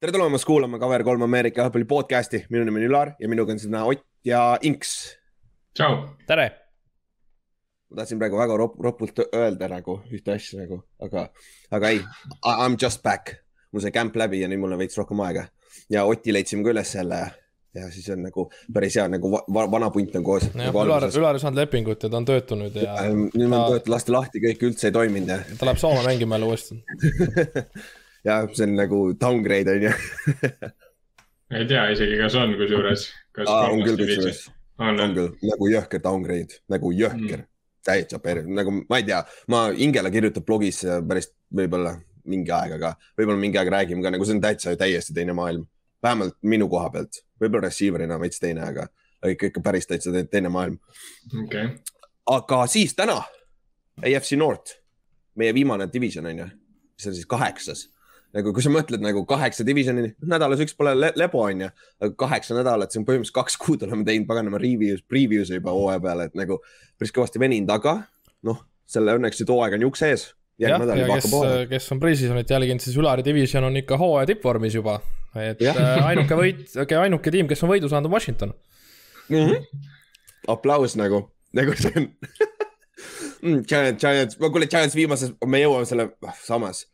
tere tulemast kuulama Cover kolm Ameerika jalgpalli podcast'i, minu nimi on Ülar ja minuga on siin Ott ja Inks. tšau. tere. ma tahtsin praegu väga rop ropult öelda nagu ühte asja nagu, aga, aga ei, I m just back. mul sai camp läbi ja nüüd mul on veits rohkem aega ja Oti leidsime ka üles jälle ja siis on nagu päris hea, nagu va vana punt on koos. Nagu Ülar, Ülar ei saanud lepingut ja ta on töötunud ja. nüüd ta... on töötud, lasti lahti, kõik üldse ei toiminud ja. ta läheb Soome mängima jälle uuesti ja see on nagu downgrade on ju. Ei tea isegi, kas on kusjuures. on küll kusjuures, on, on küll, nagu jõhker downgrade, nagu jõhker. Mm., täitsa per-, nagu ma ei tea, ma, Ingela kirjutab blogis päris võib-olla mingi aeg, aga võib-olla mingi aeg räägime ka, nagu see on täitsa täiesti teine maailm. vähemalt minu koha pealt, võib-olla receiver'ina veits teine, aga ikka, ikka päris täitsa teine maailm. Okay.. aga siis täna, AFC North, meie viimane division on ju, mis on siis kaheksas nagu kui sa mõtled nagu kaheksa divisioni, nädalas üks pole le lebo on ju, aga kaheksa nädalat, see on põhimõtteliselt kaks kuud oleme teinud paganama review's, preview'e juba hooaja peale, et nagu päris kõvasti veninud, aga noh, selle õnneks nüüd hooaeg on juk sees. jah, ja kes, kes on pre-season'it jälginud, siis Ülari division on ikka hooaja tippvormis juba. et ja. Äh, ainuke võit, ainuke tiim, kes on võidu saanud, on Washington mm. -hmm. aplaus nagu, nagu see on mm,. Giants, Giants, kuule Giants viimases, me jõuame selle, ah, samas,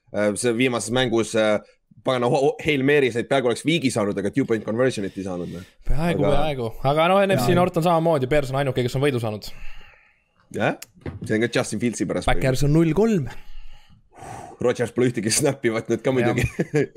see viimases mängus äh, pagana Hail Mary said, peaaegu oleks viigi saanud, aga two point conversion'it ei saanud. Noh. peaaegu aga..., peaaegu, aga noh, NFC North on samamoodi, Bears on ainuke, kes on võidu saanud. jah, see on ka Justin Fieldsi pärast. Backers on null kolm. Rodgers pole ühtegi snappi võtnud ka muidugi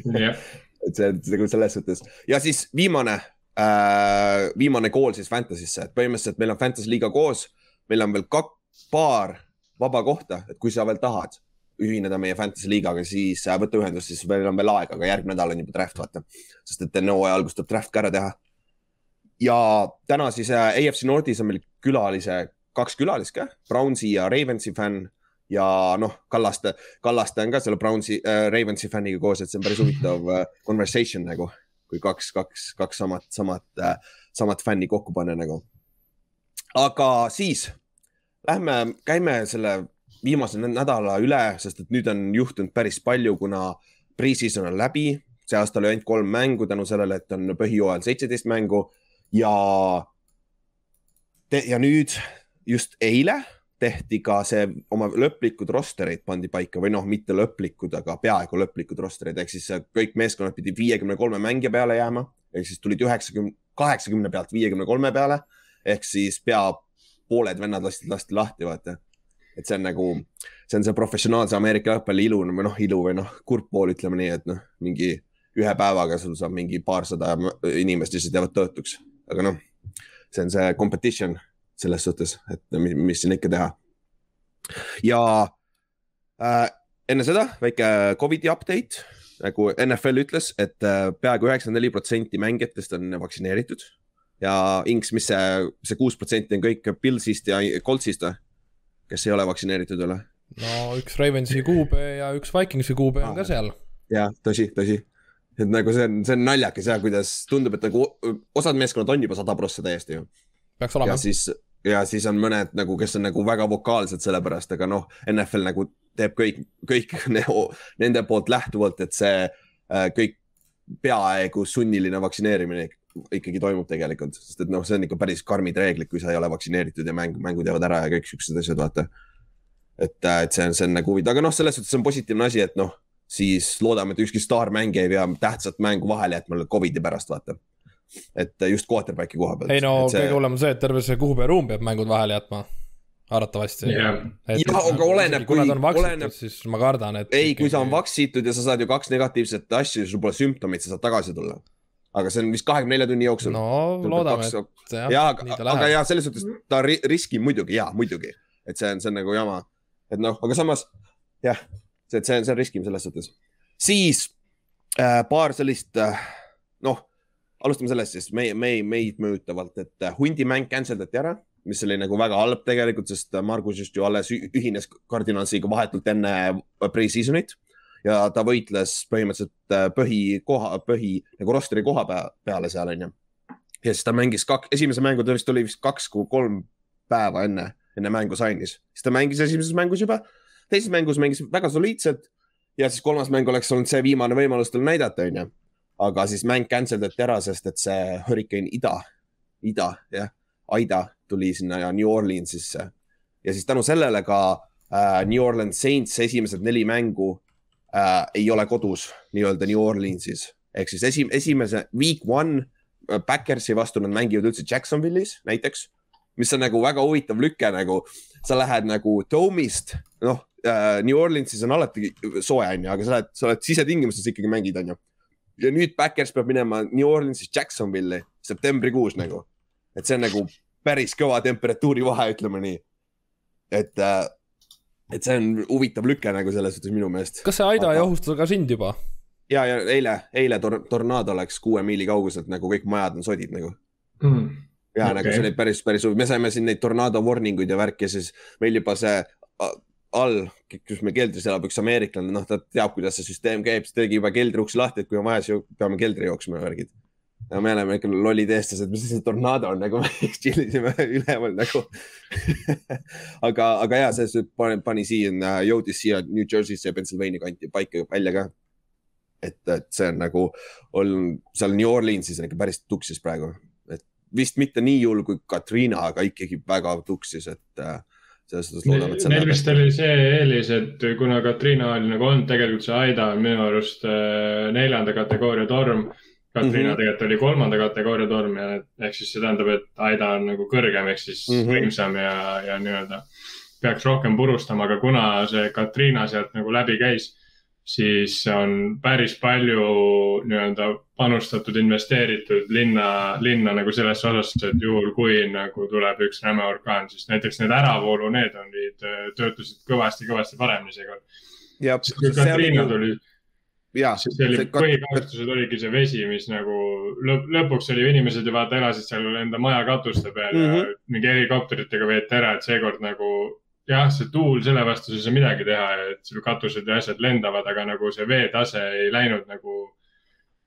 et see on nagu selles suhtes ja siis viimane äh,, viimane kool siis Fantasy'sse, et põhimõtteliselt meil on Fantasy liiga koos, meil on veel kaks paar vaba kohta, et kui sa veel tahad ühineda meie Fantasy liigaga, siis äh, võta ühendust, siis meil on veel aega, aga järgmine nädal on juba draft, vaata. sest et enne hooaja algust tuleb draft ka ära teha. ja täna siis äh, AFC Northis on meil külalise, kaks külalist ka, Brownsi ja Ravensi fänn ja noh, Kallaste, Kallaste on ka selle Brownsi äh,, Ravensi fänniga koos, et see on päris huvitav äh, conversation nagu, kui kaks, kaks, kaks samat, samat äh,, samat fänni kokku panna nagu. aga siis lähme, käime selle viimase nädala üle, sest et nüüd on juhtunud päris palju, kuna pre-season on läbi. see aasta oli ainult kolm mängu tänu sellele, et on põhijooajal seitseteist mängu ja. ja nüüd just eile tehti ka see oma lõplikud rosterid pandi paika või noh, mitte lõplikud, aga peaaegu lõplikud rosterid ehk siis kõik meeskonnad pidid viiekümne kolme mängija peale jääma ehk siis tulid üheksakümne, kaheksakümne pealt viiekümne kolme peale ehk siis pea pooled vennad lasti, lasti lahti, vaata. Et see on nagu, see on see professionaalse Ameerika jalgpalli ilu või noh, ilu või noh, kurb pool, ütleme nii, et noh, mingi ühe päevaga sul saab mingi paarsada inimest lihtsalt jäävad töötuks, aga noh, see on see competition selles suhtes, et mis, mis siin ikka teha. ja äh, enne seda väike Covidi update, nagu NFL ütles, et äh, peaaegu üheksakümmend neli protsenti mängijatest on vaktsineeritud ja Inks, mis see, see kuus protsenti on kõik Pillsist ja Coltsist või? Kes ei ole vaktsineeritud veel? no üks Ravensi kuube ja üks Vikingsi kuube on ka seal. jah, tõsi, tõsi. et nagu see on, see on naljakas ja kuidas tundub, et nagu osad meeskonnad on juba sada prossa täiesti ju. peaks olema. ja siis, ja siis on mõned nagu, kes on nagu väga vokaalsed selle pärast, aga noh, NFL nagu teeb kõik, kõik nende poolt lähtuvalt, et see äh, kõik peaaegu sunniline vaktsineerimine ikkagi toimub tegelikult, sest et noh, see on ikka päris karmid reeglid, kui sa ei ole vaktsineeritud ja mäng, mängud jäävad ära ja kõik siuksed asjad, vaata. et, äh, et see on, see on nagu huvitav, aga noh, selles suhtes on positiivne asi, et noh, siis loodame, et ükski staarmängija ei pea tähtsat mängu vahele jätma Covidi pärast, vaata. et äh, just quarterback'i koha pealt. ei no see... kõige hullem on see, et terve see kuhupäeva ruum peab mängud vahele jätma arvatavasti yeah.. jah, aga oleneb, kui, oleneb. siis ma kardan, et. ei, kui sa on vaktsitud ja sa saad ju kaks negatiivset asja, sul pole sümptomid, sa saad tagasi tulla aga see on vist kahekümne nelja tunni jooksul. no loodame, et jah. ja, aga, aga ja selles suhtes ta ri riskib muidugi ja muidugi, et see on, see on nagu jama, et noh, aga samas jah, see, see on, see on riskim selles suhtes. siis äh, paar sellist äh, noh, alustame sellest siis meie, meie, meid mõjutavalt, et äh, hundimäng cancel dati ära, mis oli nagu väga halb tegelikult, sest Margus just ju alles ühines Cardinalsiga vahetult enne pre-season'it ja ta võitles põhimõtteliselt äh, põhikoha, põhi nagu rosteri koha peale seal onju. ja siis ta mängis kaks, esimese mängu ta vist oli vist kaks kuni kolm päeva enne, enne mängu sainis, siis ta mängis esimeses mängus juba, teises mängus mängis väga soliidselt ja siis kolmas mäng oleks olnud see viimane võimalus tal näidata, onju. aga siis mäng cancel dati ära, sest et see Hurricane Ida, Ida, jah, Aida tuli sinna New Orleansisse ja siis tänu sellele ka äh, New Orleans Saints esimesed neli mängu äh, ei ole kodus nii-öelda New Orleansis ehk siis esi, esimese week one Backersi vastu nad mängivad üldse Jacksonville'is näiteks, mis on nagu väga huvitav lüke nagu, sa lähed nagu Dome'ist, noh äh,, New Orleansis on alati soe, onju, aga sa lähed, sa oled sisetingimustes ikkagi mängid, onju. ja nüüd Backers peab minema New Orleansist Jacksonville'i septembrikuus nagu, et see on nagu päris kõva temperatuuri vahe, ütleme nii. et äh, et see on huvitav lüke nagu selles suhtes minu meelest. kas see Aida ei ohusta ka sind juba? ja, ja eile, eile tor tornaado läks kuue miili kauguselt nagu kõik majad on sodid nagu mm.. ja okay. nagu see oli päris, päris huvi, me saime siin neid tornaado warning uid ja värki ja siis meil juba see all, kus me keldris elab, üks ameeriklane, noh, ta teab, kuidas see süsteem käib, siis tegi juba keldri uksi lahti, et kui on vaja, siis peame keldri jooksma ja värgid. Ja me oleme ikka lollid eestlased, mis see tornaado on nagu, me tšillisime üleval nagu aga, aga ja see pani, pani siia, jõudis siia New Jersey'sse ja Pennsylvania kanti paika välja ka et, et see on nagu, on seal New Orleansis on ikka päris tuksis praegu, et vist mitte nii hull kui Katrina, aga ikkagi väga tuksis, et äh, selles suhtes loodan, et. Neil vist oli see eelis, et kuna Katrina oli nagu olnud tegelikult see Aida on minu arust äh, neljanda kategooria torm. Katrina mm -hmm. tegelikult oli kolmanda kategooria torm ja ehk siis see tähendab, et Aida on nagu kõrgem ehk siis mm -hmm. võimsam ja, ja nii-öelda peaks rohkem purustama, aga kuna see Katrina sealt nagu läbi käis siis on päris palju nii-öelda panustatud, investeeritud linna, linna nagu selles osas, et juhul kui nagu tuleb üks räme orkaan, siis näiteks need äravoolu, need olid, töötasid kõvasti-kõvasti paremini seekord. Katriina tuli, siis oli põhikahjustused oligi see vesi, mis nagu lõp lõpuks oli inimesed ju vaata elasid seal enda maja katuste peal mm -hmm. ja mhm. mingi helikopteritega veeti ära, et seekord nagu jah, see tuul, selle vastu ei saa midagi teha, et sul katused ja asjad lendavad, aga nagu see veetase ei läinud nagu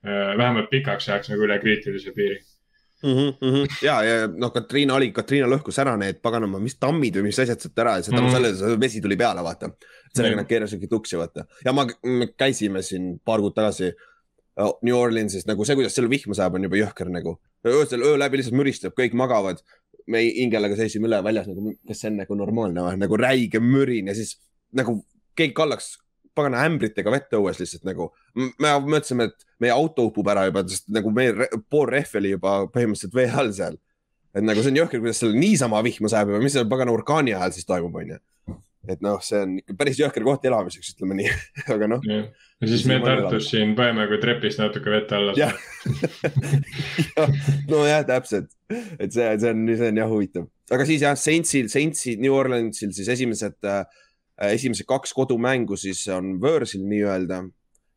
äh, vähemalt pikaks ajaks nagu üle kriitilise piiri mm. -hmm, mm -hmm. ja, ja noh, Katriina oli, Katriina lõhkus ära need paganama, mis tammid või mis asjad sealt ära ja tänu mm -hmm. sellele vesi tuli peale, vaata. Sellega mm nad keerasidki tuksi, vaata. ja ma, me käisime siin paar kuud tagasi New Orleansis nagu see, kuidas seal vihma sajab, on juba jõhker nagu. öösel öö läbi lihtsalt müristab, kõik magavad me hingelega seisime üle väljas nagu, kas see on nagu normaalne või, nagu räige mürin ja siis nagu keegi kallaks pagana ämbritega vett õues lihtsalt nagu. me mõtlesime, et meie auto upub ära juba, sest nagu meil pool rehvi oli juba põhimõtteliselt vee all seal. et nagu see on jõhker, kuidas seal niisama vihma sajab ja mis seal pagana orkaani ajal siis toimub, onju et noh, see on ikka päris jõhker koht elamiseks, ütleme nii. Aga noh. ja siis me Tartus siin paneme kui trepist natuke vett alla. jah. nojah, täpselt, et see, see on, see on jah huvitav, aga siis jah, Saintsil, Saintsi, New Orleansil siis esimesed äh,, esimesed kaks kodumängu siis on võõrsil nii-öelda.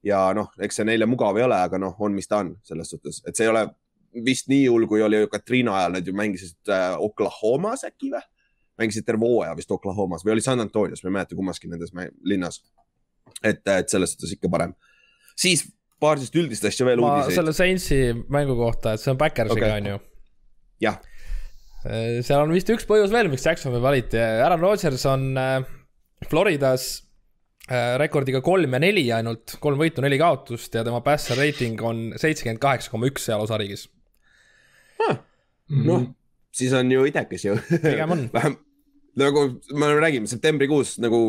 ja noh, eks see neile mugav ei ole, aga noh, on, mis ta on selles suhtes, et see ei ole vist nii hull, kui oli Katriina ajal, nad ju mängisid äh, Oklahomas äkki või? Mängisid terve hooaja vist Oklahomas või oli San Antonios, ma ei mäleta kummaski nendes linnas. et, et selles suhtes ikka parem. siis paar sellist üldist asja veel uudiseid. selle Saintsi mängu kohta, et see on Backersiga okay., on ju. jah. Äh, seal on vist üks põhjus veel, miks Jacksonvil valiti, Aaron Rodgers on äh, Floridas äh, rekordiga kolm ja neli ainult, kolm võitu, neli kaotust ja tema passer rating on seitsekümmend kaheksa koma üks seal osariigis huh.. noh, siis on ju idekas ju. pigem on vähem, nagu me räägime septembrikuus nagu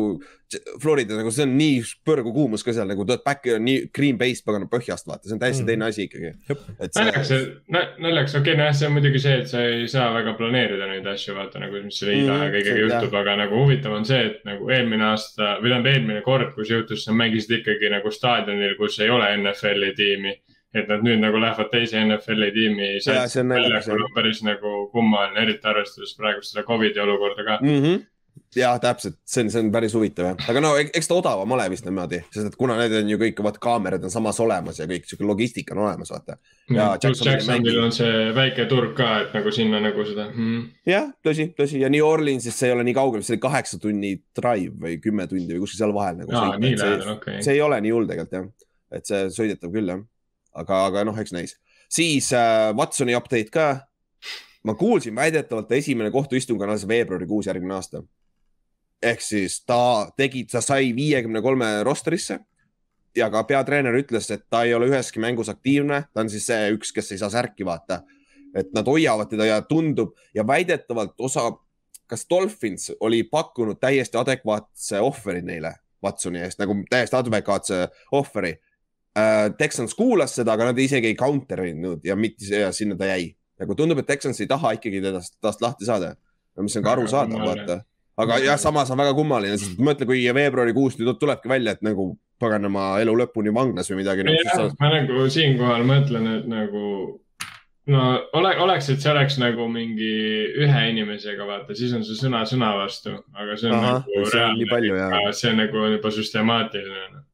Florida nagu see on nii põrgukuumus ka seal nagu tuleb back'i on nii green base pagana põhjast vaata, see on täiesti mm. teine asi ikkagi. naljakas, naljakas, okei okay,, nojah, see on muidugi see, et sa ei saa väga planeerida neid asju, vaata nagu, mis selle ida mm, ja kõigega juhtub, aga nagu huvitav on see, et nagu eelmine aasta või tähendab eelmine kord, kus juhtus, sa mängisid ikkagi nagu staadionil, kus ei ole NFL-i tiimi et nad nüüd nagu lähevad teise NFL-i tiimi. päris nagu kummaline, eriti arvestades praegust seda Covidi olukorda ka. Mm. -hmm jah, täpselt, see on, see on päris huvitav jah, aga no eks ta odavam ole vist niimoodi, sest et kuna need on ju kõik, vaata kaamerad on samas olemas ja kõik sihuke logistika on olemas, vaata. pluss Jacksonvil on see väike turg ka, et nagu sinna nagu seda hmm.. jah, tõsi, tõsi. Ja New Orleansist see ei ole nii kaugel, see oli kaheksa tunni drive või kümme tundi või kuskil seal vahel nagu. okei okay.. see ei ole nii hull tegelikult jah, et see sõidetav küll jah aga, aga noh, eks näis. siis äh, Watsoni update ka. ma kuulsin väidetavalt esimene kohtuistung on alles veebruarikuus järgmine aasta. ehk siis ta tegi, ta sai viiekümne kolme rosterisse ja ka peatreener ütles, et ta ei ole üheski mängus aktiivne, ta on siis see üks, kes ei saa särki vaata. et nad hoiavad teda ja tundub ja väidetavalt osa, kas Dolphins oli pakkunud täiesti adekvaatse ohveri neile Watsoni eest nagu täiesti adekvaatse ohveri. Texans kuulas seda, aga nad isegi ei counter inud ja mitte ja sinna ta jäi. nagu tundub, et Texans ei taha ikkagi tedast, tast lahti saada, mis on ka arusaadav, vaata aga jah, samas on väga kummaline, sest mõtle, kui veebruarikuus nüüd tulebki välja, et nagu paganama elu lõpuni vanglas või midagi. jah, sa... ma nagu siinkohal mõtlen, et nagu no ole, oleks, et see oleks nagu mingi ühe inimesega, vaata, siis on see sõna sõna vastu, aga see on Aha, nagu reaalne, see on nagu juba süstemaatiline.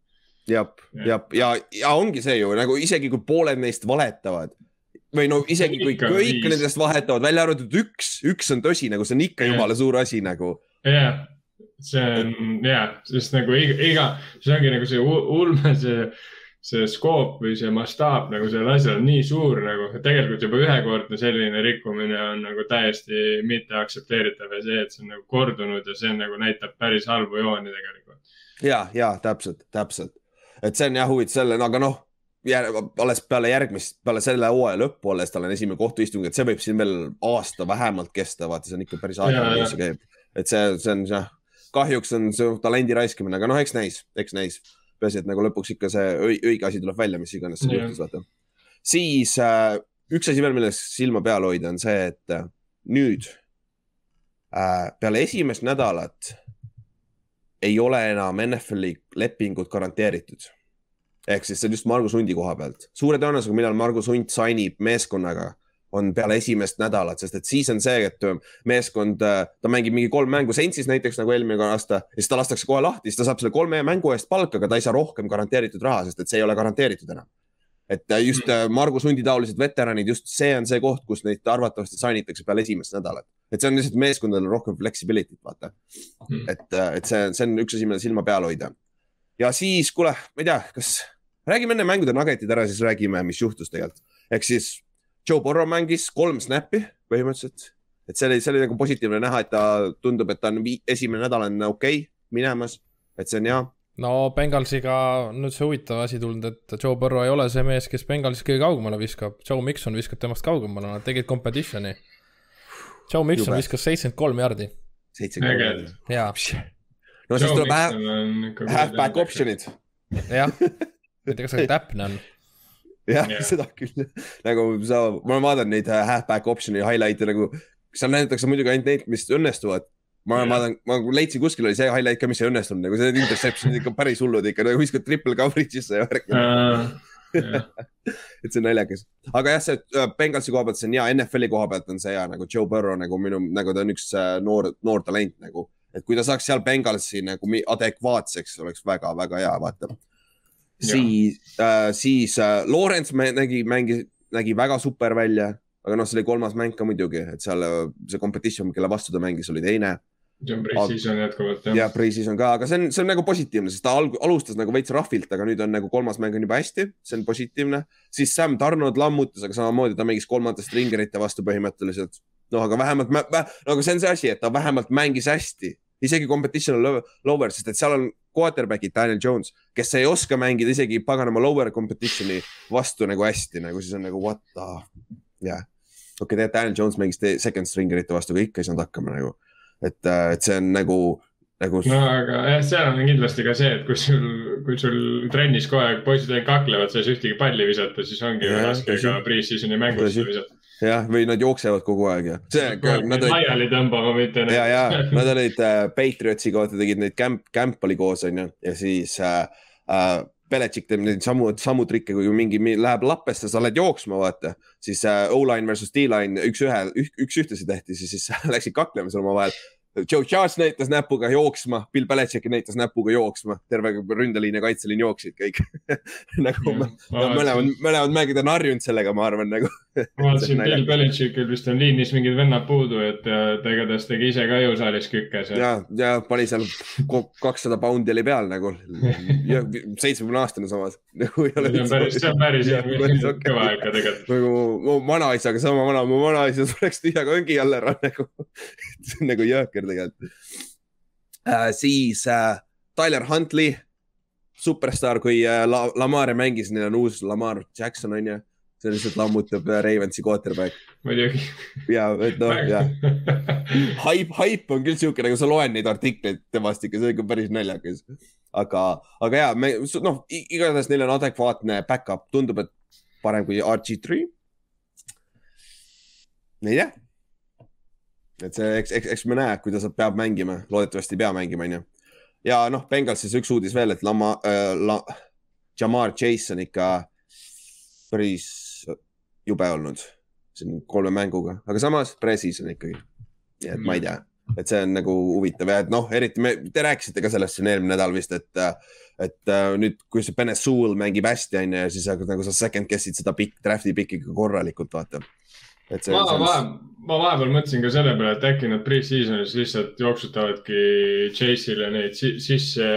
Jah, jah, ja, ja ongi see ju nagu isegi kui pooled neist valetavad või no isegi kui kõik nendest vahetavad, välja arvatud üks, üks on tõsi, nagu see on ikka jumala suur asi nagu. Jah, see on ja, sest nagu iga, iga, see ongi nagu see ulme, see, see skoop või see mastaap nagu sellel asjal on nii suur nagu, et tegelikult juba ühekordne selline rikkumine on nagu täiesti mitte aktsepteeritav ja see, et see on nagu kordunud ja see on, nagu näitab päris halbu jooni tegelikult. ja, ja täpselt, täpselt, et see on jah huvitav selle, aga noh alles peale järgmist, peale selle hooaja lõppu alles tal on esimene kohtuistung, et see võib siin veel aasta vähemalt kesta, vaata, see on ikka päris aeglane, mis see käib et see, see on jah, kahjuks on see talendi raiskamine, aga noh, eks näis, eks näis. peaasi, et nagu lõpuks ikka see õige asi tuleb välja, mis iganes seal juhtus, vaata. siis äh, üks asi veel, millest silma peal hoida, on see, et äh, nüüd äh, peale esimest nädalat ei ole enam NFL-i lepingud garanteeritud. Ehk siis see on just Margus Hundi koha pealt. suure tõenäosusega, millal Margus Hunt signib meeskonnaga on peale esimest nädalat, sest et siis on see, et äh, meeskond, äh, ta mängib mingi kolm mängu Saintsis näiteks nagu eelmine aasta ja siis ta lastakse kohe lahti, siis ta saab selle kolme mängu eest palka, aga ta ei saa rohkem garanteeritud raha, sest et see ei ole garanteeritud enam. et äh, just Margus Hundi taolised veteranid, just see on see koht, kus neid arvatavasti sainitakse peale esimest nädalat. et see on lihtsalt meeskondadel rohkem flexibility't, vaata mm.. et, et see, see on üks asi, mille silma peal hoida. ja siis, kuule, ma ei tea, kas räägime enne mängude nuggetid ära, siis räägime, mis juhtus tegelikult. ehk siis Joe Burrow mängis kolm snappi põhimõtteliselt, et see oli, see oli nagu positiivne näha, et ta tundub, et ta on esimene nädal on okei okay, minemas, et see on hea. no Bengalsiga nüüd see huvitav asi tulnud, et Joe Burrow ei ole see mees, kes Bengalsis kõige kaugemale viskab, Joe Mikson viskab temast kaugemale, nad tegid competition'i. Joe Mikson Jube. viskas seitsekümmend kolm jardi. seitsekümmend kolm jaa. no siis tuleb halfback option'id. jah, ma ei tea, kas see täpne on jah yeah., seda küll nagu sa, ma vaatan neid äh, halfback option'i highlight'e nagu, seal näidatakse muidugi ainult neid, mis õnnestuvad. ma yeah. vaatan, ma leidsin kuskil oli see highlight ka, mis ei õnnestunud, nagu need interception'id ikka päris hullud ikka, nagu viskad triple coverage'isse ja värk uh,. Yeah. et see on naljakas, aga jah, see äh, Bengalsi koha pealt, see on hea, NFL-i koha pealt on see hea nagu Joe Burrow nagu minu, nagu ta on üks äh, noor, noor talent nagu, et kui ta saaks seal Bengalsi nagu adekvaatseks, oleks väga-väga hea, vaata siis äh,, siis äh, Lawrence nägi, mängis, nägi väga super välja, aga noh, see oli kolmas mäng ka muidugi, et seal äh, see competition, kelle vastu ta mängis, oli teine. see on pre-season jätkuvalt jah. jah, pre-season ka, aga see on, see on nagu positiivne, sest ta alg, alustas nagu veits rahvilt, aga nüüd on nagu kolmas mäng on juba hästi, see on positiivne. siis Sam Tarnod lammutas, aga samamoodi ta mängis kolmandate stringerite vastu põhimõtteliselt. noh, aga vähemalt, nagu see on see asi, et ta vähemalt mängis hästi isegi competition on lower, sest et seal on quarterback'id, Daniel Jones, kes ei oska mängida isegi paganama lower competition'i vastu nagu hästi, nagu siis on nagu what the, jah yeah.. okei okay,, tegelikult Daniel Jones mängis second stringerite vastu, aga ikka ei saanud hakkama nagu. et, äh, et see on nagu, nagu. no aga jah, seal on kindlasti ka see, et kui sul, kui sul trennis kogu aeg poisid ainult kaklevad, sa ei saa ühtegi palli visata, siis ongi ja, raske ka pre-season'i mängus visata jah, või nad jooksevad kogu aeg ja laiali tõmbama, mitte. ja, ja nad olid äh, Patriotsi kohta tegid neid camp, camp oli koos onju. Ja siis äh, äh, Belichik teeb neid samu, samu trikke, kui mingi läheb lappesse, sa lähed jooksma, vaata, siis äh, O-line versus D-line üks-ühe, üks ühtesi tehti, siis, siis läksid kaklema seal omavahel Joe Charles näitas näpuga jooksma, Bill Belichik näitas näpuga jooksma, terve ründeliin ja kaitseliin jooksid kõik nagu mm, mõlemad, mõlemad mängijad on harjunud sellega, ma arvan nagu ma vaatasin Bill Belichikil vist on liinis mingid vennad puudu, et ta igatahes tegi ise ka jõusaalis kükke seal. ja, ja pani seal kakssada poundi oli peal nagu, seitsmekümne aastane samas nagu. see on päris, see on päris kõva ikka tegelikult. nagu mu vanaisaga sama vana, mu vanaisa sureks tühja kongi all ära nagu see on nagu jõhker tegelikult äh,. siis äh, Tyler Huntley superstaar, kui äh, La Lamar mängis, neil on uus Lamar Jackson on ju see lihtsalt lammutab äh, Ravensi quarterback. muidugi. ja, et noh, jah. haip, haip on küll siuke, nagu sa loed neid artikleid temast ikka, see on ikka päris naljakas. aga, aga ja me, noh, igatahes neil on adekvaatne back-up, tundub, et parem kui RG3. ei tea. Et see, eks, eks, eks me näe, kuidas ta peab mängima, loodetavasti ei pea mängima, onju. ja noh, Bengalsis üks uudis veel, et Lama äh,, La, Jamar Chase on ikka päris jube olnud siin kolme mänguga, aga samas pre-season ikkagi. nii et ma ei tea, et see on nagu huvitav ja et noh, eriti me, te rääkisite ka sellest siin eelmine nädal vist, et, et äh, nüüd, kui see Benesul mängib hästi, on ju, ja siis nagu sa second guess'id seda pikk, draft'i pikki korralikult, vaata. See, ma, see, vahe, ma vahepeal mõtlesin ka selle peale, et äkki nad pre-season'is lihtsalt jooksutavadki Chase'ile neid sisse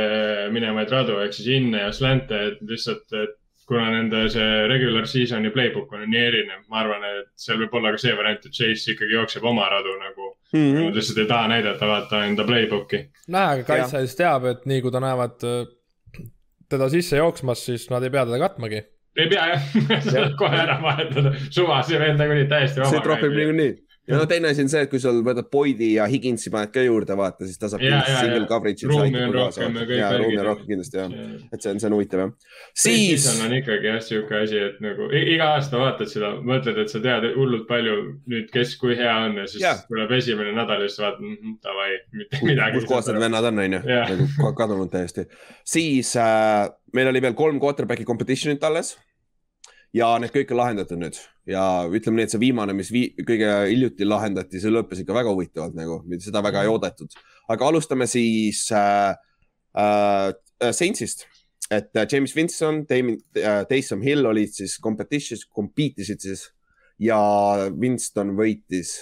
minevaid radu ehk siis in'e ja slant'e, et lihtsalt, et kuna nende see regular season'i playbook on nii erinev, ma arvan, et seal võib olla ka see variant, et Chase ikkagi jookseb oma radu nagu mm. -hmm. Nad lihtsalt ei taha näidata, vaata enda playbook'i. näe, aga kaitse siis teab, et nii kui ta näevad äh, teda sisse jooksmas, siis nad ei pea teda katmagi. Ei pea jah saad kohe ära vahetada, suva, see vend nagunii täiesti vaba. see tropib niikuinii ja no teine asi on see, et kui sul võtad Boyd'i ja Higinsi paned ka juurde, vaata, siis ta saab ja, kindlasti single coverage'i. ruumi on rohkem ja kõik. ja ruumi on rohkem kindlasti jah, et see on, see on huvitav jah. siis. on ikkagi jah, sihuke asi, et nagu iga aasta vaatad seda, mõtled, et sa tead hullult palju nüüd, kes kui hea on ja siis ja. tuleb esimene nädal ja siis vaatad mm, -hmm, davai, mitte midagi. kus kohas need vennad on, on ju, nagu kadunud täiesti. siis äh, meil oli veel kolm quarterback'i competition'it alles ja need kõik on lahendatud nüüd ja ütleme nii, et see viimane, mis vii, kõige hiljuti lahendati, see lõppes ikka väga huvitavalt nagu, seda väga ei oodatud. aga alustame siis äh, äh, Saintsist, et äh, James Winston, äh, Taysom Hill olid siis competition'is, compete isid siis ja Winston võitis,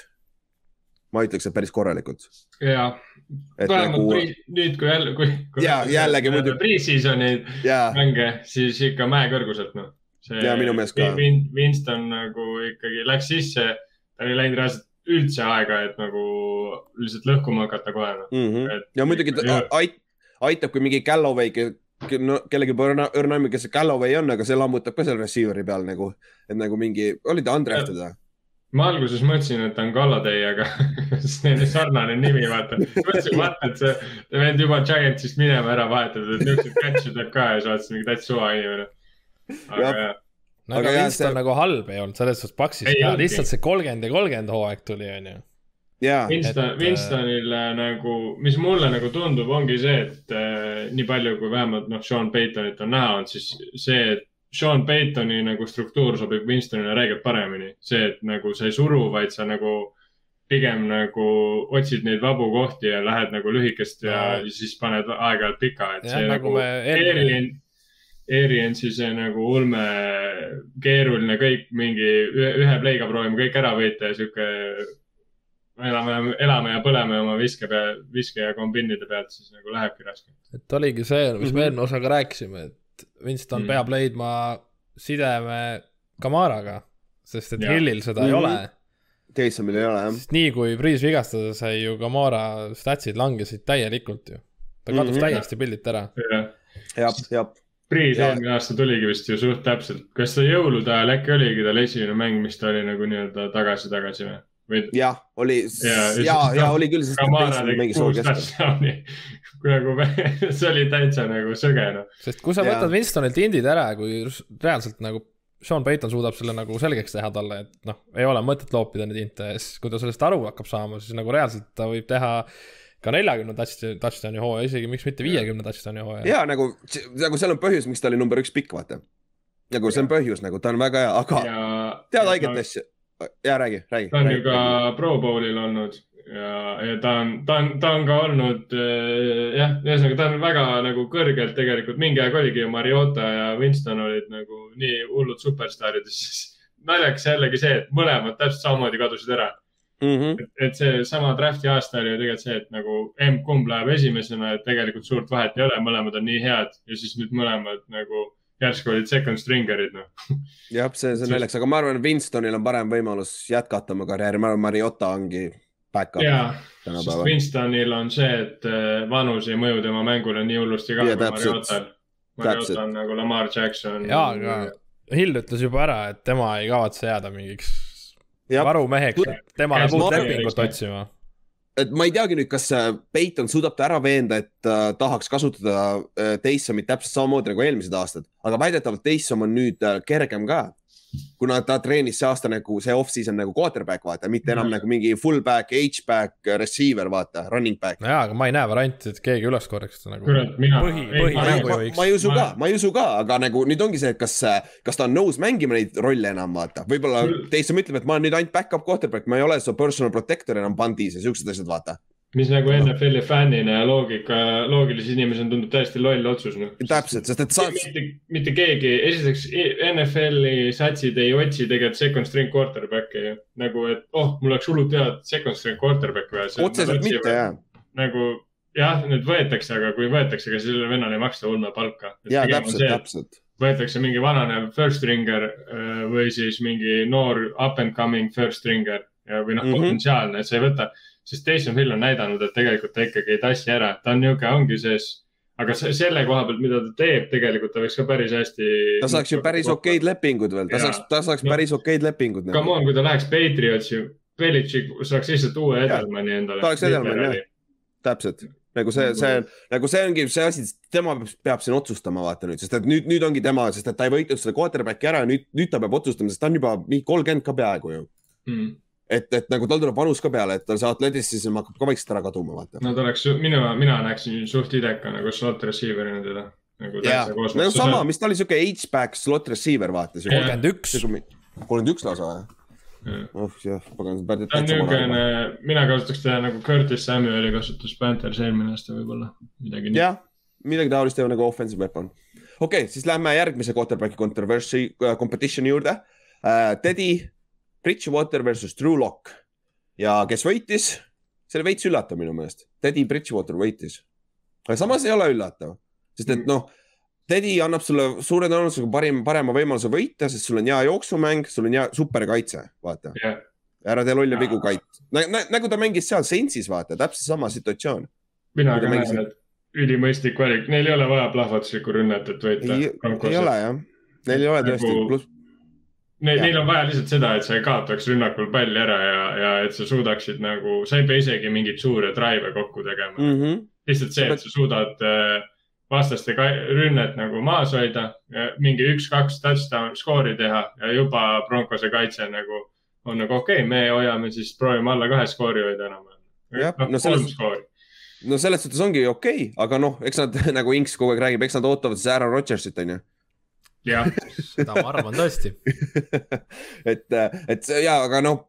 ma ütleks, et päris korralikult. ja, vähemalt nagu... nüüd, kui jälle, kui, kui. ja jällegi muidugi. Pre-season'i mänge, siis ikka mäekõrguselt noh see ja minu meelest ka. Winston nagu ikkagi läks sisse, tal ei läinud reaalselt üldse aega, et nagu lihtsalt lõhkuma hakata kohe mm. -hmm. Et, ja muidugi ta ait, aitab, kui mingi Galloway, no kellegi õrna, õrna nimi, kes see Galloway on, aga see lammutab ka seal receiver'i peal nagu, et nagu mingi, oli ta undrafted või? ma alguses mõtlesin, et ta on Galladay, aga neil on sarnane nimi, vaata. mõtlesin, vaata, et see, ta vend juba Giantsist minema ära vahetatud, et niisuguseid catch'e teeb ka ja siis vaatasin, mingi täitsa suva inimene aga no aga Winston see... nagu halb ei olnud selles suhtes Paksis ka, lihtsalt see kolmkümmend ja kolmkümmend hooaeg tuli, onju. Winston, äh, Winstonile nagu, mis mulle nagu tundub, ongi see, et äh, nii palju, kui vähemalt noh, Sean Paytonit on näha olnud, siis see, et Sean Paytoni nagu struktuur sobib Winstonile räigelt paremini. see, et nagu sa ei suru, vaid sa nagu pigem nagu otsid neid vabu kohti ja lähed nagu lühikest ja no. siis paned aeg-ajalt pika, et ja, see nagu, nagu eelmine Ariansi see nagu ulme, keeruline kõik mingi ühe, ühe play'ga proovime kõik ära võita ja sihuke. elame, elame ja põleme oma viske peal, viske ja kombinide pealt, siis nagu lähebki raske. et oligi see, mis mm -hmm. me eelmine osaga rääkisime, et Winston mm -hmm. peab leidma sideme Kamaraga, sest et ja. Hillil seda mm -hmm. ei mhm. ole. Taysomil ei ole jah. nii kui Priis vigastada sai ju Kamara statsid langesid täielikult ju. ta kadus mm -hmm. täiesti pildilt ära. jah, jah, jah Priis eelmine aasta tuligi vist ju suht täpselt, kas ta jõulude ajal äkki oligi tal esimene mäng, mis ta oli nagu nii-öelda tagasi-tagasi või? või...? jah, oli ja, ja, ja oli küll. Kamara tegi kuus touchdown'i nagu see oli täitsa nagu sõge noh. sest kui sa ja. võtad Winstonilt indid ära, kui reaalselt nagu Sean Payton suudab selle nagu selgeks teha talle, et noh, ei ole mõtet loopida neid inte ja siis, kui ta sellest aru hakkab saama, siis nagu reaalselt ta võib teha ka neljakümne touchdown'i hooaja, isegi miks mitte viiekümne touchdown'i hooaja. ja nagu, nagu seal on põhjus, miks ta oli number üks pikk, vaata. nagu see on põhjus, nagu ta on väga hea, aga ja, tead haiget asja. ja räägi, räägi. ta on ju ka Pro Bowlil olnud ja, ja ta on, ta on, ta on ka olnud äh, jah, ühesõnaga ta on väga nagu kõrgelt tegelikult, mingi aeg oligi ju Mariota ja Winston olid nagu nii hullud superstaarid ja siis naljakas jällegi see, et mõlemad täpselt samamoodi kadusid ära Mm -hmm. et, et seesama draft'i aasta oli ju tegelikult see, et nagu emb-kumb läheb esimesena, et tegelikult suurt vahet ei ole, mõlemad on nii head ja siis nüüd mõlemad nagu järsku olid second stringer'id noh. jah, see, see on naljakas, aga ma arvan, Winstonil on parem võimalus jätkata oma karjääri, ma arvan, Mariota ongi back-up. jaa, sest Winstonil on see, et äh, vanus ei mõju tema mängule nii hullusti ka kui Mariotal Mariota on nagu Lamar Jackson. jaa, aga Hill ütles juba ära, et tema ei kavatse jääda mingiks varumeheks, et tema läheb uut lepingut otsima. Et ma ei teagi nüüd, kas äh, Peiton suudab ta ära veenda, et uh, tahaks kasutada uh, Taysomit täpselt samamoodi nagu eelmised aastad, aga väidetavalt Taysom on nüüd uh, kergem ka kuna ta treenis see aasta nagu see off-season nagu quarterback, vaata, mitte enam mm. nagu mingi fullback, H-back, receiver, vaata, running back. no jaa, aga ma ei näe varianti, et keegi üles korjaks nagu. kurat, mina. põhi, põhimängujuhiks. ma ei usu ka, ma ei usu ka, aga nagu nüüd ongi see, et kas, kas ta on nõus mängima neid rolle enam, vaata, võib-olla Taysom ütleb, et ma olen nüüd ainult back-up quarterback, ma ei ole su personal protector enam pandis ja siuksed asjad, vaata mis nagu NFL-i fännina ja loogika, loogilise inimesena tundub täiesti loll otsus, noh. täpselt, sest et sa. mitte, mitte keegi, esiteks NFL-i satsid ei otsi tegelikult second string quarterback'i ju. nagu, et oh, mul oleks hullult head second string quarterback'i vaja. otseselt mitte, jah. nagu jah, nüüd võetakse, aga kui võetakse, ega sellele vennale ei maksta ulme palka. ja täpselt, täpselt. võetakse mingi vananev first stringer äh, või siis mingi noor up and coming first stringer või noh mm -hmm., potentsiaalne, et sa ei võta sest Taysom Hill on näidanud, et tegelikult ta ikkagi ei tassi ära, ta on niisugune, ongi sees. Aga selle koha pealt, mida ta teeb, tegelikult ta võiks ka päris hästi. ta saaks ju päris okeid lepingud veel, ta saaks, ta saaks no, päris okeid lepingud. Come on, kui ta läheks Patriotsi, Belichik saaks lihtsalt uue Edelmani endale. ta oleks Edelman jah, täpselt. Nagu see, see nagu see ongi see asi, tema peab, peab siin otsustama, vaata nüüd, sest et nüüd, nüüd ongi tema, sest et ta ei võitnud seda quarterback'i ära ja nüüd, nüüd ta peab otsustama, sest ta on juba mingi kolmkümmend ka peaaegu ju. Mm et, et nagu tal tuleb vanus ka peale, et see atletism hakkab ka vaikselt ära kaduma, vaata. no ta oleks, mina, mina näeksin suht ideka nagu slot receiver'ina teda. nagu täitsa koos. no sama, mis ta oli siuke H-back slot receiver, vaata. kolmkümmend üks. kolmkümmend üks lausa või? oh jah, pagan. ta on niisugune, mina kasutaks teda nagu Curtis Samueli kasutas Panthers eelmine aasta võib-olla, midagi nii. jah, midagi taolist teha nagu offensive weapon. okei okay,, siis lähme järgmise quarterback'i controversy uh, competition'i juurde uh,. Teddy Bridgewater versus Drew Lock ja kes võitis, see oli veits üllatav minu meelest. Teddy Bridgewater võitis. aga samas ei ole üllatav, sest et noh, Teddy annab sulle suure tõenäosusega parim, parema võimaluse võita, sest sul on hea jooksumäng, sul on hea superkaitse, vaata. Yeah.. ära tee lolle vigu kait Nä, nä, nagu ta mängis seal Sensis, vaata, täpselt sama situatsioon. mina ka näen, et ülimõistlik valik, neil ei ole vaja plahvatuslikku rünnet, et võita. ei ole jah, neil ei ole tõesti nagu... pluss Neil, neil on vaja lihtsalt seda, et sa ei kaotaks rünnakul palli ära ja, ja et sa suudaksid nagu, sa ei pea isegi mingeid suuri drive'e kokku tegema mm. -hmm. lihtsalt see, et sa suudad äh, vastaste rünnet nagu maas hoida, mingi üks-kaks touchdown skoori teha ja juba Broncose kaitse nagu on nagu okei okay,, me hoiame siis, proovime alla kahe skoori hoida enam-vähem. noh, no selles, no selles suhtes ongi okei okay,, aga noh, eks nad nagu Inks kogu aeg räägib, eks nad ootavad siis Aaron Rodgersit, onju jah, seda ma arvan tõesti et, et ja, aga noh,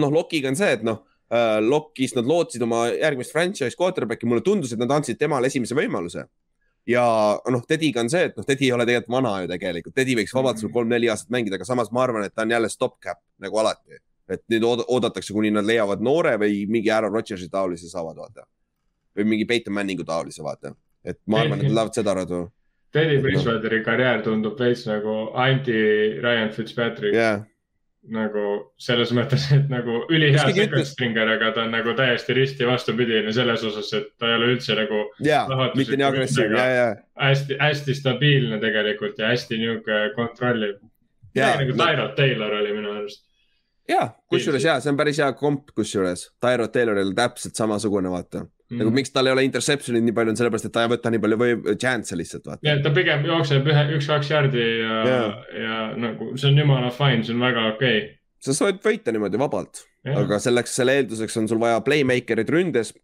noh, Lokiga on see, et noh, äh, Lokis nad lootsid oma järgmist franchise quarterback'i, mulle tundus, et nad andsid temale esimese võimaluse. ja noh, Tediga on see, et noh, Tedi ei ole tegelikult vana ju tegelikult, Tedi võiks vabalt sul kolm-neli aastat mängida, aga samas ma arvan, et ta on jälle stopgap nagu alati. et nüüd oodatakse, kuni nad leiavad noore või mingi Aaron Rodgersi taolise saavad, vaata. või mingi Peyton Manningu taolise, vaata. et ma arvan, et nad lähevad seda radu Teddy Bridgewateri karjäär tundub veits nagu anti Ryan Fitzpatrick yeah.. nagu selles mõttes, et nagu ülihea second stringer, aga ta on nagu täiesti risti vastupidine selles osas, et ta ei ole üldse nagu. jaa, mitte nii agressiivne, jaa, jaa. hästi, hästi stabiilne tegelikult ja hästi nihuke kontrolliv. nagu Tyrod Taylor oli minu arust ja, kusjuures ja see on päris hea komp, kusjuures Tyrod Tayloril täpselt samasugune, vaata mm.. nagu miks tal ei ole interception'id nii palju, on sellepärast, et ta ei võta nii palju või chance'e lihtsalt vaata. ja ta pigem jookseb ühe, üks-kaks jardi ja yeah., ja nagu see on jumala fine, see on väga okei okay.. sa saad võita niimoodi vabalt yeah., aga selleks, selle eelduseks on sul vaja playmaker'id ründes,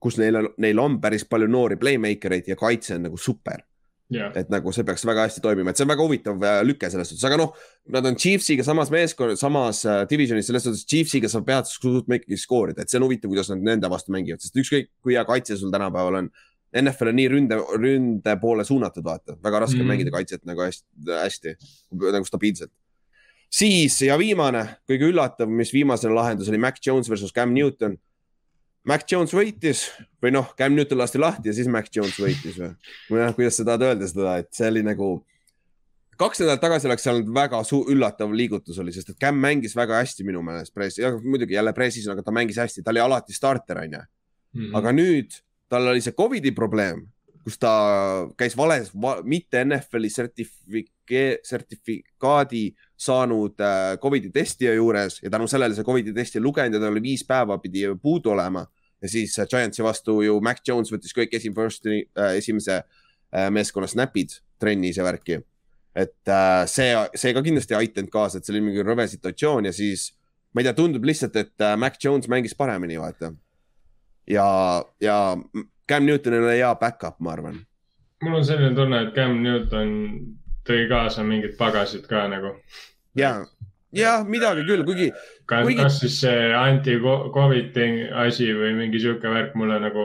kus neil on, neil on päris palju noori playmaker eid ja kaitse on nagu super Yeah. et nagu see peaks väga hästi toimima, et see on väga huvitav äh, lüke selles suhtes, aga noh, nad on Chiefsiga samas meeskond, samas äh, divisionis, selles suhtes Chiefsiga sa pead suutma ikkagi skoorida, et see on huvitav, kuidas nad nende vastu mängivad, sest ükskõik kui hea kaitse sul tänapäeval on. NFL on nii ründe, ründe poole suunatud, vaata, väga raske mm. mängida kaitset nagu hästi, hästi nagu stabiilselt. siis ja viimane, kõige üllatav, mis viimasena lahendus oli Mac Jones versus Cam Newton Mac Jones võitis või noh, Cam Newton lasti lahti ja siis Mac Jones võitis või? või noh, kuidas sa tahad öelda seda, et see oli nagu. kaks nädalat tagasi oleks seal väga üllatav liigutus oli, sest et Cam mängis väga hästi minu meelest pressi, muidugi jälle pressis, aga ta mängis hästi, ta oli alati starter, onju. Mhm. aga nüüd tal oli see Covidi probleem kus ta käis vales va,, mitte NFL-i sertifike-, sertifikaadi saanud äh, Covidi testija juures ja tänu sellele see Covidi testi ei lugenud ja tal oli viis päeva pidi puudu olema. ja siis äh, Giantsi vastu ju Mac Jones võttis kõik esimese äh,, esimese äh, meeskonna snap'id trennis ja värki. et äh, see, see ka kindlasti ei aidanud kaasa, et see oli mingi rõve situatsioon ja siis ma ei tea, tundub lihtsalt, et äh, Mac Jones mängis paremini, vaata. ja, ja Cam Newtonil oli hea back-up, ma arvan. mul on selline tunne, et Cam Newton tõi kaasa mingid pagasid ka nagu. ja, ja midagi küll, kuigi. kas kuigi..., kas siis see anti-Covid'i asi või mingi sihuke värk mulle nagu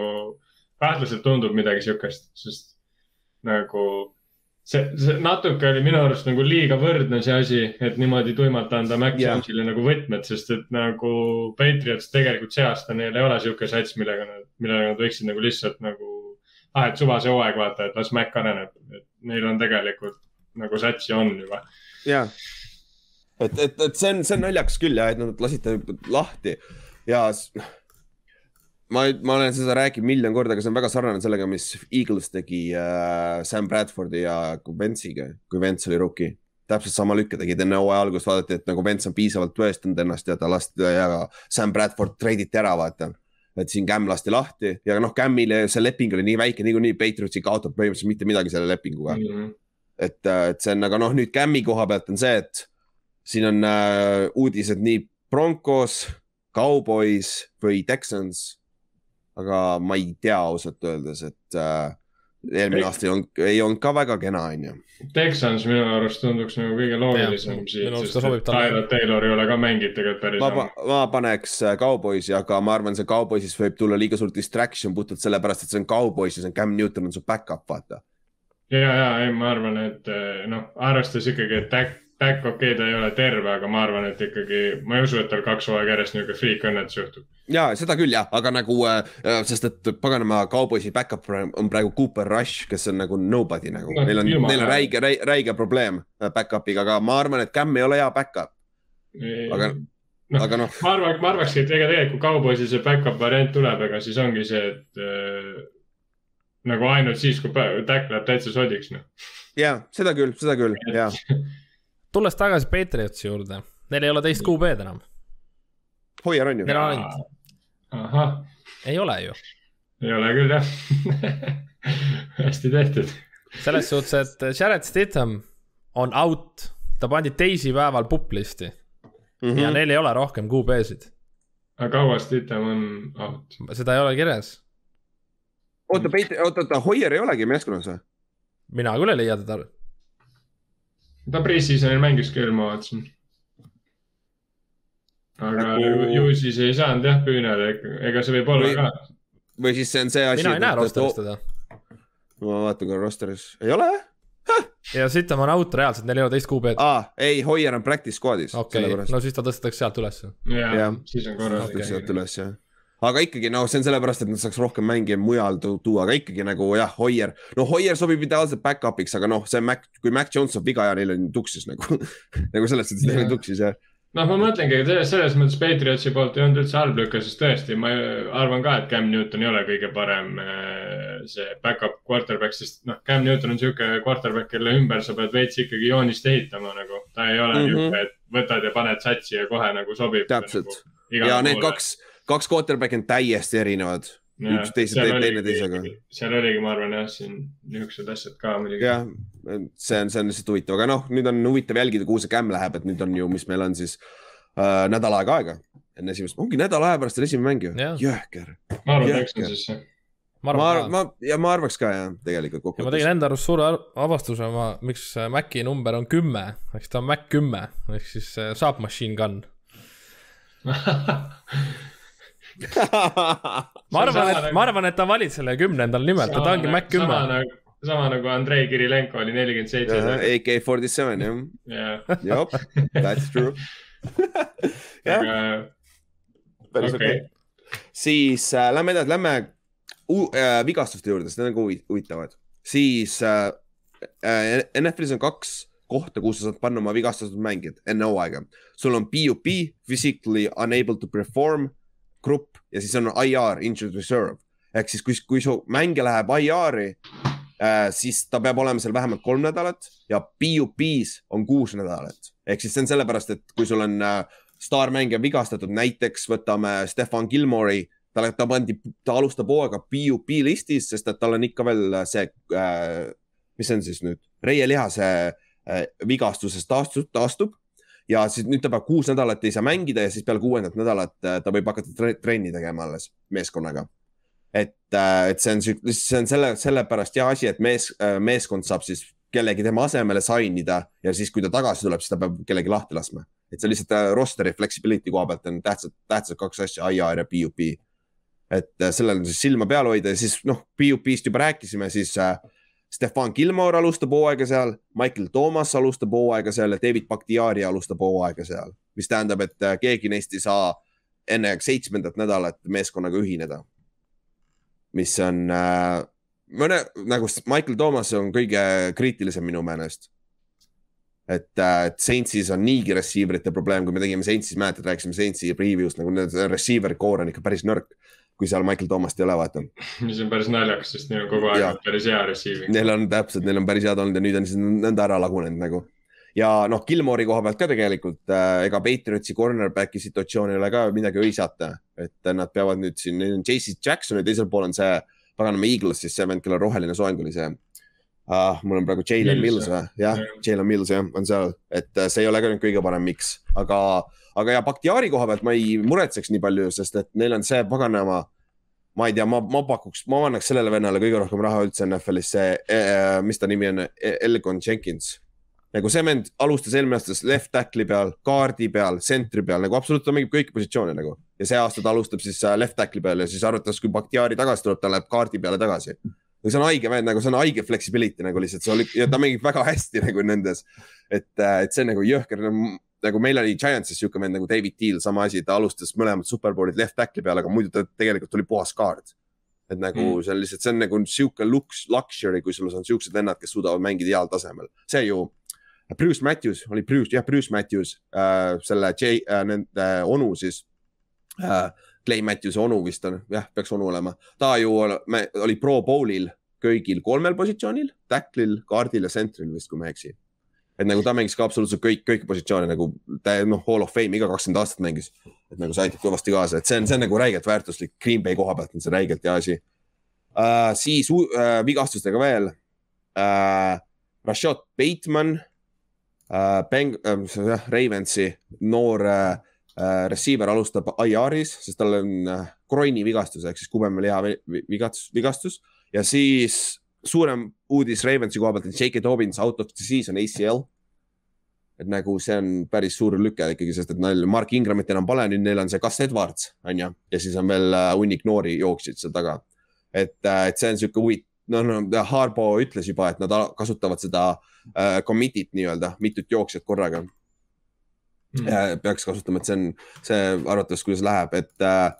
kahtlaselt tundub midagi sihukest, sest nagu see, see natuke oli minu arust nagu liiga võrdne see asi, et niimoodi tuimalt anda Mac yeah. Jones'ile nagu võtmed, sest et nagu Patriots tegelikult see aasta neil ei ole sihuke sats, millega nad, millega nad võiksid nagu lihtsalt nagu, ah, et suva see hooaeg, vaata, et las Mac areneb, et neil on tegelikult nagu satsi on juba. jah, et, et, et see on, see on naljakas küll jah, et nad lasite lahti ja ma, ma olen seda rääkinud miljon korda, aga see on väga sarnane sellega, mis Eagles tegi äh, Sam Bradfordi ja Ventsiga, kui Vents oli rookie. täpselt sama lükke tegid enne hooaja algust, vaadati, et nagu Vents on piisavalt tõestanud ennast ja ta lasti ja Sam Bradford treiditi ära, vaata. et siin Cam lasti lahti ja noh, Camile see leping oli nii väike, niikuinii Patriotsi kaotab põhimõtteliselt mitte midagi selle lepinguga mm. -hmm. et, äh, et see on, aga noh, nüüd Cami koha pealt on see, et siin on äh, uudised nii Broncos, Cowboys või Texans aga ma ei tea ausalt öeldes, et äh, eelmine aasta ei olnud, ei olnud ka väga kena, onju. Texans minu arust tunduks nagu kõige loogilisem siit, sest et Tyler Taylor ei ole ka mänginud tegelikult päris ma, ma paneks äh, Cowboysi, aga ma arvan, see Cowboysis võib tulla liiga suur distraction puhtalt sellepärast, et see on Cowboys ja see on Cam Newton on su back-up, vaata. ja, ja ei, ma arvan, et äh, noh, arvestades ikkagi, et back okei okay,, ta ei ole terve, aga ma arvan, et ikkagi, ma ei usu, et tal kaks hooaega järjest niisugune friik-õnnetus juhtub. ja seda küll jah, aga nagu äh,, sest et paganama Cowboysi back-up on praegu Cooper Rush, kes on nagu nobody nagu no,, neil on, neil on räige, räige, räige probleem äh, back-up'iga, aga ma arvan, et Cam ei ole hea back-up. aga no, aga noh. ma arvan, ma arvakski, et ega tegelikult Cowboysil see back-up variant tuleb, ega siis ongi see, et äh, nagu ainult siis, kui täkk läheb täitsa sodiks, noh. ja seda küll, seda küll, ja tulles tagasi Patriotsi juurde, neil ei ole teist QB-d enam. Hoier on ju. Neil on ainult. ahah. ei ole ju. ei ole küll jah hästi tehtud. selles suhtes, et Jared Stitham on out, ta pandi teisipäeval puplisti mm. -hmm. ja neil ei ole rohkem QB-sid. aga kaua Stitham on out? seda ei ole kirjas. oota, oota, oota, Hoier ei olegi meeskonnas või? mina küll ei leia teda ta pre-seasonil mängis küll, ma vaatasin. aga nagu... ju siis ei saanud jah püünele, ega see võib olla või, ka. või siis see on see asi. mina ei näe rosteris teda. ma vaatan korra rosteris, ei ole jah? ja siit on out reaalselt, neil ei ole teist QB-d. aa, ei, Hoier on practice squad'is. okei okay., no siis ta tõstetakse sealt ülesse. jah, siis on korras. sealt üles jah aga ikkagi noh, see on sellepärast, et nad saaks rohkem mänge mujal tuua, aga ikkagi nagu jah, Hoier, no Hoier sobib ideaalselt back-up'iks, aga noh, see Mac, kui Mac Jones saab viga ja neil on tuksis nagu nagu selles suhtes neil on tuksis jah noh, ma mõtlengi, et selles, mõttes Patriotsi poolt ei olnud üldse halb lükka, sest tõesti, ma arvan ka, et Cam Newton ei ole kõige parem äh, see back-up quarterback, sest noh, Cam Newton on niisugune quarterback, kelle ümber sa pead veits ikkagi joonist ehitama nagu. ta ei ole mm -hmm. niisugune, et võtad ja paned satsi ja kohe nagu sobib. täpselt nagu, ja need kaks kaks quarterback'i on täiesti erinevad. üks teise, teine teisega. seal oligi, ma arvan jah, siin niisugused asjad ka muidugi. jah, see on, see on lihtsalt huvitav, aga noh, nüüd on huvitav jälgida, kuhu see kämm läheb, et nüüd on ju, mis meil on siis äh, nädal aega aega enne esimest, ongi nädala aja pärast on esimene mäng ju, jõhker. ma arvan, et Texansisse ma arvan, ma, ma, ja ma arvaks ka jah, tegelikult kokkuvõttes. ma tegin enda arust suure avastuse, ma, miks Maci number on kümme, eks ta on Mac kümme, ehk siis äh, saab machine gun ma arvan, et, ma arvan, et ta valib selle kümnendal nimelt, et ta ongi Mac kümme. Nagu, sama nagu Andrei Kirilenko oli nelikümmend seitse. AK forty seven jah. jep, that's true. jah. päris okei. siis äh, lähme edasi, lähme äh, vigastuste juurde, sest need on ka huvitavad. siis äh, äh, NFL-is on kaks kohta, kus sa saad panna oma vigastatud mängijad enne hooaega. sul on PUP, physically unable to perform grupp ja siis on IR, injured reserve. ehk siis, kui, kui su mängija läheb IR-i äh,, siis ta peab olema seal vähemalt kolm nädalat ja PUP-s on kuus nädalat. ehk siis see on sellepärast, et kui sul on äh, staarmängija vigastatud, näiteks võtame Stefan Gilmore'i, talle, ta pandi, ta alustab hooaega PUP listis, sest et tal on ikka veel see äh,, mis see on siis nüüd, reielihase äh, vigastusest taastub, taastub ja siis nüüd ta peab kuus nädalat ei saa mängida ja siis peale kuuendat nädalat äh, ta võib hakata trenni tegema alles meeskonnaga et, äh, et see on, see on selle, sellepärast hea asi, et mees, äh, meeskond saab siis kellegi tema asemele sign ida ja siis, kui ta tagasi tuleb, siis ta peab kellegi lahti laskma. et see lihtsalt roster'i flexibility koha pealt on tähtsad, tähtsad kaks asja, IR ja PUP. et sellel on siis silma peal hoida ja siis noh, PUP-st juba rääkisime, siis äh, Stefan Gilmore alustab hooaega seal, Michael Thomas alustab hooaega seal ja David Bakhtiari alustab hooaega seal, mis tähendab, et keegi neist ei saa enne seitsmendat nädalat meeskonnaga ühineda. Mis on äh,, mõne nagu Michael Thomas on kõige kriitilisem minu meelest. et äh,, et Saintsis on niigi receiver ite probleem, kui me tegime Saintsis, mäletad, rääkisime Saintsi preview'st nagu need receiver core on ikka päris nõrk kui seal Michael Thoomast ei ole, vaata. mis on päris naljakas, sest neil on kogu aeg ja. päris hea receiving. Neil on täpselt, neil on päris head olnud ja nüüd on siis nõnda ära lagunenud nagu. ja noh, Gilmore'i koha pealt ka tegelikult äh, ega Patriotsi cornerback'i situatsioon ei ole ka midagi õisata, et nad peavad nüüd siin, neil on JC Jackson ja teisel pool on see paganama Eagles, siis see vend, kellel roheline soeng oli see ah,. mul on praegu Jalen Mills või, jah, Jalen Mills jah, on seal, et äh, see ei ole ka nüüd kõige parem miks, aga, aga ja Bakhtiari koha pealt ma ei muretseks nii palju, sest et neil on see paganama ma ei tea, ma, ma pakuks, ma annaks sellele vennale kõige rohkem raha üldse NFL-is, see äh,, mis ta nimi on, e-, Elgon Jenkins nagu see vend alustas eelmine aasta left tackle'i peal, kaardi peal, sentri peal nagu absoluutselt ta mängib kõiki positsioone nagu. ja see aasta ta alustab siis äh, left tackle'i peal ja siis arvates, kui Bakhtiari tagasi tuleb, ta läheb kaardi peale tagasi. ja see on haige vend, nagu see on haige flexibility nagu lihtsalt, see oli ja ta mängib väga hästi nagu nendes. et, äh, et see on nagu jõhker nagu meil oli Giantsis sihuke vend nagu David Deal, sama asi, ta alustas mõlemad superbowlid left tackle'i peal, aga muidu ta tegelikult oli puhas kaart. et nagu mm. see on lihtsalt, see on nagu sihuke lux, luxury, kui sul on siuksed vennad, kes suudavad mängida heal tasemel. see ju Bruce Matthews oli Bruce, jah, Bruce Matthews äh,, selle J äh,, nende onu siis äh,. Clay Matthewsi onu vist on, jah, peaks onu olema. ta ju me, oli pro bowl'il kõigil kolmel positsioonil, tackle'il, kaardil ja center'il vist, kui ma ei eksi. Et nagu ta mängis ka absoluutselt kõik, kõiki positsioone nagu ta noh, hall of fame iga kakskümmend aastat mängis. et nagu see aitab kõvasti kaasa, et see on, see on nagu räigelt väärtuslik, Green Bay koha pealt on see räigelt hea asi uh,. siis uh, vigastustega veel uh,. Rashad Bateman äh, Beng- äh,, jah, Ravensi noor äh receiver alustab IR-is, sest tal on äh, kroini vigastus ehk siis kubemeliha vigastus, vigastus ja siis suurem uudis Ravensi koha pealt, et J.K. Dobbins out of the season ACL. et nagu see on päris suur lüke ikkagi, sest et neil Mark Ingramit enam pole, nüüd neil on see Gus Edwards on ju, ja siis on veel äh, hunnik noori jooksjaid seal taga. et, et see on sihuke huvitav no, no Harbo ütles juba, et nad kasutavad seda äh, commit'it nii-öelda, mitut jooksjat korraga mm.. peaks kasutama, et see on, see arvates, kuidas läheb, et äh,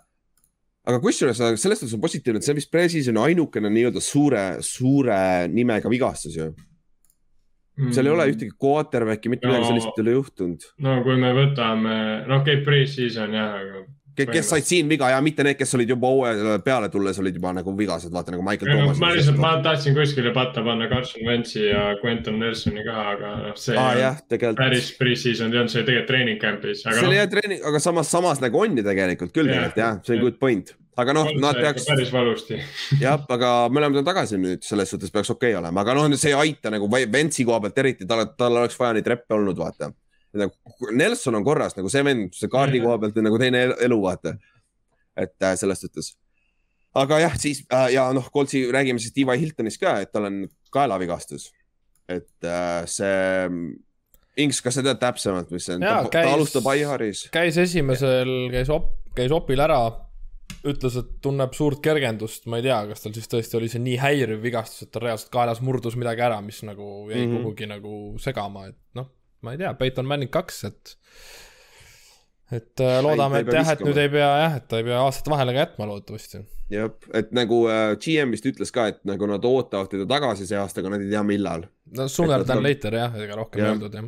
aga kusjuures selles suhtes on positiivne, et see on vist pre-season'i ainukene nii-öelda suure, suure nimega vigastus ju mm.. seal ei ole ühtegi quarterback'i, mitte no, midagi sellist ei ole juhtunud. no kui me võtame, noh, käib pre-season jah, aga kes said siin viga ja mitte need, kes olid juba hooajale peale tulles, olid juba nagu vigased, vaata nagu Michael Thomas. ma lihtsalt, ma tahtsin kuskile patta panna Carson Wentzi ja Quentin Nelsoni ka, aga noh, see ah, jah, tegelikult... päris pre-season ei olnud, see oli tegelikult treening camp'is. see oli no... jah treening, aga samas, samas nagu on ju tegelikult küll tegelikult jah, see on good point aga noh, nad peaks. päris valusti jah, aga me oleme tagasi nüüd, selles suhtes peaks okei okay olema, aga noh, see ei aita nagu Ventsi koha pealt eriti, tal, tal oleks vaja neid reppe olnud, vaata nagu Nelson on korras nagu see vend, see kaardi koha pealt on nagu teine elu, vaata. et äh, selles suhtes. aga jah, siis äh, ja noh, Coltsi räägime siis Diva Hiltonist ka, et tal on kaelavigastus. et äh, see Inks, kas sa tead täpsemalt, mis see on? ta, ta alustab Aiharis. käis esimesel, käis op-, käis opil ära, ütles, et tunneb suurt kergendust, ma ei tea, kas tal siis tõesti oli see nii häiriv vigastus, et tal reaalselt kaelas murdus midagi ära, mis nagu jäi mm -hmm. kuhugi nagu segama, et noh, ma ei tea, Peyton Manning kaks, et et äh, loodame, et jah, et nüüd ei pea jah, et ta ei pea aastat vahele ka jätma loodetavasti. jah, et nagu äh, GM vist ütles ka, et nagu nad ootavad teda tagasi see aasta, aga nad ei tea, millal. no sooner than later jah, ega rohkem ei öeldud jah.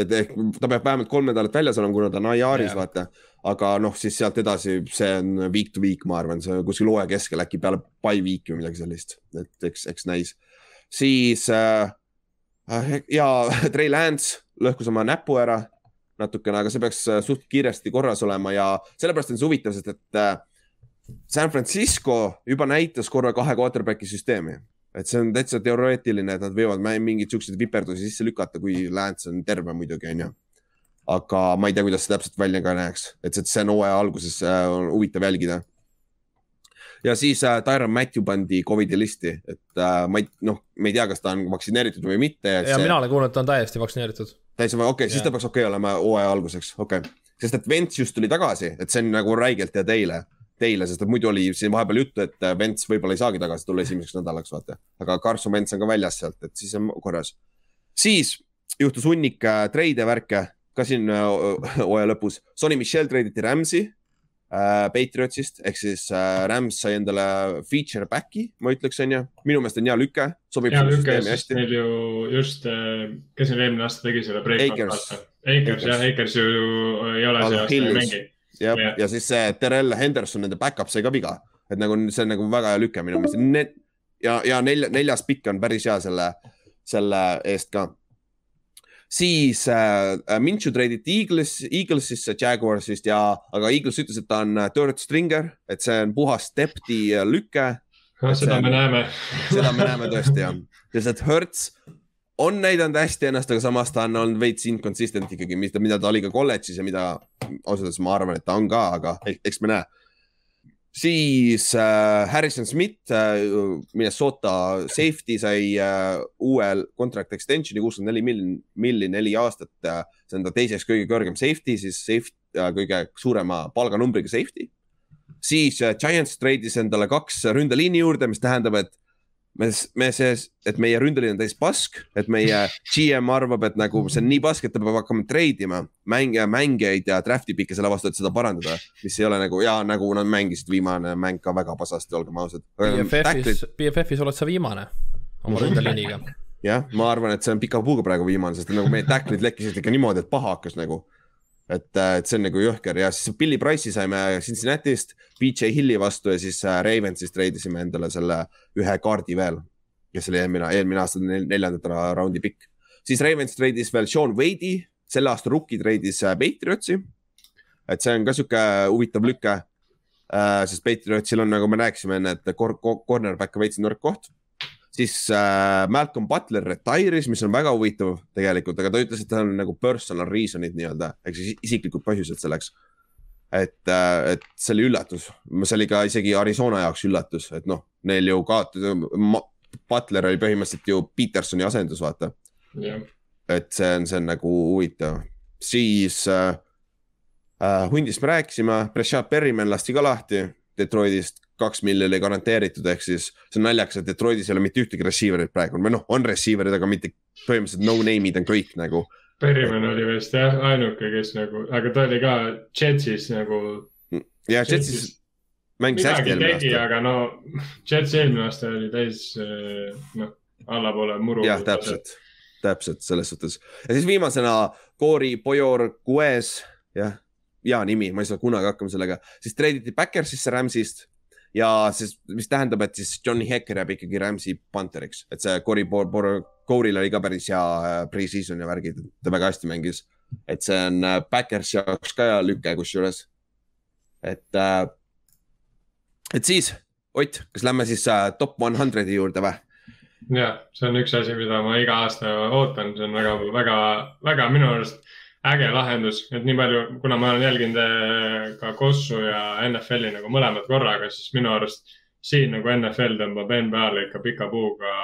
et ehk ta peab vähemalt kolm nädalat väljas olema, kuna ta on IR-is yeah., vaata. aga noh, siis sealt edasi, see on week to week, ma arvan, see on kuskil hooaja keskel äkki peale by week'i või midagi sellist, et eks, eks näis. siis äh, ja Trey Lance lõhkus oma näpu ära natukene, aga see peaks äh, suht kiiresti korras olema ja sellepärast on see huvitav, sest et äh, San Francisco juba näitas korra kahe quarterback'i süsteemi et see on täitsa teoreetiline, et nad võivad mingeid siukseid viperdusi sisse lükata, kui Lance on terve muidugi, onju. aga ma ei tea, kuidas see täpselt välja ka näeks, et see on hooaja alguses äh, huvitav jälgida. Ja siis äh, Tyron Matthew pandi Covidi listi, et äh, ma ei, noh, me ei tea, kas ta on vaktsineeritud või mitte. ja see... mina olen kuulnud, et ta on täiesti vaktsineeritud. täiesti, okei okay,, siis ta peaks okei okay olema hooaja alguseks, okei okay.. sest et Vents just tuli tagasi, et see on nagu räigelt hea teile teile, sest et muidu oli siin vahepeal juttu, et Vents äh, võib-olla ei saagi tagasi tulla esimeseks nädalaks, vaata. aga Carson Vents on ka väljas sealt, et siis on korras. siis juhtus hunnik äh, treide värke ka siin äh, hooaja lõpus. Sonny Michel treiditi Rams'i Patriotsist ehk siis äh, Rams sai endale feature back'i, ma ütleks, onju. minu meelest on hea lüke. hea lüke, sest neil ju just, kes neil eelmine aasta tegi selle break? Akers, Akers jah, Akers ju ei ole see aasta ei mängi ja yeah., ja siis see Terrell Henderson, nende back-up sai ka viga, et nagu see on nagu väga hea lüke minu meelest ja, ja nelja, neljas pikk on päris hea selle, selle eest ka. Siis äh, Minchu treiditi Eagles, Eaglesisse Jaguarsist ja, aga Eagles ütles, et ta on äh, third stringer, et see on puhas depth'i lüke. seda me näeme seda me näeme tõesti jah, sest et Hertz on näidanud hästi ennast, aga samas ta on olnud veits inconsistent ikkagi, mida, mida ta oli ka kolledžis ja mida ausalt öeldes ma arvan, et ta on ka, aga eks me näe. Siis äh, Harrison Smith äh,, Minnesota safety sai äh, uue contract extension'i kuuskümmend neli milli, milli neli aastat äh,. see on ta teiseks kõige kõrgem safety, siis safety äh, kõige suurema palganumbriga safety. siis äh, Giants treidis endale kaks ründeliini juurde, mis tähendab, et me, me see, et meie ründeliin on täis pask, et meie GM arvab, et nagu see on nii pask, et ta peab hakkama treidima mänge, mängijaid ja draft'i pikke selle vastu, et seda parandada. mis ei ole nagu ja nagu nad mängisid viimane mäng ka väga pasasti, olgem ausad. BFF-is, BFF-is oled sa viimane oma ründeliiniga. jah, ma arvan, et see on pika puuga praegu viimane, sest nagu meie tacklid lekkisid ikka niimoodi, et paha hakkas nagu et, äh, et see on nagu jõhker ja siis Billy Price'i saime Cincinnati'st, BJ Hilli vastu ja siis äh, Ravensist treidisime endale selle ühe kaardi veel, kes oli eelmine, eelmine aasta neljandat raundi pikk. siis Ravens treidis veel Sean Wade'i, selle aasta rookie treidis äh, Patriotsi. et see on ka sihuke huvitav lüke. sest Patriotsil on, nagu me rääkisime enne, et cornerback on veits nõrk koht siis äh, Malcolm Butler retire'is, mis on väga huvitav tegelikult, aga ta ütles, et tal on nagu personal reason'id nii-öelda, ehk siis isiklikud põhjused selleks. et äh,, et see oli üllatus, see oli ka isegi Arizona jaoks üllatus, et noh, neil ju kaotati, Butler oli põhimõtteliselt ju Petersoni asendus, vaata. Yeah.. et see on, see on nagu huvitav, siis äh, äh, hundist me rääkisime, Breshad Perryman lasti ka lahti Detroitist kaks milli oli garanteeritud, ehk siis see on naljakas, et Detroitis ei ole mitte ühtegi receiver'it praegu või noh, on receiver'id, aga mitte põhimõtteliselt no name'id on kõik nagu. Perryman oli vist jah, ainuke, kes nagu, aga ta oli ka Jetsis nagu. ja Jetsis mängis hästi eelmine aasta. aga no Jets eelmine aasta oli täis noh, allapoole muru. jah, täpselt, täpselt selles suhtes ja siis viimasena Corey Bojor Gues, jah hea nimi, ma ei saa kunagi hakkama sellega, siis treiditi Backersisse Rams'ist ja siis, mis tähendab, et siis Johnny Hecker jääb ikkagi Rams'i Pantheriks, et see Cory Corey'l oli ka päris hea äh, pre-season ja värgid, ta väga hästi mängis. et see on Backers äh, jaoks ka hea lüke kusjuures. et, äh, et siis, Ott, kas lähme siis top one hundred'i juurde või? ja, see on üks asi, mida ma iga aasta ootan, see on väga, väga, väga minu arust äge lahendus, et nii palju, kuna ma olen jälginud äh, ka Kossu ja NFL-i nagu mõlemad korraga, siis minu arust siin nagu NFL tõmbab NBA-le ikka pika puuga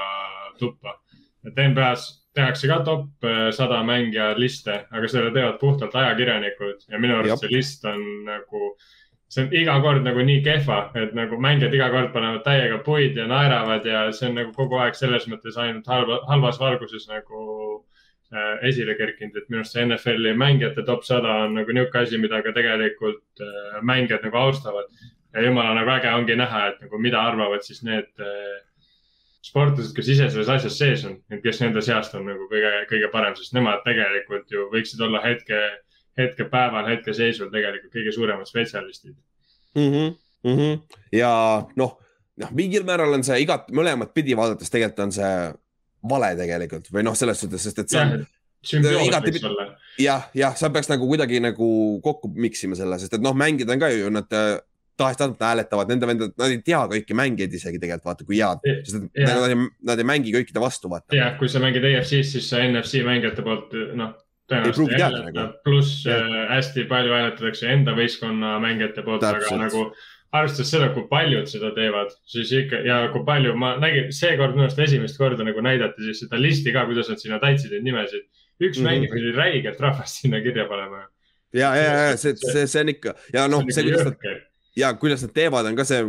tuppa. et NBA-s tehakse ka top äh, sada mängija liste, aga selle teevad puhtalt ajakirjanikud ja minu arust Jab. see list on nagu, see on iga kord nagu nii kehva, et nagu mängijad iga kord panevad täiega puid ja naeravad ja see on nagu kogu aeg selles mõttes ainult halva, halvas valguses nagu esile kerkinud, et minu arust see NFL-i mängijate top sada on nagu niisugune asi, mida ka tegelikult äh, mängijad nagu austavad. ja jumala nagu äge ongi näha, et nagu mida arvavad siis need, äh, sportlased, kes ise selles asjas sees on, et kes nende seast on nagu kõige, kõige parem, sest nemad tegelikult ju võiksid olla hetke, hetkepäeval, hetkeseisul tegelikult kõige suuremad spetsialistid mm. -hmm, mm -hmm. ja noh, noh, mingil määral on see igat, mõlemat pidi vaadates tegelikult on see vale tegelikult või noh, selles suhtes, sest et see on olla. jah, jah, sa peaks nagu kuidagi nagu kokku mix ima selle, sest et noh, mängida on ka ju nad äh, tahes-tahtmata hääletavad, nende vendad, nad ei tea kõiki mängijaid isegi tegelikult vaata, kui head, sest et ja. nad, ei, nad ei mängi kõikide vastu, vaata. jah, kui sa mängid EFC-s, siis sa NFC mängijate poolt noh, tõenäoliselt ei hääleta, nagu. pluss äh, hästi palju hääletatakse enda võistkonna mängijate poolt, aga nagu arvestades seda, kui paljud seda teevad, siis ikka ja kui palju ma nägin, seekord minu arust esimest korda nagu näidati siis seda listi ka, kuidas nad sinna täitsid neid nimesid. üks mm -hmm. mängija oli räigelt rahvast sinna kirja panema. ja, ja, ja see, see, see on ikka ja noh, see, kuidas nad ja kuidas nad teevad, on ka see,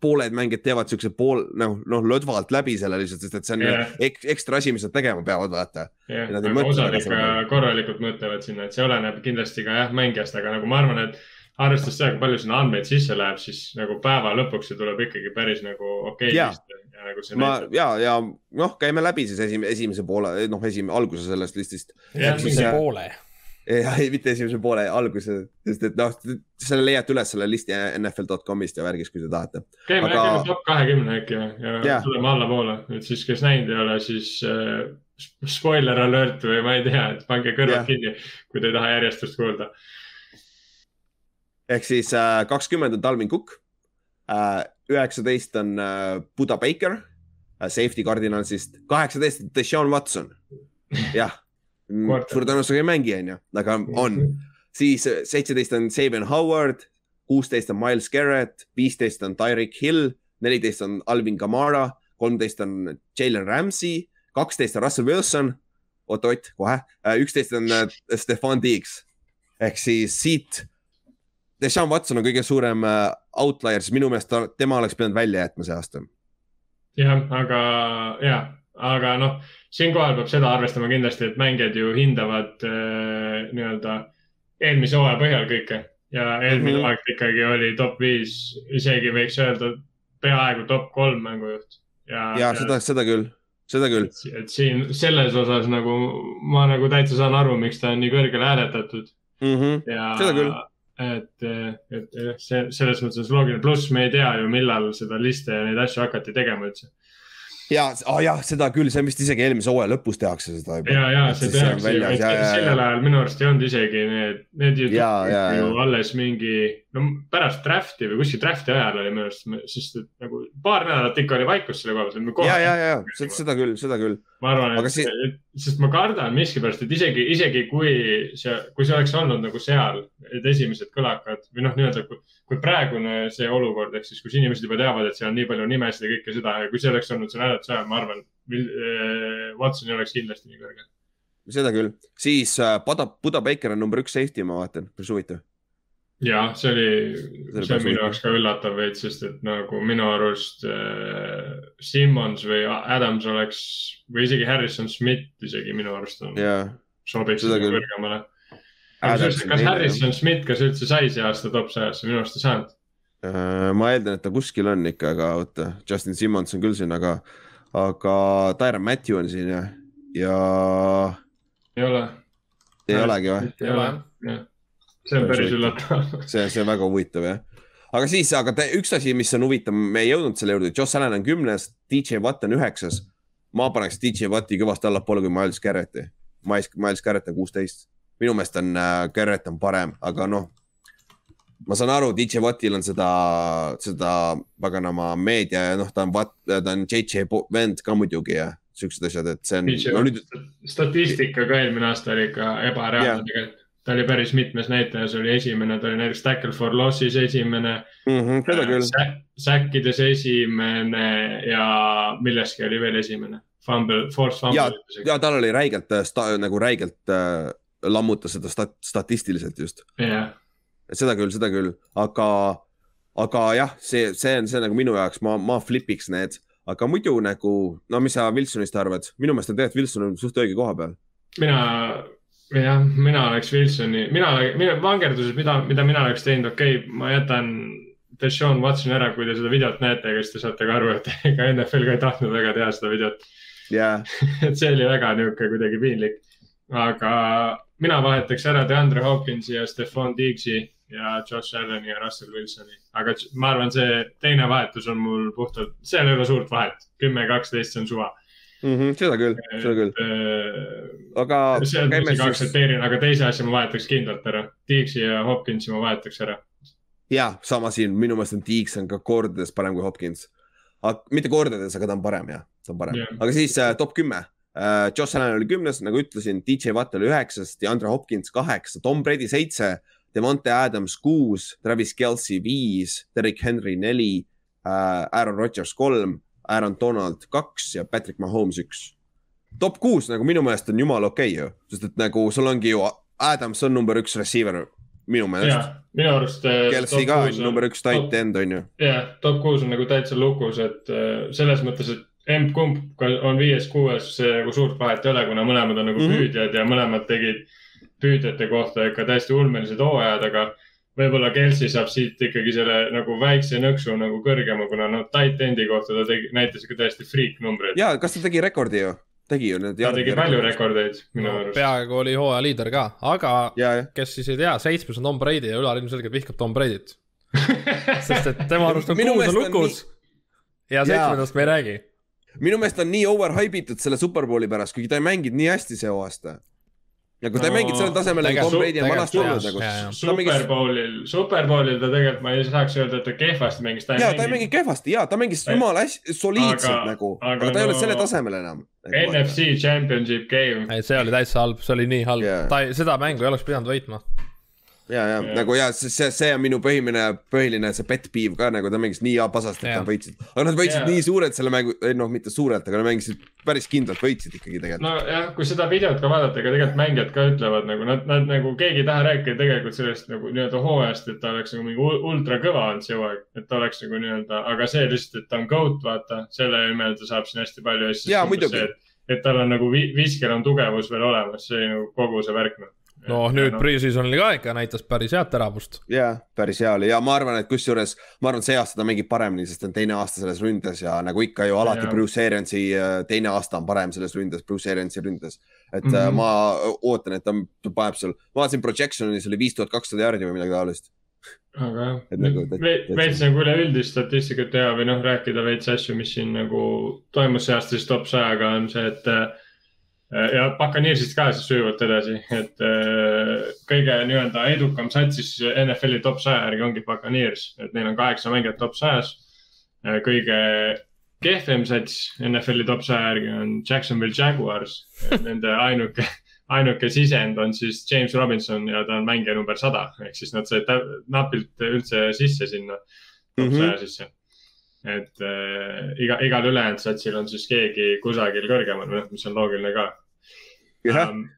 pooled mängijad teevad siukse pool noh, noh lõdvalt läbi selle lihtsalt, sest et see on yeah. ek, ekstra asi, mis nad tegema peavad, vaata yeah.. osad ikka korralikult mõtlevad sinna, et see oleneb kindlasti ka jah mängijast, aga nagu ma arvan, et arvestades seda, kui palju sinna andmeid sisse läheb, siis nagu päeva lõpuks see tuleb ikkagi päris nagu okei okay. ja, ja nagu see ma ja, ja noh, käime läbi siis esimese, esimese poole, noh, esimene, alguse sellest listist. esimese poole ja ei, mitte esimese poole alguse, sest et noh, selle leiate üles selle listi NFL.com'ist ja värgist, kui te tahate. käime Aga... räägime top kahekümne äkki ja yeah. tuleme allapoole, et siis, kes näinud ei ole, siis äh, spoiler alert või ma ei tea, et pange kõrvad yeah. kinni, kui te ei taha järjestust kuulda. Ehk siis äh, kakskümmend on Talvin Cook äh,, üheksateist on äh, Buda Baker safety kardinalsist, kaheksateist on Deshaun Watson, jah Mm, suure tõenäosusega ei mängi, onju, aga on. siis seitseteist on Sabian Howard, kuusteist on Miles Garrett, viisteist on Tyreek Hill, neliteist on Alvin Kamara, kolmteist on Jalen Ramsey, kaksteist on Russell Wilson. oot-oot, kohe, üksteist on Stefan Diggs ehk siis siit. Deshaun Watson on kõige suurem äh, outlier, siis minu meelest ta, tema oleks pidanud välja jätma see aasta. jah, aga ja, aga noh siinkohal peab seda arvestama kindlasti, et mängijad ju hindavad äh, nii-öelda eelmise hooaja põhjal kõike ja eelmine mm -hmm. aeg ikkagi oli top viis, isegi võiks öelda peaaegu top kolm mängujuht. ja, ja seda, seda küll, seda küll. et siin selles osas nagu ma nagu täitsa saan aru, miks ta on nii kõrgele hääletatud mm. -hmm. Ja, seda küll et, et see selles mõttes loogiline, pluss me ei tea ju, millal seda liste ja neid asju hakati tegema üldse ja oh, jah, seda küll, see vist isegi eelmise hooaja lõpus tehakse seda juba. ja, ja see tehakse ju, sellel ajal minu arust ei olnud isegi need, need ju, ja, ja, ju ja. alles mingi, no pärast draft'i või kuskil draft'i ajal oli minu arust, sest et nagu paar nädalat ikka oli vaikus selle koha pealt. ja, ja, ja seda küll, seda küll. ma arvan, et si, sest ma kardan miskipärast, et isegi, isegi kui see, kui see oleks olnud nagu seal, need esimesed kõlakad või noh, nii-öelda kui, kui praegune see olukord, ehk siis kus inimesed juba teavad, et seal on nii palju nimesid ja kõike seda ja kui see oleks olnud seal hääletuse ajal, ma arvan, äh, Watson ei oleks kindlasti nii kõrge. seda küll, siis äh, Buda, Buda Baker on number üks safety, ma vaatan, päris huvitav. Ja see oli, see on minu jaoks ka üllatav veits, sest et nagu minu arust äh, Simmons või Adams oleks või isegi Harrison Smith isegi minu arust on yeah., sobiks kõrgemale kas Harrison Smith, kas üldse sai see aasta top sajasse, minu arust ei saanud uh,. ma eeldan, et ta kuskil on ikka, aga oota, Justin Simmons on küll siin, aga, aga Tyron Matthew on siin ja, ja. ei ole. ei olegi või? ei ole jah, see on päris üllatav see, see on väga huvitav jah aga siis, aga te, üks asi, mis on huvitav, me ei jõudnud selle juurde, Joss Allan on kümnes, DJ Watt on üheksas. ma paneks DJ Watti kõvasti allapoole kui Miles Garretti. Miles, Miles Garrett on kuusteist minu meelest on äh, Garrett on parem, aga noh. ma saan aru, DJ Wattil on seda, seda paganama meedia ja noh, ta on, ta on JJ vend ka muidugi ja siuksed asjad, et see on. No, nüüd... statistika ka eelmine aasta oli ikka ebareaalne tegelikult ta oli päris mitmes näitajas oli esimene, ta oli näiteks tackle for loss'is esimene mm. -hmm, seda küll. Säkkides esimene ja milleski oli veel esimene. Fumble, force fumble. ja, ja tal oli räigelt, äh, nagu räigelt äh, lammutas seda stat statistiliselt just yeah.. seda küll, seda küll, aga, aga jah, see, see on see nagu minu jaoks, ma, ma flipiks need, aga muidu nagu, no mis sa Wilsonist arvad, minu meelest on tegelikult Wilson on suht õige koha peal. mina, jah, mina oleks Wilsoni, mina, mina vangerduses, mida, mida mina oleks teinud, okei okay,, ma jätan Deshaun Watson ära, kui te seda videot näete, siis te saate ka aru, et ega NFL ka ei tahtnud väga teha seda videot yeah. et see oli väga nihuke kuidagi piinlik. aga mina vahetaks ära DeAndre Hopkinsi ja Stefan Diggs'i ja Josh Allan'i ja Russell Wilsoni. aga ma arvan, see teine vahetus on mul puhtalt, seal ei ole suurt vahet, kümme, kaksteist, see on suva mm. -hmm, seda küll, seda küll. Äh, aga. see on muidugi aktsepteerin, aga teise asja ma vahetaks kindlalt ära. Diggs'i ja Hopkinsi ma vahetaks ära. ja, sama siin, minu meelest on Diggs on ka kordades parem kui Hopkins. mitte kordades, aga ta on parem jah, ta on parem yeah., aga siis äh, top kümme äh,. Josh Allan oli kümnes, nagu ütlesin, DJ Watt oli üheksas, DeAndre Hopkins kaheksa, Tom Brady seitse, Devonte Adams kuus, Travis Kelci viis, Derek Henry neli äh,, Aaron Rodgers kolm Aaron Donald kaks ja Patrick Mahomes üks. top kuus nagu minu meelest on jumala okei okay, ju, sest et nagu sul ongi ju Adams on number üks receiver minu meelest. minu arust. Äh, Kelsey ka on number üks tight end on ju. jah, top kuus on nagu täitsa lukus, et äh, selles mõttes, et emb-kumb on viies-kuues, see nagu suurt vahet ei ole, kuna mõlemad on nagu mm -hmm. püüdjad ja mõlemad tegid püüdjate kohta ikka täiesti ulmelised hooajad, aga võib-olla Kelsey saab siit ikkagi selle nagu väikse nõksu nagu kõrgema, kuna noh, tight end'i kohta ta tegi, näitas ikka täiesti freak numbreid. ja, kas ta tegi rekordi ju? tegi ju need. ta tegi palju rekordeid minu no, arust. peaaegu oli hooaja liider ka, aga ja, ja. kes siis ei tea, seitsmes on Tom Brady ja Ülar ilmselgelt vihkab Tom Brady't sest et tema arust on kuus on lukus nii... ja seitsmendast me ei räägi. minu meelest on nii overhype itud selle Superbowli pärast, kuigi ta ei mänginud nii hästi see aasta nagu ta no, ei mänginud sellel tasemel nagu Tom Brady on vanasti olnud nagu. Superbowlil, Superbowlil ta tegelikult, ma ei saaks öelda, et ta kehvasti mängis. ja ta ei mängi kehvasti ja ta mängis jumala hästi, soliidselt nagu, aga ta ei ole selle tasemel enam nagu,. NFC Championship game. ei, see oli täitsa halb, see oli nii halb yeah., ta ei, seda mängu ei oleks pidanud võitma ja, ja nagu ja see, see on minu põhiline, põhiline see pet peeve ka nagu ta mängis nii pasast, et nad võitsid. aga nad võitsid yeah. nii suurelt selle mängu, noh, mitte suurelt, aga nad mängisid päris kindlalt võitsid ikkagi tegelikult. nojah, kui seda videot ka vaadata, ega tegelikult mängijad ka ütlevad nagu nad, nad nagu keegi ei taha rääkida tegelikult sellest nagu nii-öelda hooajast, et ta oleks nagu mingi ultra kõva olnud see hooaeg, et ta oleks nagu nii-öelda, aga see lihtsalt, et ta on goat, vaata, selle nimel ta saab siin hästi palju jaa, muidugi. et tal on nagu viskel on tugevus veel olemas, see nagu kogu see värk noh no nüüd no. pre-seasonil ka ikka näitas päris head teravust. ja, päris hea oli ja ma arvan, et kusjuures ma arvan, et see aasta ta mängib paremini, sest ta on teine aasta selles ründes ja nagu ikka ju alati ja. Bruce Ariansi äh, teine aasta on parem selles ründes, Bruce Ariansi ründes. et mm -hmm. ma ootan, et ta paneb seal, ma vaatasin projection'is oli viis tuhat kakssada jaardi või midagi taolist aga jah, nagu, veits nagu üleüldist statistikat teha või noh, rääkida veits asju, mis siin nagu toimus see aasta siis top sajaga on see, et Äh, ja Buccaneersist ka siis sujuvalt edasi, et äh, kõige nii-öelda edukam sats siis NFL-i top saja järgi ongi Buccaneers, et neil on kaheksa mängijat top sajas. Äh, kõige kehvem sats NFL-i top saja järgi on Jacksonville Jaguars, nende ainuke, ainuke sisend on siis James Robinson ja ta on mängija number sada, ehk siis nad said napilt üldse sisse sinna top saja mm -hmm. sisse et äh, iga, igal ülejäänud satsil on siis keegi kusagil kõrgemal, noh, mis on loogiline ka Um,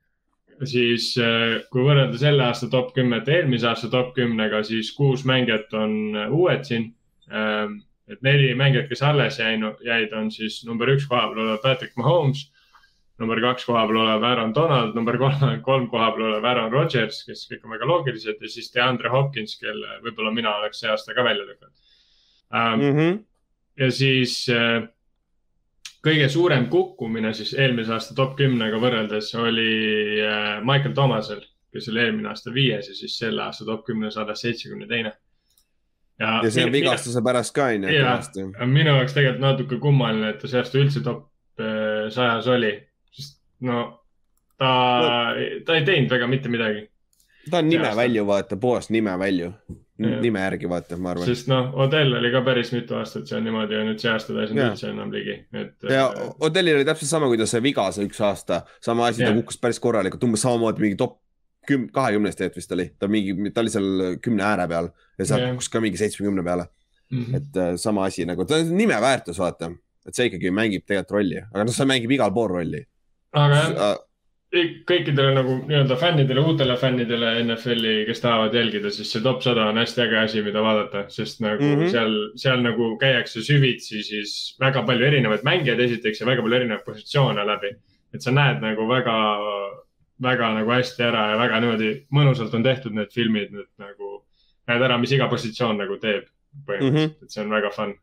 siis äh, kui võrrelda selle aasta top kümmet eelmise aasta top kümnega, siis kuus mängijat on äh, uued siin. Um, et neli mängijat, kes alles jäinud, jäid, on siis number üks koha peal olev Patrick Mahomes. number kaks koha peal olev Aaron Donald, number kolm, kolm koha peal olev Aaron Rodgers, kes kõik on väga loogilised ja siis DeAndre Hopkins, kelle võib-olla mina oleks see aasta ka välja lükanud um,. Mm -hmm. ja siis äh, kõige suurem kukkumine siis eelmise aasta top kümnega võrreldes oli äh, Michael Thomasel, kes oli eelmine aasta viies ja siis selle aasta top kümnes alles seitsmekümne teine. ja, ja see on vigastuse pärast ka on ju. minu jaoks tegelikult natuke kummaline, et ta see aasta üldse top äh, sajas oli, sest no ta no., ta ei teinud väga mitte midagi. Ta on nime välju, vaata, puhas nime välju nime järgi vaata, ma arvan. sest noh, Odell oli ka päris mitu aastat seal niimoodi ja nüüd see aasta ta ei saanud üldse enam ligi, et. ja Odellil oli täpselt sama, kui ta sai viga see üks aasta, sama asi, ta kukkus päris korralikult, umbes samamoodi mingi top küm-, kahekümnest tegelikult vist oli, ta mingi, ta oli seal kümne ääre peal ja sealt kukkus ka mingi seitsmekümne peale mm. -hmm. et äh, sama asi nagu, ta on nime väärtus, vaata, et see ikkagi mängib tegelikult rolli, aga noh, see mängib igal pool rolli. aga jah kõikidele nagu nii-öelda fännidele, uutele fännidele NFL-i, kes tahavad jälgida, siis see top sada on hästi äge asi, mida vaadata, sest nagu mm -hmm. seal, seal nagu käiakse süvitsi siis väga palju erinevaid mängijaid esiteks ja väga palju erinevaid positsioone läbi. et sa näed nagu väga, väga nagu hästi ära ja väga niimoodi mõnusalt on tehtud need filmid, et nagu näed ära, mis iga positsioon nagu teeb põhimõtteliselt mm, -hmm. et see on väga fun.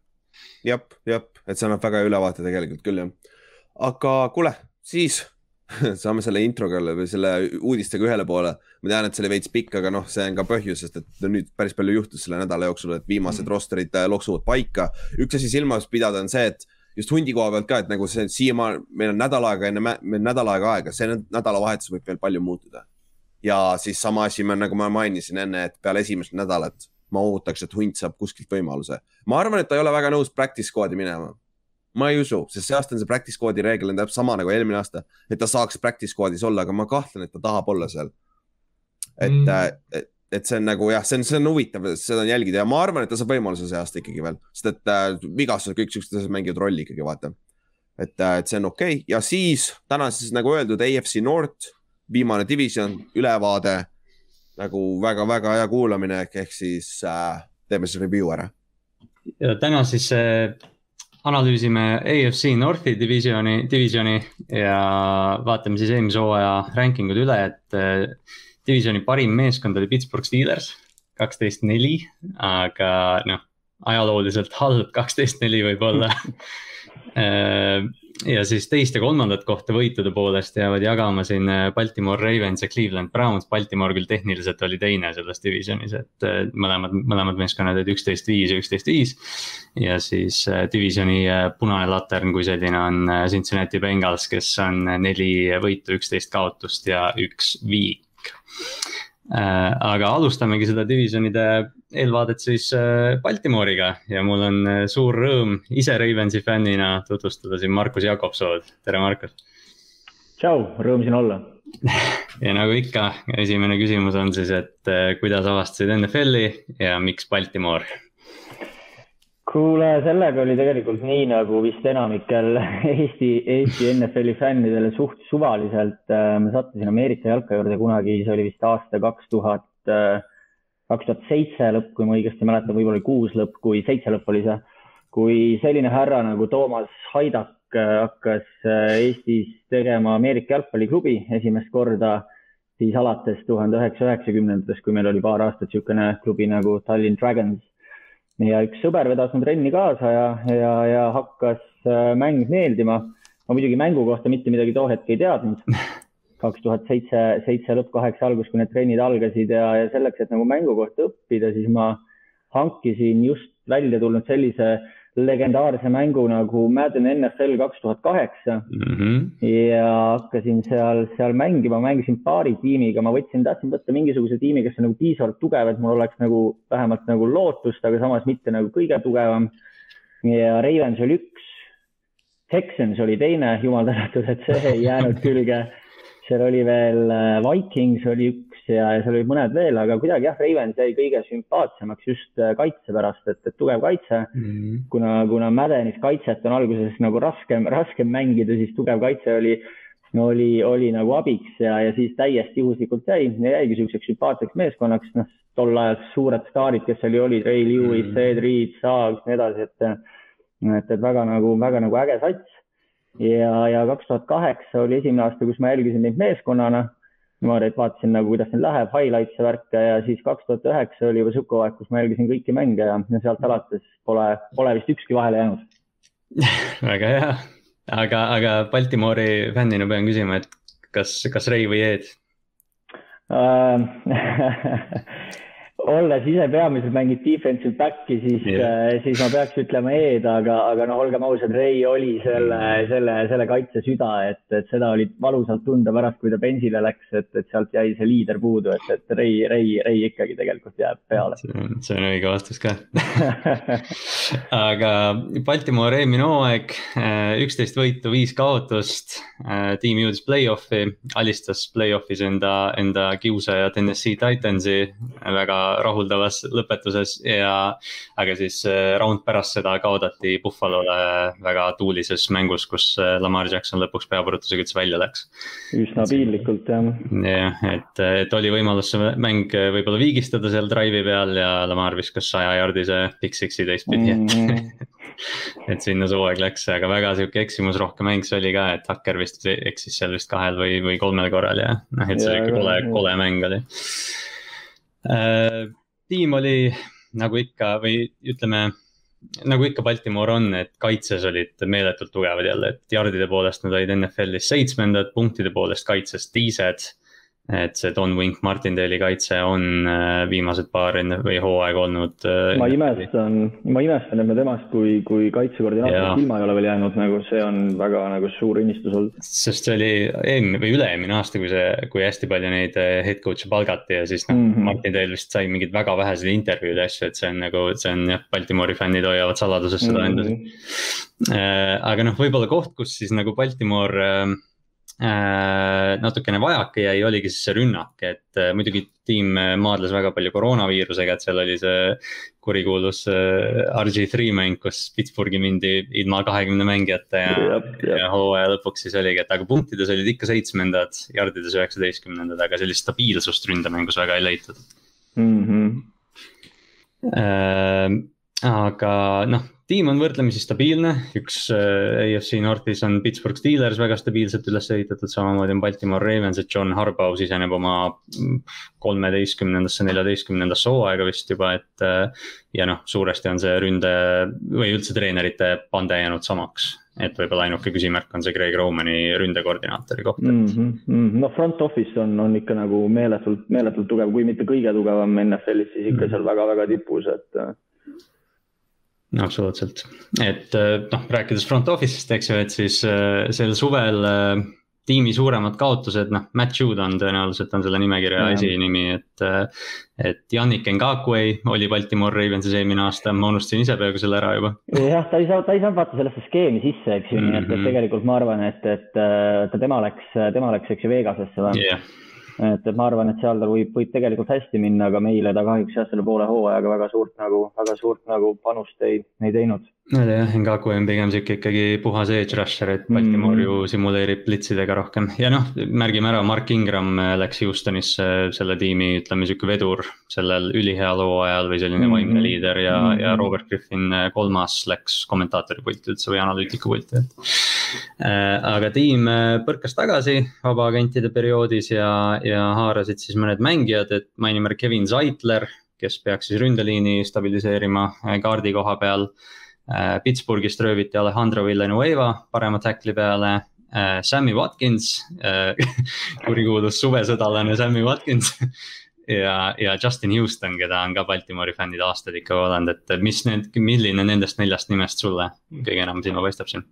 jah, jah, et see annab väga ülevaate tegelikult küll jah. aga kuule, siis saame selle introga või selle uudistega ühele poole. ma tean, et see oli veits pikk, aga noh, see on ka põhjus, sest et nüüd päris palju juhtus selle nädala jooksul, et viimased mm. rosterid äh, loksuvad paika. üks asi silmas pidada on see, et just hundi koha pealt ka, et nagu see siiamaani, meil on nädal aega enne, meil nädal aega aega, see nädalavahetus võib veel palju muutuda. ja siis sama asi, nagu ma mainisin enne, et peale esimest nädalat ma ootaks, et hunt saab kuskilt võimaluse. ma arvan, et ta ei ole väga nõus practice squad'i minema. Ma ei usu, sest see aasta on see practice squad'i reegel on täpselt sama nagu eelmine aasta, et ta saaks practice squad'is olla, aga ma kahtlen, et ta tahab olla seal. et mm., et, et see on nagu jah, see on, see on huvitav, seda jälgida ja ma arvan, et ta saab võimaluse see aasta ikkagi veel, sest et äh, vigastused, kõik siuksed asjad mängivad rolli ikkagi, vaata. et äh,, et see on okei okay. ja siis täna siis nagu öeldud, AFC North, viimane division, ülevaade nagu väga-väga hea kuulamine, ehk siis äh, teeme siis review ära. täna siis äh, analüüsime AFC Northi divisioni, divisioni ja vaatame siis eelmise hooaja ranking ud üle, et äh, divisioni parim meeskond oli Pittsburgh Steelers, kaksteist neli, aga noh, ajalooliselt halb kaksteist neli võib-olla äh, ja siis teist ja kolmandat kohta võitude poolest jäävad jagama siin äh, Baltimore Ravens ja Cleveland Browns. Baltimore küll tehniliselt oli teine selles divisionis, et äh, mõlemad, mõlemad meeskonnad olid üksteist viis ja üksteist viis. ja siis divisioni punane latern kui selline on Cincinnati Bengals, kes on neli võitu, üksteist kaotust ja üks viik Äh, aga alustamegi seda divisjonide eelvaadet siis äh, Baltimooriga ja mul on äh, suur rõõm ise Ravensi fännina tutvustada siin Markus Jakobsood, tere Markus. tšau, rõõm siin olla ja nagu ikka, esimene küsimus on siis, et kuidas avastasid NFL-i ja miks Baltimore? kuule, sellega oli tegelikult nii nagu vist enamikel Eesti, Eesti NFL-i fännidele suht suvaliselt. Äh, ma sattusin Ameerika jalka juurde kunagi, see oli vist aasta kaks tuhat, äh, kaks tuhat seitse lõpp, kui ma õigesti mäletan, võib-olla oli kuus lõpp, kui seitse lõpp oli see. kui selline härra nagu Toomas Haidak äh, hakkas Eestis tegema Ameerika jalgpalliklubi esimest korda, siis alates tuhande üheksasaja üheksakümnendatest, kui meil oli paar aastat niisugune klubi nagu Tallinn Dragons ja üks sõber vedas mu trenni kaasa ja, ja, ja hakkas äh, mäng meeldima. ma muidugi mängu kohta mitte midagi too hetk ei teadnud. kaks tuhat seitse, seitse lõpp kaheksa algus, kui need trennid algasid ja, ja selleks, et nagu mängu kohta õppida, siis ma hankisin just välja tulnud sellise legendaarse mängu nagu Madden NFL kaks tuhat kaheksa. Mhm. ja hakkasin seal, seal mängima, mängisin paari tiimiga, ma võtsin, tahtsin võtta mingisuguse tiimi, kes on nagu piisavalt tugev, et mul oleks nagu vähemalt nagu lootust, aga samas mitte nagu kõige tugevam. ja Ravens oli üks, Texans oli teine, jumal tänatud, et see ei jäänud külge. Seal oli veel äh, Vikings oli üks ja, ja seal olid mõned veel, aga kuidagi jah, Ravens jäi kõige sümpaatsemaks just äh, kaitse pärast, et, et tugev kaitse mm. -hmm. kuna, kuna Maddenis kaitset on alguses nagu raskem, raskem mängida, siis tugev kaitse oli, oli, oli nagu abiks ja, ja siis täiesti juhuslikult jäi ja jäigi niisuguseks sümpaatseks meeskonnaks, noh, tol ajal suured staarid, kes seal ju olid, Ray Lewis mm, -hmm. Ed Reed, Saags, nii edasi, et, et, et väga nagu, väga nagu äge sats ja, ja kaks tuhat kaheksa oli esimene aasta, kus ma jälgisin neid meeskonnana. Niimoodi, et vaatasin nagu, kuidas neil läheb, highlights'e värke ja siis kaks tuhat üheksa oli juba sihuke aeg, kus ma jälgisin kõiki mänge ja, ja sealt alates pole, pole vist ükski vahele jäänud. Väga hea, aga, aga Baltimoori fännina pean küsima, et kas, kas Ray või Ed olles ise peamiselt mänginud defensive back'i, siis yeah., siis ma peaks ütlema Ed, aga, aga noh, olgem ausad, Ray oli selle, selle, selle kaitse süda, et, et seda oli valusalt tunda pärast, kui ta bensile läks, et, et sealt jäi see liider puudu, et, et Ray, Ray, Ray ikkagi tegelikult jääb peale. see on õige vastus ka aga Baltimore eelmine hooaeg, äh, üksteist võitu, viis kaotust. Äh, tiim jõudis play-off'i, alistas play-off'is enda, enda kiusaja Tennessee Titansi väga rahuldavas lõpetuses ja. aga siis äh, round pärast seda kaotati Buffalo'le väga tuulises mängus, kus äh, Lamar Jackson lõpuks peapurutusega üldse välja läks. üsna piinlikult jah. jah, et, et oli võimalus see mäng äh, võib-olla viigistada seal drive'i peal ja Lamar viskas saja jardise Big Six'i teistpidi mm, -hmm. et sinna see hooaeg läks, aga väga sihuke eksimusrohke mäng see oli ka, et Hakker vist eksis seal vist kahel või, või kolmel korral ja noh, et see oli ikka kole, kole mäng oli tiim oli nagu ikka või ütleme nagu ikka Baltimore on, et kaitses olid meeletult tugevad jälle, et jardide poolest nad olid NFL-is seitsmendad, punktide poolest kaitses teised et see Don Wink Martindale'i kaitse on äh, viimased paar või hooaeg olnud. Äh, ma imestan, ma imestan, et me temast kui, kui kaitsekoordinaatorist ilma ei ole veel jäänud, nagu see on väga nagu suur õnnistus olnud. sest see oli eelmine või üle-eelmine aasta, kui see, kui hästi palju neid äh, head coach'e palgati ja siis noh mm -hmm., Martindale vist sai mingeid väga väheseid intervjuude ja asju, et see on nagu, see on jah, Baltimore'i fännid hoiavad saladuses seda mm -hmm. endas. aga noh, võib-olla koht, kus siis nagu Baltimore Äh, natukene vajaka jäi, oligi siis see rünnak, et äh, muidugi tiim äh, maadles väga palju koroonaviirusega, et seal oli see kurikuulus RG3 mäng, kus Pittsburghi mindi ilma kahekümne mängijata ja, ja hooaja lõpuks siis oligi, et aga punktides olid ikka seitsmendad, jardides üheksateistkümnendad, aga sellist stabiilsust ründamängus väga ei leitud mm. -hmm. Äh, aga noh tiim on võrdlemisi stabiilne, üks äh, AFC Northis on Pittsburgh Steelers väga stabiilselt üles ehitatud, samamoodi on Baltimore Ravens, et John Harbaugh siseneb oma kolmeteistkümnendasse, neljateistkümnendasse hooaega vist juba, et. Äh, ja noh, suuresti on see ründe või üldse treenerite pande jäänud samaks et võib-olla ainuke küsimärk on see Greg Romani ründekoordinaatori koht mm. -hmm. no front office on, on ikka nagu meeletult, meeletult tugev, kui mitte kõige tugevam NFL-is, siis ikka mm -hmm. seal väga-väga tipus, et äh, absoluutselt, et äh, noh, rääkides front office'ist, eks ju, et siis äh, sel suvel äh, tiimi suuremad kaotused, noh, Matt Judon tõenäoliselt on selle nimekirja ja. esinimi, et. et Yannick Ngakwe oli Baltimore Ravensis eelmine aasta, ma unustasin ise peaaegu selle ära juba. jah, ta ei saa, ta ei saanud vaata sellesse skeemi sisse, eks ju mm, -hmm. nii et, et mhm. tegelikult ma arvan, et, et ta, tema läks, tema läks, eks ju, Vegasesse või yeah.? Et, et ma arvan, et seal tal võib, võib tegelikult hästi minna, aga meile ta kahjuks jah, selle poole hooajaga väga suurt nagu, väga suurt nagu panust ei, ei teinud oli jah, Ngaku on pigem sihuke ikkagi puhas edge rusher, et Baltimore mm. ju simuleerib blitsidega rohkem ja noh, märgime ära, Mark Ingram äh, läks Houstonisse selle tiimi, ütleme sihuke vedur sellel üliheal hooajal või selline mm. vaimne liider ja mm., ja Robert Griffin äh, kolmas läks kommentaatori pulti üldse või analüütiku pulti, et. Äh, aga tiim põrkas tagasi vabaagentide perioodis ja, ja haarasid siis mõned mängijad, et mainime Kevin Zeitler, kes peaks siis ründeliini stabiliseerima kaardi koha peal Äh, Pittsburghist rööviti Alejandro Villanueva parema tackli peale. Äh, Sammy Watkins äh, kurikuulus suvesõdalane Sammy Watkins ja, ja Justin Houston, keda on ka Baltimori fännid aastaid ikka oodanud, et mis need, milline nendest neljast nimest sulle kõige enam silma paistab siin?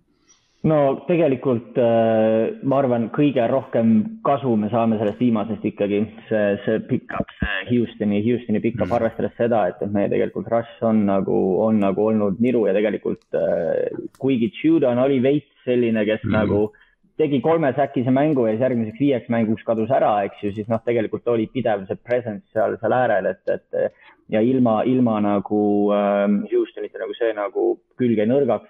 No tegelikult äh, ma arvan, kõige rohkem kasu me saame sellest viimasest ikkagi see, see pick-up, see Houstoni, Houstoni pick-up mm., arvestades seda, et, et meie tegelikult rush on nagu, on nagu olnud niru ja tegelikult äh, kuigi Judon oli veits selline, kes mm. nagu tegi kolme säkise mängu ja siis järgmiseks viieks mänguks kadus ära, eks ju, siis noh, tegelikult oli pidev see presence seal, seal äärel, et, et ja ilma, ilma nagu äh, Houstonita nagu see nagu külge nõrgaks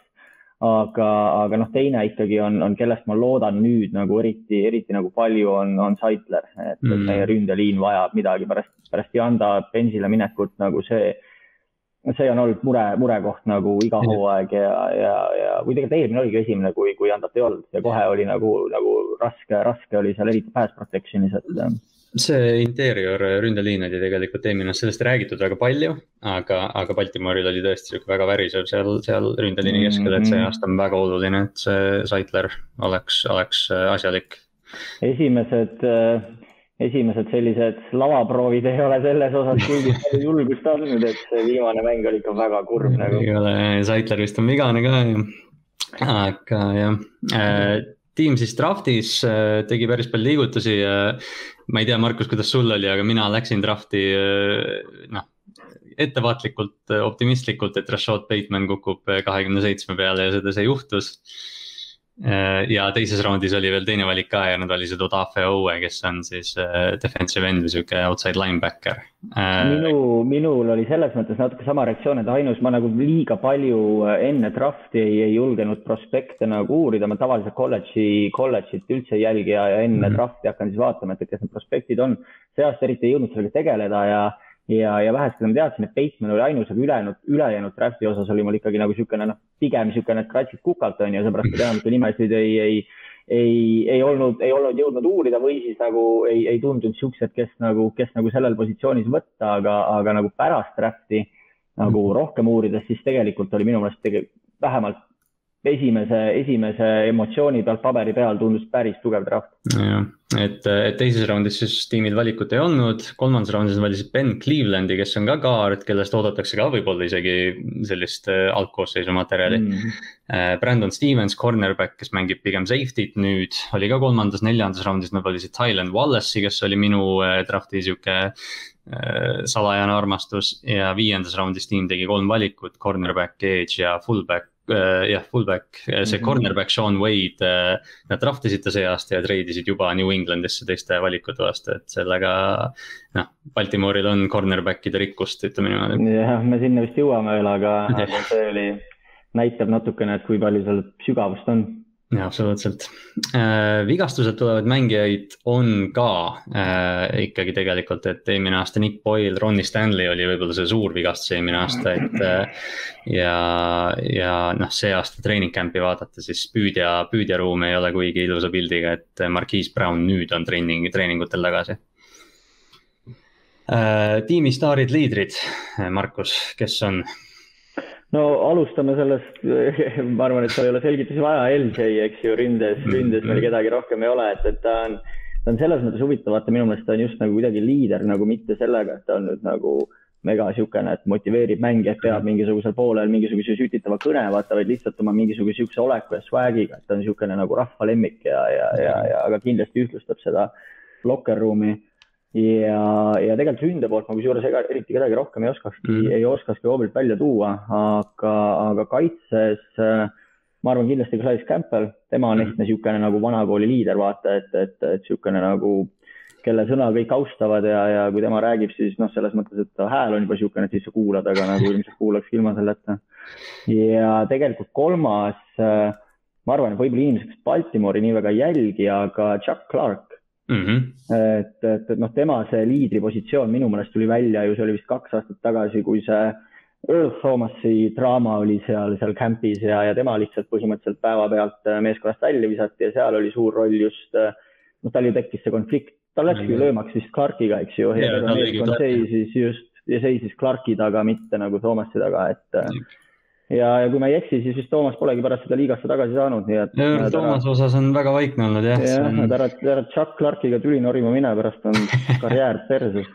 aga, aga noh, teine ikkagi on, on, kellest ma loodan nüüd nagu eriti, eriti nagu palju on, on Saitler, et mm. meie ründeliin vajab midagi pärast, pärast Janda bensile minekut nagu see, see on olnud mure, murekoht nagu iga hooaeg ja, ja, ja või tegelikult eelmine oligi esimene, kui, kui Jandat ei olnud. Ja kohe oli nagu, nagu raske, raske oli seal eriti pass protection'is, et see interior ründeliin oli tegelikult eelmine aasta, sellest räägitud väga palju, aga, aga Baltimooril oli tõesti sihuke väga värisev seal, seal ründeliini keskel, et see mm-hmm. aasta on väga oluline, et see Saitler oleks, oleks asjalik. esimesed, esimesed sellised lavaproovid ei ole selles osas kuigi palju julgust andnud, et see viimane mäng oli ikka väga kurb nagu. ei ole, Saitler vist on vigane ka ju, aga jah äh, tiim siis draft'is äh, tegi päris palju liigutusi ja ma ei tea, Markus, kuidas sul oli, aga mina läksin draft'i äh, noh, ettevaatlikult optimistlikult, et Rashad Bateman kukub kahekümne seitsme peale ja seda see juhtus. Äh, ja teises raundis oli veel teine valik ka ja oli see Odafe Owe, kes on siis äh, defensive end või sihuke outside linebacker. Äh, minu, minul oli selles mõttes natuke sama reaktsioon, et ainus, ma nagu liiga palju enne draft'i ei, ei julgenud prospekte nagu uurida, ma tavaliselt kolledži, kolledžit üldse ei jälgi ja, enne mm -hmm. draft'i hakkan siis vaatama, et, et kes need prospektid on. see aasta eriti ei jõudnud sellega tegeleda ja ja, ja vähest, keda ma teadsin, et Bateman oli ainus, aga ülejäänud, ülejäänud draft'i osas oli mul ikkagi nagu niisugune noh, pigem niisugune, et kratsid kukalt on ju, seepärast et enamike nimesid ei, ei, ei, ei olnud, ei olnud jõudnud uurida või siis nagu ei, ei tundunud niisugused, kes nagu, kes nagu sellel positsioonis võtta, aga, aga nagu pärast draft'i nagu mhm. rohkem uurides, siis tegelikult oli minu meelest vähemalt esimese, esimese emotsiooni pealt paberi peal tundus päris tugev draft. jah, et, et teises raundis siis tiimil valikut ei olnud, kolmandas raundis valisid Ben Clevelandi, kes on ka kaart, kellest oodatakse ka võib-olla isegi sellist äh, algkoosseisu materjali. Mm.. Brandon Stevens, cornerback, kes mängib pigem safety't nüüd, oli ka kolmandas, neljandas raundis nad valisid Tylen Wallace'i, kes oli minu äh, draft'i sihuke salajane armastus. Ja viiendas raundis tiim tegi kolm valikut, cornerback, edge ja fullback jah, fullback, äh, see mm -hmm. cornerback Sean Wade, äh, nad draft isid ta see aasta ja treidisid juba New Englandisse teiste valikute vastu, et sellega. noh, Baltimooril on cornerback'ide rikkust, ütleme niimoodi. jah, me sinna vist jõuame veel, aga, aga see oli, näitab natukene, et kui palju seal sügavust on jaa, absoluutselt äh,. vigastused tulevad mängijaid on ka äh, ikkagi tegelikult, et eelmine aasta Nick Boyle, Ronnie Stanley oli võib-olla see suur vigastus eelmine aasta, et äh,. ja, ja noh, see aasta treening camp'i vaadata, siis püüdja, püüdjaruum ei ole kuigi ilusa pildiga, et Marquise Brown nüüd on treening, treeningutel tagasi äh,. tiimi staarid, liidrid, Markus, kes on no alustame sellest, ma arvan, et seal ei ole selgitusi vaja, LJ, eks ju, ründes, ründes meil kedagi rohkem ei ole, et, et ta on, ta on selles mõttes huvitav, vaata minu meelest ta on just nagu kuidagi liider nagu mitte sellega, et ta on nüüd nagu mega niisugune, et motiveerib mängijat, peab mingisugusel poolel mingisuguse sütitava kõne, vaata, vaid lihtsalt oma mingisuguse niisuguse oleku ja swag'iga, et ta on niisugune nagu rahva lemmik ja, ja, ja, ja aga kindlasti ühtlustab seda locker room'i ja, ja tegelikult ründe poolt ma kusjuures ega eriti kedagi rohkem ei oskakski mm., ei oskakski hoobilt välja tuua, aga, aga kaitses äh, ma arvan kindlasti ka Saiz Campbell, tema on mm. ehk niisugune nagu vanakooli liider, vaata, et, et, et niisugune nagu, kelle sõna kõik austavad ja, ja kui tema räägib, siis noh, selles mõttes, et ta hääl on juba niisugune, et siis sa kuulad, aga nagu ilmselt kuulaks ilma selleta. ja tegelikult kolmas, äh, ma arvan, et võib-olla inimesed, kes Baltimoori nii väga ei jälgi, aga Chuck Clark mm. -hmm. et, et, et noh, tema see liidripositsioon minu meelest tuli välja ju, see oli vist kaks aastat tagasi, kui see Earl Thomasi draama oli seal, seal camp'is ja, ja tema lihtsalt põhimõtteliselt päevapealt äh, meeskonnast välja visati ja seal oli suur roll just, äh, noh, tal ju tekkis see konflikt, tal läkski ju löömaks vist Clarkiga, eks ju, ja meeskond seisis just ja seisis Clarki taga, mitte nagu Thomasi taga, et mm ja, ja kui ma ei eksi, siis vist Toomas polegi pärast seda liigasse tagasi saanud, nii et. Toomase osas on väga vaikne olnud jah. jah, et ära, ära Chuck Clarkiga tüli norima mine, pärast on karjäär perses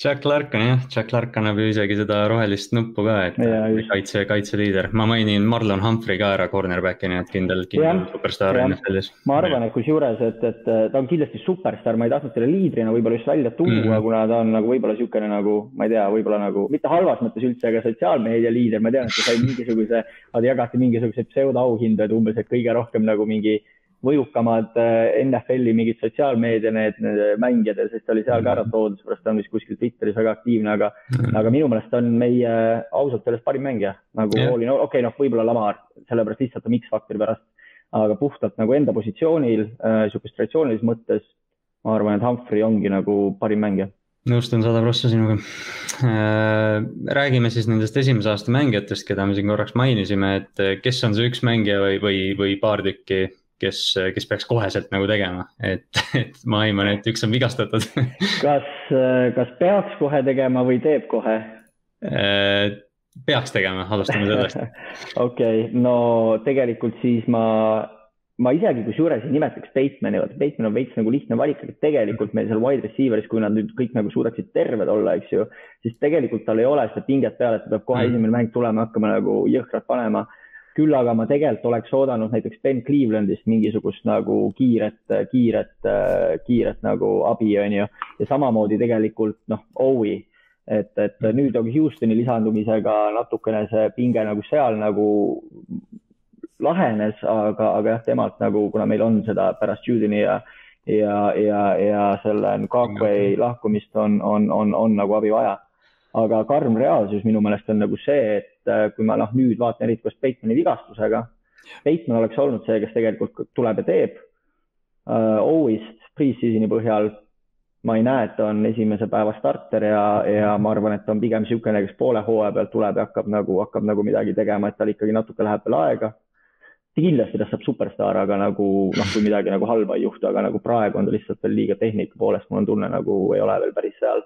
Jack Clark on jah, Jack Clark annab ju isegi seda rohelist nuppu ka, et ja, kaitse, kaitseliider. ma mainin Marlon Humphrey ka ära cornerback'ina, et kindel, kindel superstaar NFL-is. ma arvan, et kusjuures, et, et ta on kindlasti superstaar, ma ei tahtnud selle liidrina võib-olla just välja tuua mm, -hmm. kuna ta on nagu võib-olla niisugune nagu, ma ei tea, võib-olla nagu mitte halvas mõttes üldse, aga sotsiaalmeedia liider, ma tean, et ta sai mingisuguse, nad jagati mingisuguseid pseudoauhindu, et umbes, et kõige rohkem nagu mingi mõjukamad äh, NFL-i mingid sotsiaalmeedia need, need mängijad ja siis ta oli seal ka ära mhm. toodud, seepärast ta on vist kuskil Twitteris väga aktiivne, aga mm, -hmm. aga minu meelest on meie ausalt öeldes parim mängija nagu yeah. Okei okay,, noh, võib-olla Lamar, sellepärast lihtsalt on X-faktori pärast, aga puhtalt nagu enda positsioonil äh,, sihukest traditsioonilises mõttes, ma arvan, et Humphrey ongi nagu parim mängija nõustun sada prossa sinuga äh,. räägime siis nendest esimese aasta mängijatest, keda me siin korraks mainisime, et kes on see üks mängija või, või, või paar tükki, kes, kes peaks koheselt nagu tegema, et, et ma aiman, et üks on vigastatud kas, kas peaks kohe tegema või teeb kohe? Äh, peaks tegema, alustame sellest okei okay,, no tegelikult siis ma, ma isegi kusjuures ei nimetaks Batemani, vaata Bateman on veits nagu lihtne valik, aga tegelikult meil seal wide receiver'is, kui nad nüüd kõik nagu suudaksid terved olla, eks ju, siis tegelikult tal ei ole seda pinget peal, et ta peab kohe mm. esimene mäng tulema, hakkama nagu jõhkralt panema küll aga ma tegelikult oleks oodanud näiteks Ben Clevelandist mingisugust nagu kiiret, kiiret, kiiret nagu abi, on ju. ja samamoodi tegelikult noh, Owi, et, et nüüd nagu Houstoni lisandumisega natukene see pinge nagu seal nagu lahenes, aga, aga jah, temalt nagu, kuna meil on seda pärast Judini ja ja, ja, ja selle Ngakwe lahkumist on, on, on, on nagu abi vaja aga karm reaalsus minu meelest on nagu see, et äh, kui ma noh, nüüd vaatan eriti koos Peitmani vigastusega, Peitman oleks olnud see, kes tegelikult tuleb ja teeb uh,. Owist pre-season'i põhjal ma ei näe, et ta on esimese päeva starter ja, ja ma arvan, et ta on pigem niisugune, kes poole hooaja pealt tuleb ja hakkab nagu, hakkab nagu midagi tegema, et tal ikkagi natuke läheb veel aega. kindlasti tast saab superstaar, aga nagu noh, kui midagi nagu halba ei juhtu, aga nagu praegu on ta lihtsalt veel liiga tehnika poolest, mul on tunne nagu ei ole veel päris seal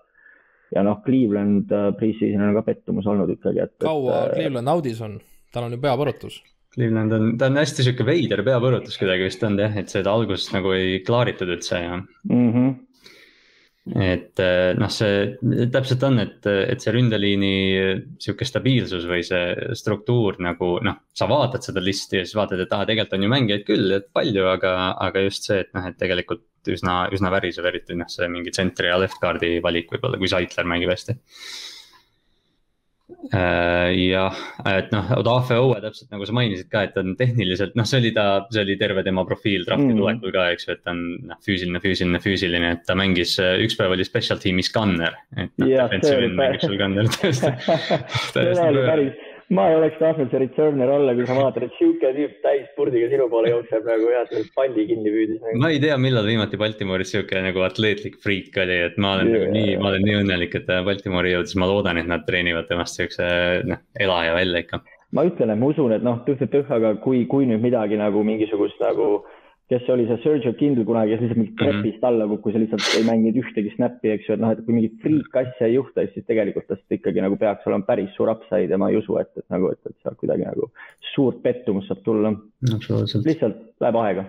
ja noh, Cleveland pre-season on ka pettumus olnud ikkagi, et. kaua et, Cleveland audis on, tal on ju peapõrutus Cleveland on, ta on hästi sihuke veider peapõrutus kuidagi vist on jah, et seda algust nagu ei klaaritud üldse ja mm. -hmm et eh, noh, see täpselt on, et, et see ründeliini sihuke stabiilsus või see struktuur nagu noh, sa vaatad seda listi ja siis vaatad, et aa, tegelikult on ju mängijaid küll, et palju, aga, aga just see, et noh, et tegelikult üsna, üsna värisev, eriti noh, see mingi tsentri ja left guard'i valik võib-olla, kui Saitler mängib hästi jah, et noh, Odafe Owe täpselt nagu sa mainisid ka, et ta on tehniliselt, noh, see oli ta, see oli terve tema profiil draft'i mm. tulekul ka, eks ju, et ta on noh, füüsiline, füüsiline, füüsiline, et ta mängis, äh, üks päev oli special team'is gunner. et noh, defensive end mängib seal gunner tõesti. see oli päris ma ei oleks tahtnud see returner olla, kui sa vaatad, et sihuke tüüp täispurdiga sinu poole jookseb nagu jah, palli kinni püüdis nagu.. ma ei tea, millal viimati Baltimooris sihuke nagu atleetlik friik oli, et ma olen yeah. nagu nii, ma olen nii õnnelik, et ta Baltimoori jõudis, ma loodan, et nad treenivad temast siukse noh, elaja välja ikka. ma ütlen, et ma usun, et noh, tõh-tõh, aga kui, kui nüüd midagi nagu mingisugust nagu kes oli see Sergio Kindle kunagi, kes lihtsalt mingit mhm. trepist mm -hmm. alla kukkus ja lihtsalt ei mänginud ühtegi snappi, eks ju, et noh, et kui mingit freak asja ei juhtu, siis tegelikult tast ikkagi nagu peaks olema päris suur upside ja ma ei usu, et, et nagu, et, et sealt kuidagi nagu suurt pettumust saab tulla. lihtsalt läheb aega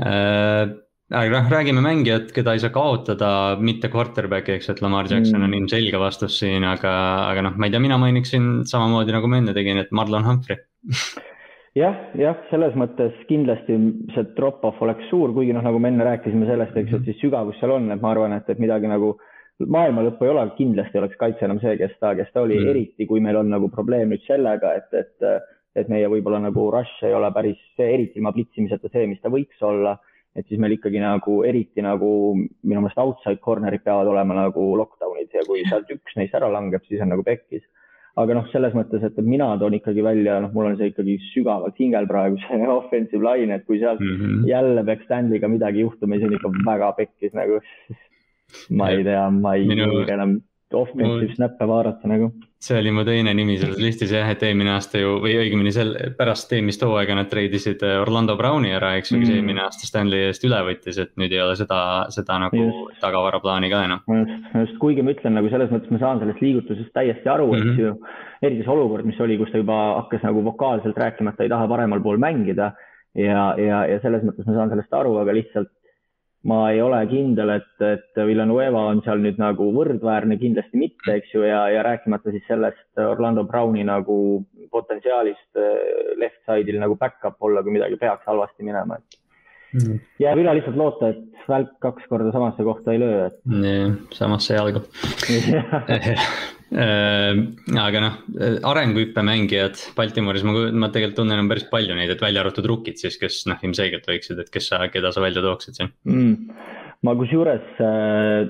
äh aga noh, räägime mängijat, keda ei saa kaotada, mitte quarterback'i, eks, et Lamar Jackson mm. on ilmselge vastus siin, aga, aga noh, ma ei tea, mina mainiksin samamoodi nagu ma enne tegin, et Marlon Humphrey jah, jah, selles mõttes kindlasti see drop-off oleks suur, kuigi noh, nagu me enne rääkisime sellest, eks et siis sügavus seal on, et ma arvan, et, et midagi nagu maailma lõppu ei ole, kindlasti oleks kaitse enam see, kes ta, kes ta oli mm., eriti kui meil on nagu probleem nüüd sellega, et, et, et meie võib-olla nagu rush ei ole päris see, eriti ilma plitsimiseta see, mis ta võiks olla. et siis meil ikkagi nagu eriti nagu minu meelest outside corner'id peavad olema nagu lockdown'id ja kui sealt üks neist ära langeb, siis on nagu pekkis aga noh, selles mõttes, et mina toon ikkagi välja, noh, mul on see ikkagi sügavalt hingel praegu see offensive line, et kui sealt mm -hmm. jälle peaks Stanley'ga midagi juhtuma, siis on ikka väga pekkis nagu. ma ei tea, ma ei Minu... julge enam offensive snap'e vaadata nagu see oli mu teine nimi selles listis jah, et eelmine aasta ju või õigemini sel, pärast eelmist hooaega nad treidisid äh, Orlando Browni ära, eks ju mm., kes eelmine aasta Stanley eest üle võttis, et nüüd ei ole seda, seda nagu just. tagavaraplaani ka enam. just, kuigi ma ütlen nagu selles mõttes ma saan sellest liigutusest täiesti aru mm, -hmm. eks ju. eriti see olukord, mis oli, kus ta juba hakkas nagu vokaalselt rääkima, et ta ei taha paremal pool mängida ja, ja, ja selles mõttes ma saan sellest aru, aga lihtsalt ma ei ole kindel, et, et Villanueva on seal nüüd nagu võrdväärne, kindlasti mitte, eks ju, ja, ja rääkimata siis sellest Orlando Browni nagu potentsiaalist eh, left side'il nagu back-up olla, kui midagi peaks halvasti minema, et mm.. jääb üle lihtsalt loota, et välk kaks korda samasse kohta ei löö, et. nii, samasse jalga aga noh, arenguhüppe mängijad Baltimooris, ma, ma tegelikult tunnen päris palju neid, et välja arvatud rookid siis, kes noh, ilmselgelt võiksid, et kes sa, keda sa välja tooksid siin mm.? ma kusjuures, äh,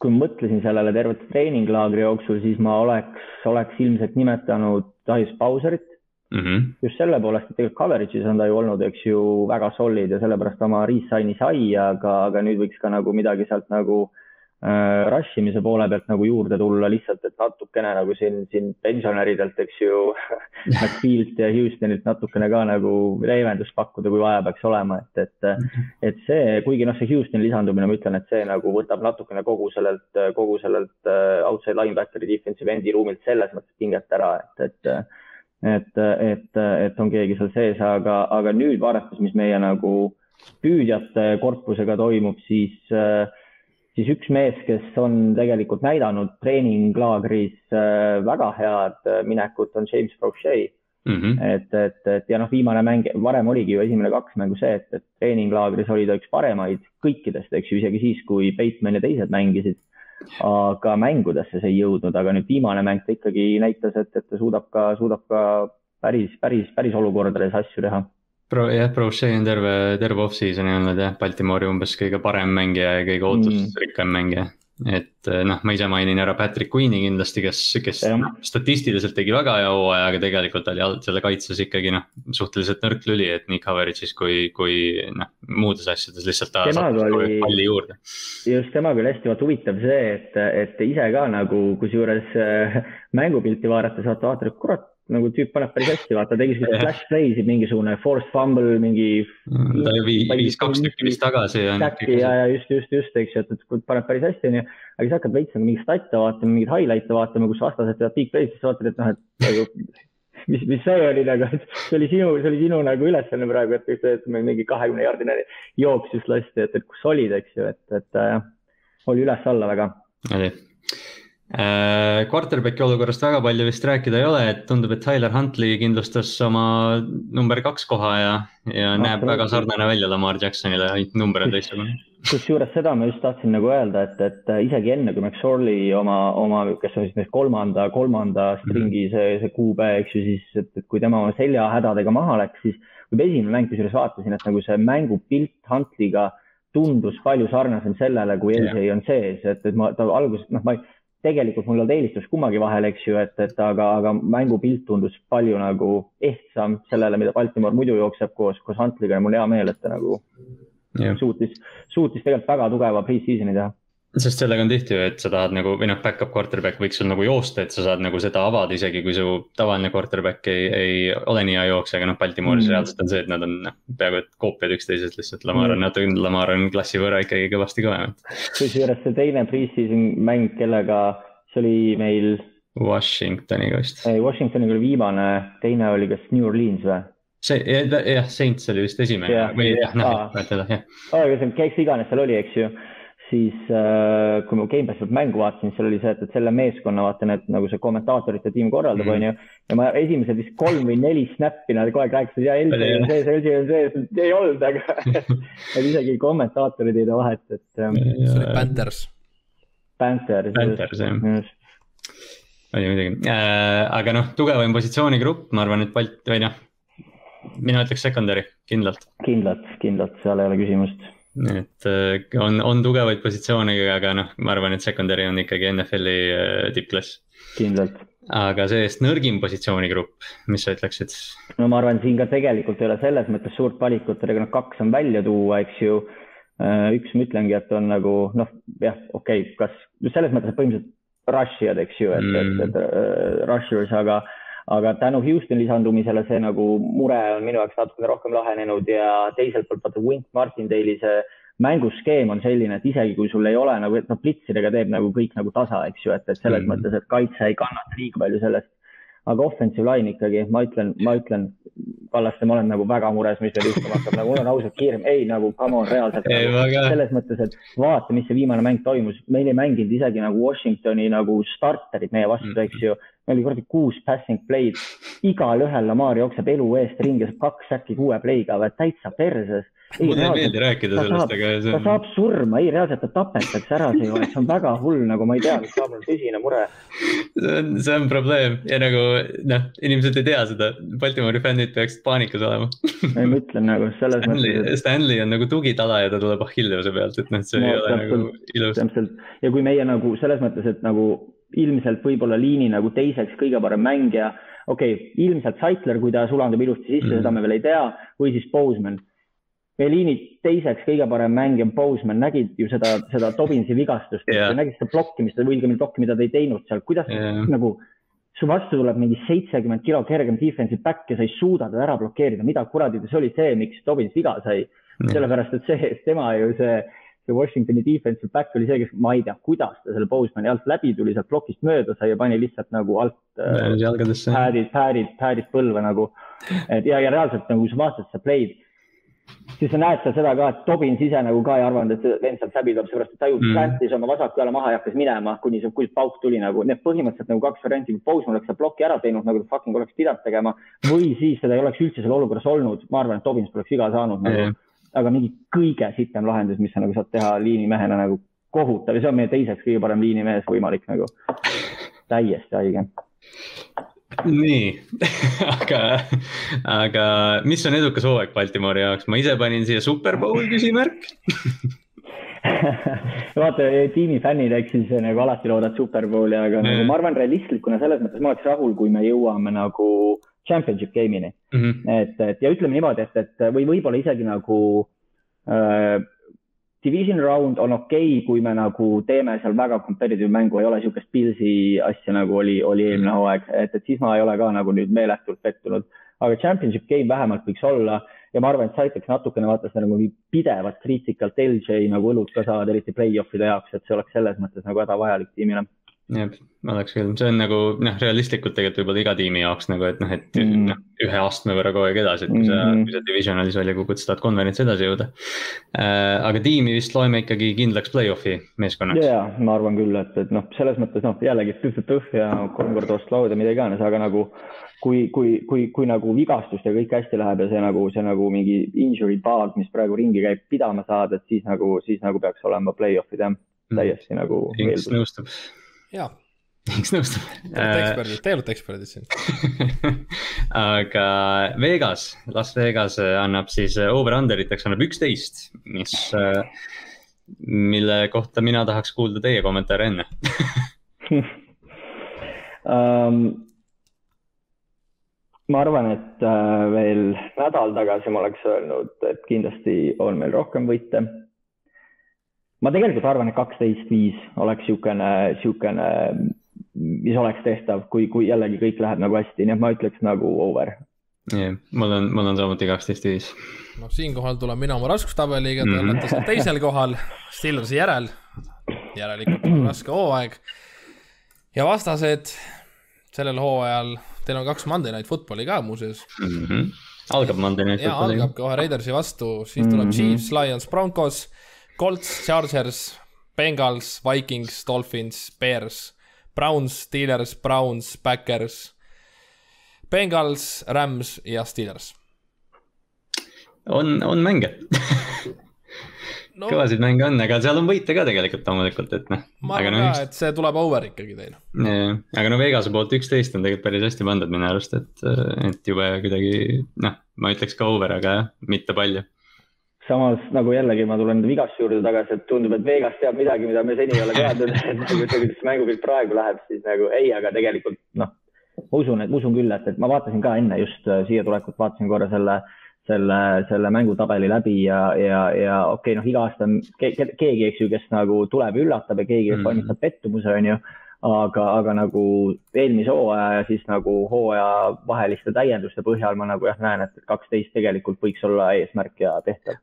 kui mõtlesin sellele tervet treeninglaagri jooksul, siis ma oleks, oleks ilmselt nimetanud Darius Bowserit mm. -hmm. just selle poolest, et tegelikult coverage'is on ta ju olnud, eks ju, väga solid ja sellepärast oma re-sign'i sai, aga, aga nüüd võiks ka nagu midagi sealt nagu äh, Äh, rush imise poole pealt nagu juurde tulla lihtsalt, et natukene nagu siin, siin pensionäridelt, eks ju McField ja Houstonilt natukene ka nagu leevendust pakkuda, kui vaja peaks olema, et, et, mhm. et see, kuigi noh, see Houstoni lisandumine, ma ütlen, et see nagu võtab natukene kogu sellelt, kogu sellelt äh, outside linebackeri defensive endi ruumilt selles mõttes pinget ära, et, et et, et, et on keegi seal sees, aga, aga nüüd vaadates, mis meie nagu püüdjate korpusega toimub, siis äh, siis üks mees, kes on tegelikult näidanud treeninglaagris äh, väga head äh, minekut, on James Prochet mm. -hmm. et, et, et ja noh, viimane mäng, varem oligi ju esimene kaks mängu see, et, et treeninglaagris oli ta üks paremaid kõikidest, eks ju, isegi siis, kui Bateman ja teised mängisid. aga mängudesse see ei jõudnud, aga nüüd viimane mäng ta ikkagi näitas, et, et ta suudab ka, suudab ka päris, päris, päris olukordades asju teha Pro, jah, Brochet on terve, terve off-season'i olnud jah, Baltimoori umbes kõige parem mängija ja kõige ootusrikkam mm. mängija. et eh, noh, ma ise mainin ära Patrick Queen'i kindlasti, kes, kes ja. statistiliselt tegi väga hea hooaja, aga tegelikult oli selle kaitses ikkagi noh, suhteliselt nõrk lüli, et nii coverage'is kui, kui noh, muudes asjades lihtsalt ta saab oli... palli juurde. just, temaga oli hästi vaata huvitav see, et, et ise ka nagu kusjuures äh, mängupilti vaadates vaata, vaatad, et kurat nagu tüüp paneb päris hästi, vaata, tegi siukseid flash play'sid, mingisugune forced fumble, mingi. Mm, ta oli viis, kaks tükki vist tagasi. ja, ja just, just, just, eks ju, et, et paneb päris hästi, onju. aga siis hakkad veits nagu mingeid stat'e vaatama, mingeid highlight'e vaatama, kus vastased teevad big play'd, siis vaatad, et noh, et nagu mis, mis see oli nagu, et see oli sinu, see oli sinu nagu ülesanne praegu, et, et, et meil mingi kahekümne jaardine jooks just lasti, et, et kus olid, eks ju, et, et äh, oli üles-alla väga. oli quarterback'i olukorrast väga palju vist rääkida ei ole, et tundub, et Tyler Huntley kindlustas oma number kaks koha ja, ja no, näeb väga sarnane välja Lamar Jacksonile, ainult number on teistsugune. kusjuures seda ma just tahtsin nagu öelda, et, et isegi enne kui McSorley oma, oma, kes on siis kolmanda, kolmanda stringi see, see QB, eks ju, siis, et, et kui tema oma seljahädadega maha läks, siis kui ma esimene mäng kusjuures vaatasin, et nagu see mängupilt Huntley'ga tundus palju sarnasem sellele, kui LJ on sees, et, et ma, ta alguses, noh, ma ei tegelikult mul ei olnud eelistust kummagi vahel, eks ju, et, et aga, aga mängupilt tundus palju nagu ehtsam sellele, mida Baltimore muidu jookseb koos, koos Huntliga ja mul hea meel, et ta nagu yeah. suutis, suutis tegelikult väga tugeva pre-season'i teha sest sellega on tihti ju, et sa tahad nagu või noh, back-up quarterback võiks sul nagu joosta, et sa saad nagu seda avada, isegi kui su tavaline quarterback ei, ei ole nii hea jooksja, aga noh, Baltimooris mm. reaalselt on see, et nad on noh, peaaegu et koopiad üksteisest lihtsalt, Lamar mm. on natuke, Lamar on klassi võrra ikkagi kõvasti kõvem. kusjuures see teine pre-season mäng, kellega, see oli meil. Washingtoniga vist. ei, Washingtoniga oli viimane, teine oli kas New Orleans või? see jah, Saints oli vist esimene yeah. või jah, noh, mäletad jah. aga kes iganes seal oli, eks ju siis äh, kui ma Gamepassi pealt mängu vaatasin, seal oli see, et, et selle meeskonna vaata need nagu see kommentaatorite tiim korraldab, mhm. onju. ja ma esimesed vist kolm või neli snappi nad kogu aeg rääkisid ja LG on sees, LG on sees, ei olnud, aga et isegi kommentaatorid ei tee vahet, et. Ähm, see oli Panthers. Panthers. Panthers jah oli muidugi äh,, aga noh, tugevaim positsioonigrupp, ma arvan, et Balt või noh, mina ütleks secondary, kindlalt. kindlalt, kindlalt, seal ei ole küsimust et äh, on, on tugevaid positsioone, aga noh, ma arvan, et secondary on ikkagi NFL-i äh, tippklass. kindlalt. aga see-eest nõrgim positsioonigrupp, mis sa ütleksid? no ma arvan, siin ka tegelikult ei ole selles mõttes suurt valikut, ega noh, kaks on välja tuua, eks ju. Äh, üks ma ütlengi, et on nagu noh, jah, okei okay,, kas selles mõttes, et põhimõtteliselt rush ijad, eks ju, et mm., et, et uh, rushers, aga aga tänu Houston lisandumisele see nagu mure on minu jaoks natukene rohkem lahenenud ja teiselt poolt vaata Wink Martindale'i see mänguskeem on selline, et isegi kui sul ei ole nagu, et noh, plitsidega teeb nagu kõik nagu tasa, eks ju, et, et selles mm. mõttes, et kaitse ei kannata liiga palju sellest. aga offensive line ikkagi, ma ütlen, ma ütlen, Kallaste, ma olen nagu väga mures, mis meil juhtuma hakkab, nagu mul on ausalt kiirem, ei nagu come on reaalselt ei, nagu, selles mõttes, et vaata, mis see viimane mäng toimus, meil ei mänginud isegi nagu Washingtoni nagu starterid meie vastu mm, -hmm. eks ju oli kuradi kuus passing play'd, igalühel Lamar jookseb elu eest ringi, saab kaks säki kuue play'ga, täitsa perses. mulle ei meeldi rääkida sellest, aga see on. ta saab surma, ei reaalselt ta tapetakse ära seejuures, see on väga hull, nagu ma ei tea, mis saab, mul tõsine mure. see on, see on probleem ja nagu noh, inimesed ei tea seda, Baltimori fännid peaksid paanikas olema ei, ma ütlen nagu selles Stanley, mõttes. Stanley on nagu tugitala ja ta tuleb Achilleuse pealt, et noh, see no, ei ole täpselt, nagu ilus. täpselt ja kui meie nagu selles mõttes, et nagu ilmselt võib-olla liini nagu teiseks kõige parem mängija. okei okay,, ilmselt Saitler, kui ta sulandub ilusti sisse mm, -hmm. seda me veel ei tea, või siis Boseman. meie liini teiseks kõige parem mängija on Boseman, nägid ju seda, seda Tobinsi vigastust yeah., nägid seda plokkimist või õigemini plokki, mida ta ei teinud seal, kuidas yeah. nagu su vastu tuleb mingi seitsekümmend kilo kergem defensive back ja sa ei suuda teda ära blokeerida, mida kuradi see oli see, miks Tobins viga sai yeah.. sellepärast, et see, tema ju see see Washingtoni defensive back oli see, kes, ma ei tea, kuidas ta selle Bosemani alt läbi tuli, sealt plokist mööda sai ja pani lihtsalt nagu alt äh, pad'id, pad'id, pad'id põlve nagu. et ja, ja reaalselt nagu, kui sa vaatad seda play'd, siis sa näed seal seda ka, et Tobins ise nagu ka ei arvanud, et see vend sealt läbi tuleb, seepärast et ta ju mm. plantis oma vasaku jala maha ja hakkas minema, kuni see kuiv pauk tuli nagu. Need põhimõtteliselt nagu kaks varianti, kui Boseman oleks selle ploki ära teinud, nagu ta fucking oleks pidanud tegema või siis seda ei oleks üldse seal olukorras olnud. ma arvan, et Tobins poleks viga saanud nagu mm aga mingi kõige sitem lahendus, mis sa nagu saad teha liinimehena nagu kohutav ja see on meie teiseks kõige parem liinimees võimalik nagu. täiesti haige. nii aga, aga mis on edukas hooaeg Baltimori jaoks, ma ise panin siia Superbowl küsimärk vaata, tiimi fännid, eks siis nagu alati loodavad Superbowli, aga mm. nagu ma arvan, realistlikuna selles mõttes ma oleks rahul, kui me jõuame nagu championship game'ini mm. -hmm. et, et ja ütleme niimoodi, et, et või võib-olla isegi nagu äh, division round on okei okay,, kui me nagu teeme seal väga competitive mängu, ei ole niisugust Pilsi asja nagu oli, oli eelmine hooaeg, et, et siis ma ei ole ka nagu nüüd meeletult pettunud. aga championship game vähemalt võiks olla ja ma arvan, et see aitaks natukene vaata seda nagu pidevat kriitikalt LJ nagu õlut ka saada, eriti play-off'ide jaoks, et see oleks selles mõttes nagu hädavajalik tiimile jah, oleks küll, see on nagu noh, realistlikult tegelikult võib-olla iga tiimi jaoks nagu, et noh, et mm. noh, ühe astme võrra kogu aeg edasi, et kui sa mm, -hmm. kui sa divisionalis välja kukud, sa tahad konverentsi edasi jõuda äh,. aga tiimi vist loeme ikkagi kindlaks play-off'i meeskonnaks. ja, ma arvan küll, et, et noh, selles mõttes noh, jällegi tüh-tüh ja kolm korda vastu lauda, mida iganes, aga nagu kui, kui, kui, kui nagu vigastust ja kõik hästi läheb ja see nagu, see nagu mingi injury bug, mis praegu ringi käib, pidama saada, et siis nagu, siis nagu peaks olema play-off'id jah, mm. täiesti mm. nagu. Nõustub jaa. Inks nõustub. Te olete eksperdid, te olete eksperdid siin aga Vegas, Las Vegas annab siis over-under'iteks annab üksteist, mis, mille kohta mina tahaks kuulda teie kommentaare enne um, ma arvan, et äh, veel nädal tagasi ma oleks öelnud, et kindlasti on meil rohkem võite ma tegelikult arvan, et kaksteist viis oleks niisugune, niisugune, mis oleks tehtav, kui, kui jällegi kõik läheb nagu hästi, nii et ma ütleks nagu over. jah mul on, mul on samuti kaksteist viis. noh, siinkohal tulen mina oma raskustabeliga, te mm. olete seal teisel kohal, Stillersi järel. järelikult on raske hooaeg. ja vastased sellel hooajal, teil on kaks Monday Night Footballi ka muuseas mm. -hmm. algab Monday Night Footballi. algab kohe Raidersi vastu, siis tuleb mm -hmm. Chiefs, Lions, Broncos Colts, Chargers, Bengals, Vikings, Dolphins, Bears, Browns, Steelers, Browns, Backers, Bengals, Rams ja Steelers. on, on mänge no, kõvasid mänge on, aga seal on võite ka tegelikult loomulikult, et noh. ma arvan no, ka, et see tuleb over ikkagi teil. aga no Vegase poolt üksteist on tegelikult päris hästi pandud minu arust, et, et jube kuidagi noh, ma ütleks ka over, aga mitte palju samas nagu jällegi ma tulen vigastuse juurde tagasi, et tundub, et Vegas teab midagi, mida me seni ei ole teadnud, nagu kuidas mängupilt praegu läheb, siis nagu ei, aga tegelikult noh, ma usun, et ma usun küll, et, et ma vaatasin ka enne just äh, siia tulekut, vaatasin korra selle, selle, selle mängutabeli läbi ja, ja, ja okei okay,, noh, iga aasta on ke, keegi, eks ju, kes nagu tuleb ja üllatab ja keegi, mm. valmistab pettumuse, on ju aga, aga nagu eelmise hooaja ja siis nagu hooaja vaheliste täienduste põhjal ma nagu jah, näen, et kaksteist tegelikult võiks olla eesmärk ja tehtav.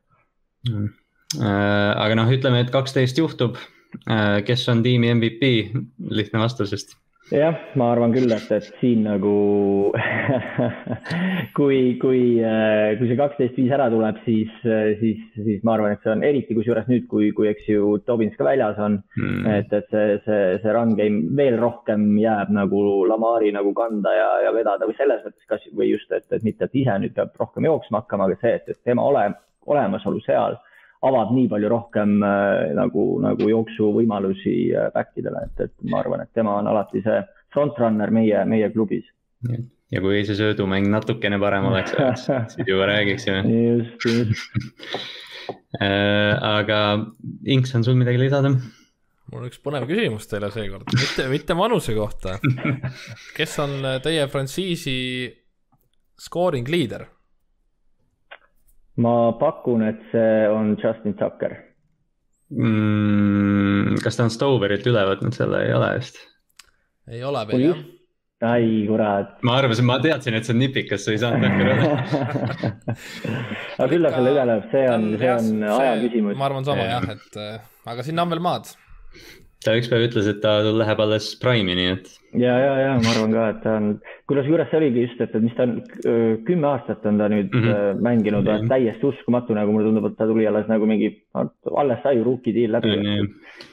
Aga noh, ütleme, et kaksteist juhtub. Äh, kes on tiimi MVP, lihtne vastus vist. Jah, ma arvan küll, et, et siin nagu kui, kui, äh, kui see kaksteist viis ära tuleb, siis, siis, siis ma arvan, et see on eriti kusjuures nüüd, kui, kui eks ju Dobbins ka väljas on. Mm.. et, et see, see, see run game veel rohkem jääb nagu Lamari nagu kanda ja, ja vedada või selles mõttes kas või just, et, et mitte, et ise nüüd peab rohkem jooksma hakkama, aga see, et, et tema ole, olemasolu seal avab nii palju rohkem äh, nagu, nagu jooksuvõimalusi äh, back idele, et, et ma arvan, et tema on alati see frontrunner meie, meie klubis. ja kui see söödumäng natukene parem oleks, siis juba räägiksime. just, just äh, aga Inks, on sul midagi lisada? mul on üks põnev küsimus teile seekord, mitte, mitte manuse kohta. kes on teie frantsiisi scoring leader? Ma pakun, et see on Justin Tucker mm,. kas ta on Stoverilt üle võtnud selle, ei ole vist? ei ole veel jah. ai kurat. ma arvasin, ma teadsin, et see on nipikas, sa ei saanud Tucker üle aga küll ta selle üle lööb, see on, see on aja küsimus. ma arvan sama jah, et äh, aga sinna on veel maad ta ükspäev ütles, et ta läheb alles Prime'i, nii et. ja, ja, ja ma arvan ka, et ta on, kusjuures see oligi just, et, et mis ta on, kümme aastat on ta nüüd mm -hmm. mänginud mm, -hmm. täiesti uskumatu, nagu mulle tundub, et ta tuli alles nagu mingi, alles sai ju rookie deal läbi mm.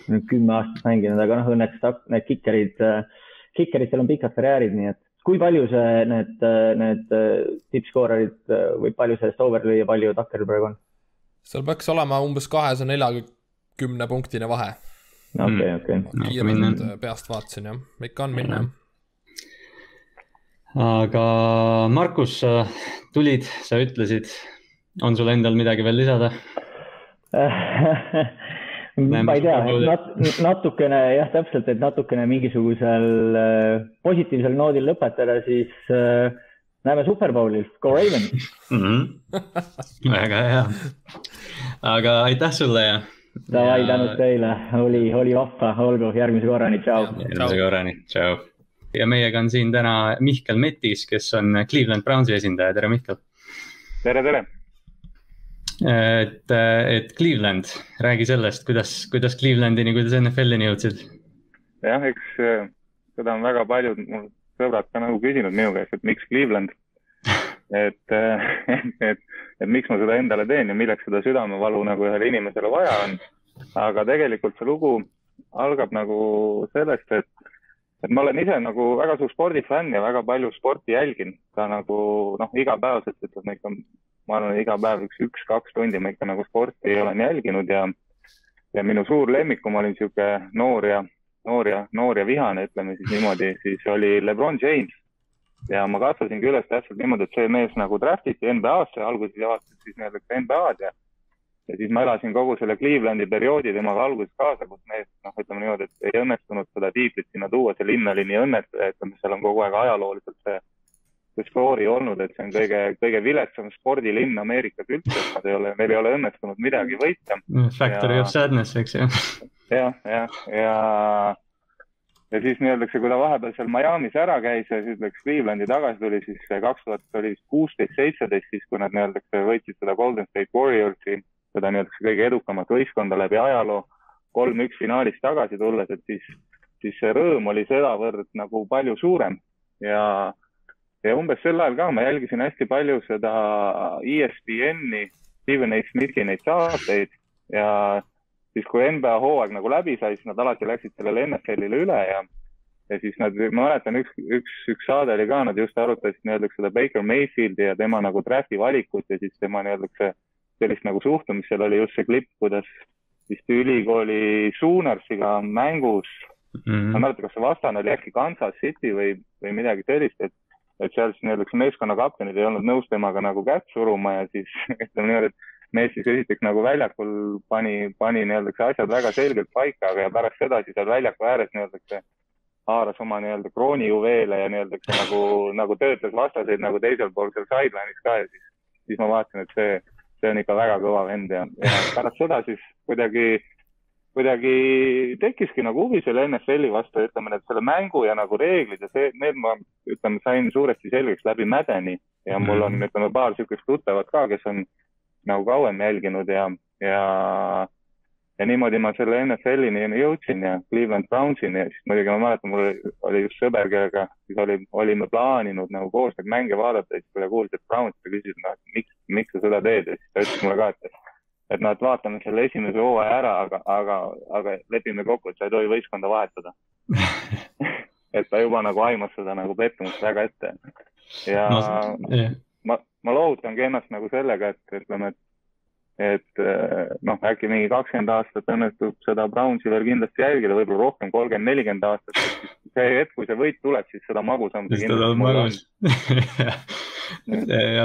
-hmm. kümme aastat mänginud, aga noh, õnneks ta, need kikerid, kikeritel on pikad karjäärid, nii et kui palju see, need, need tippskoorerid või palju sellest over lüüa, palju Tuckeril praegu on? seal peaks olema umbes kahesaja neljakümne punktine vahe okei, mm. okei. kiirelt äh, peast vaatasin jah, ikka on minna aga Markus, sa tulid, sa ütlesid, on sul endal midagi veel lisada ma ei tea nat, natukene jah, täpselt, et natukene mingisugusel äh, positiivsel noodil lõpetada, siis äh, näeme Superbowlil, go Ravens mm. -hmm. väga hea, aga aitäh sulle ja Davai, tänud teile, oli, oli vahva, olgu, järgmise korrani, tšau. järgmise korrani, tšau. ja meiega on siin täna Mihkel Metis, kes on Cleveland Brownsi esindaja, tere Mihkel. tere, tere. et, et Cleveland, räägi sellest, kuidas, kuidas Clevelandini, kuidas NFL-ini jõudsid? jah, eks seda on väga paljud mul sõbrad ka nagu küsinud minu käest, et miks Cleveland et, et, et, miks ma seda endale teen ja milleks seda südamevalu nagu ühele inimesele vaja on. aga tegelikult see lugu algab nagu sellest, et, et ma olen ise nagu väga suur spordifänn ja väga palju sporti jälgin. ka nagu noh, igapäevaselt ütleme ikka, ma arvan, iga päev üks, üks-kaks tundi ma ikka nagu sporti olen jälginud ja, ja minu suur lemmik, kui ma olin niisugune noor ja, noor ja, noor ja vihane, ütleme siis niimoodi, siis oli Lebron James ja ma kasvasingi üles täpselt niimoodi, et see mees nagu draft iti NBA-sse, alguses jagatud siis nii-öelda NBA-d ja ja siis ma elasin kogu selle Clevelandi perioodi temaga alguses kaasa, kus mees, noh, ütleme niimoodi, et ei õnnestunud seda tiitlit sinna tuua, see linn oli nii õnnetu, ütleme, seal on kogu aeg ajalooliselt see, see story olnud, et see on kõige, kõige viletsam spordilinn Ameerikas üldse, et nad ei ole, neil ei ole õnnestunud midagi võita. Factory ja, of sadness, eks ju. jah, jah, ja, ja ja siis nii-öeldakse, kui ta vahepeal seal Miami's ära käis ja siis läks Clevelandi tagasi tuli, siis kaks tuhat oli vist kuusteist, seitseteist, siis kui nad nii-öeldakse võitsid seda Golden State Warriorsi, seda nii-öeldakse kõige edukamat võistkonda läbi ajaloo, kolm-üks finaalist tagasi tulles, et siis, siis see rõõm oli sedavõrd nagu palju suurem ja, ja umbes sel ajal ka ma jälgisin hästi palju seda ESPN-i, Steven A. Smithi neid saateid ja siis kui NBA hooaeg nagu läbi sai, siis nad alati läksid sellele NFL-ile üle ja, ja siis nad, ma mäletan, üks, üks, üks saade oli ka, nad just arutasid nii-öelda seda Baker Mayfieldi ja tema nagu draft'i valikut ja siis tema nii-öelda sellist nagu suhtumist, seal oli just see klipp, kuidas vist ülikooli Soonarsiga mängus mm, -hmm. ma ei mäleta, kas see vastane oli äkki Kansas City või, või midagi sellist, et et seal siis nii-öelda meeskonna kaptenid ei olnud nõus temaga nagu kätt suruma ja siis ütleme niimoodi, et mees siis esiteks nagu väljakul pani, pani nii-öelda asjad väga selgelt paika, aga ja pärast seda siis seal väljaku ääres nii-öelda haaras oma nii-öelda kroonijuveele ja nii-öelda nagu, nagu töötas vastaseid nagu teisel pool seal sideline'is ka ja siis, siis ma vaatasin, et see, see on ikka väga kõva vend ja, ja pärast seda siis kuidagi, kuidagi tekkiski nagu huvi selle NFL-i vastu, ütleme, et selle mängu ja nagu reeglid ja see, need ma, ütleme, sain suuresti selgeks läbi Mädeni ja mul on, mhm. ütleme, paar niisugust tuttavat ka, kes on nagu kauem jälginud ja, ja, ja niimoodi ma selle NFL-ini jõudsin ja Cleveland Brownsini ja siis muidugi ma mäletan, mul oli, just sõber, kellega siis oli, olime plaaninud nagu koos neid mänge vaadata ja siis kui ta kuulis, et Browns, ta küsis, noh, et miks, miks sa seda teed ja siis ta ütles mulle ka, et et noh, et vaatame selle esimese hooaja ära, aga, aga, aga lepime kokku, et sa ei tohi võistkonda vahetada et ta juba nagu aimas seda nagu pettumust väga ette. ja no, yeah ma, ma lohutangi ennast nagu sellega, et ütleme, et et eh, noh, äkki mingi kakskümmend aastat õnnestub seda Brownsi veel kindlasti jälgida, võib-olla rohkem, kolmkümmend, nelikümmend aastat. see hetk, kui see võit tuleb, siis seda magusam see kindlasti mul on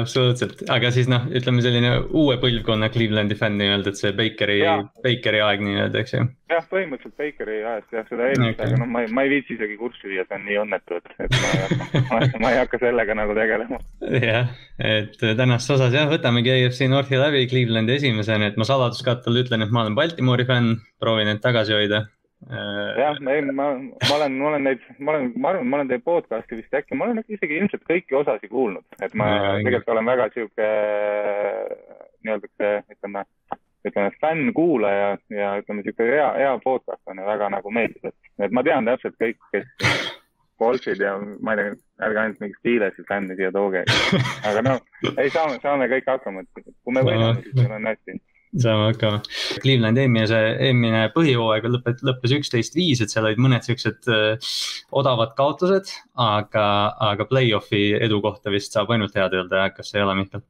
absoluutselt, aga siis noh, ütleme selline uue põlvkonna Clevelandi fänn nii-öelda, et see Bakeri, Bakeri aeg nii-öelda, eks ju. jah, põhimõtteliselt Bakeri ajast jah, seda eelmist okay., aga noh, ma ei, ma ei viitsi isegi kurssi viia, see on nii õnnetu, et, et ma ei hakka ma ei hakka sellega nagu tegelema. jah, et tänases osas jah, võtamegi AFC Northi läbi Clevelandi esimesena, et ma saladuskattele ütlen, et ma olen Baltimoori fänn, proovin end tagasi hoida. Jah, ei, ma, ma olen, ma olen neid, ma olen, ma arvan, ma olen teie podcast'i vist äkki, ma olen isegi ilmselt kõiki osasid kuulnud, et ma ja, tegelikult olen väga sihuke nii-öelda, ütleme, ütleme fännkuulaja ja ütleme, sihuke hea, hea podcast on ja väga nagu meeldib, et, et ma tean täpselt kõik, kes golfid ja ma ei tea, ärge ainult mingit Steelersi fänni siia tooge. aga noh, ei saame, saame kõik hakkama, et kui me võidame, siis meil on hästi saame hakkama. Clevelandi eelmise, eelmine põhijooaeg lõpet-, lõppes üksteist viis, et seal olid mõned siuksed äh, odavad kaotused, aga, aga play-off'i edu kohta vist saab ainult head öelda, kas ei ole, Mihkel?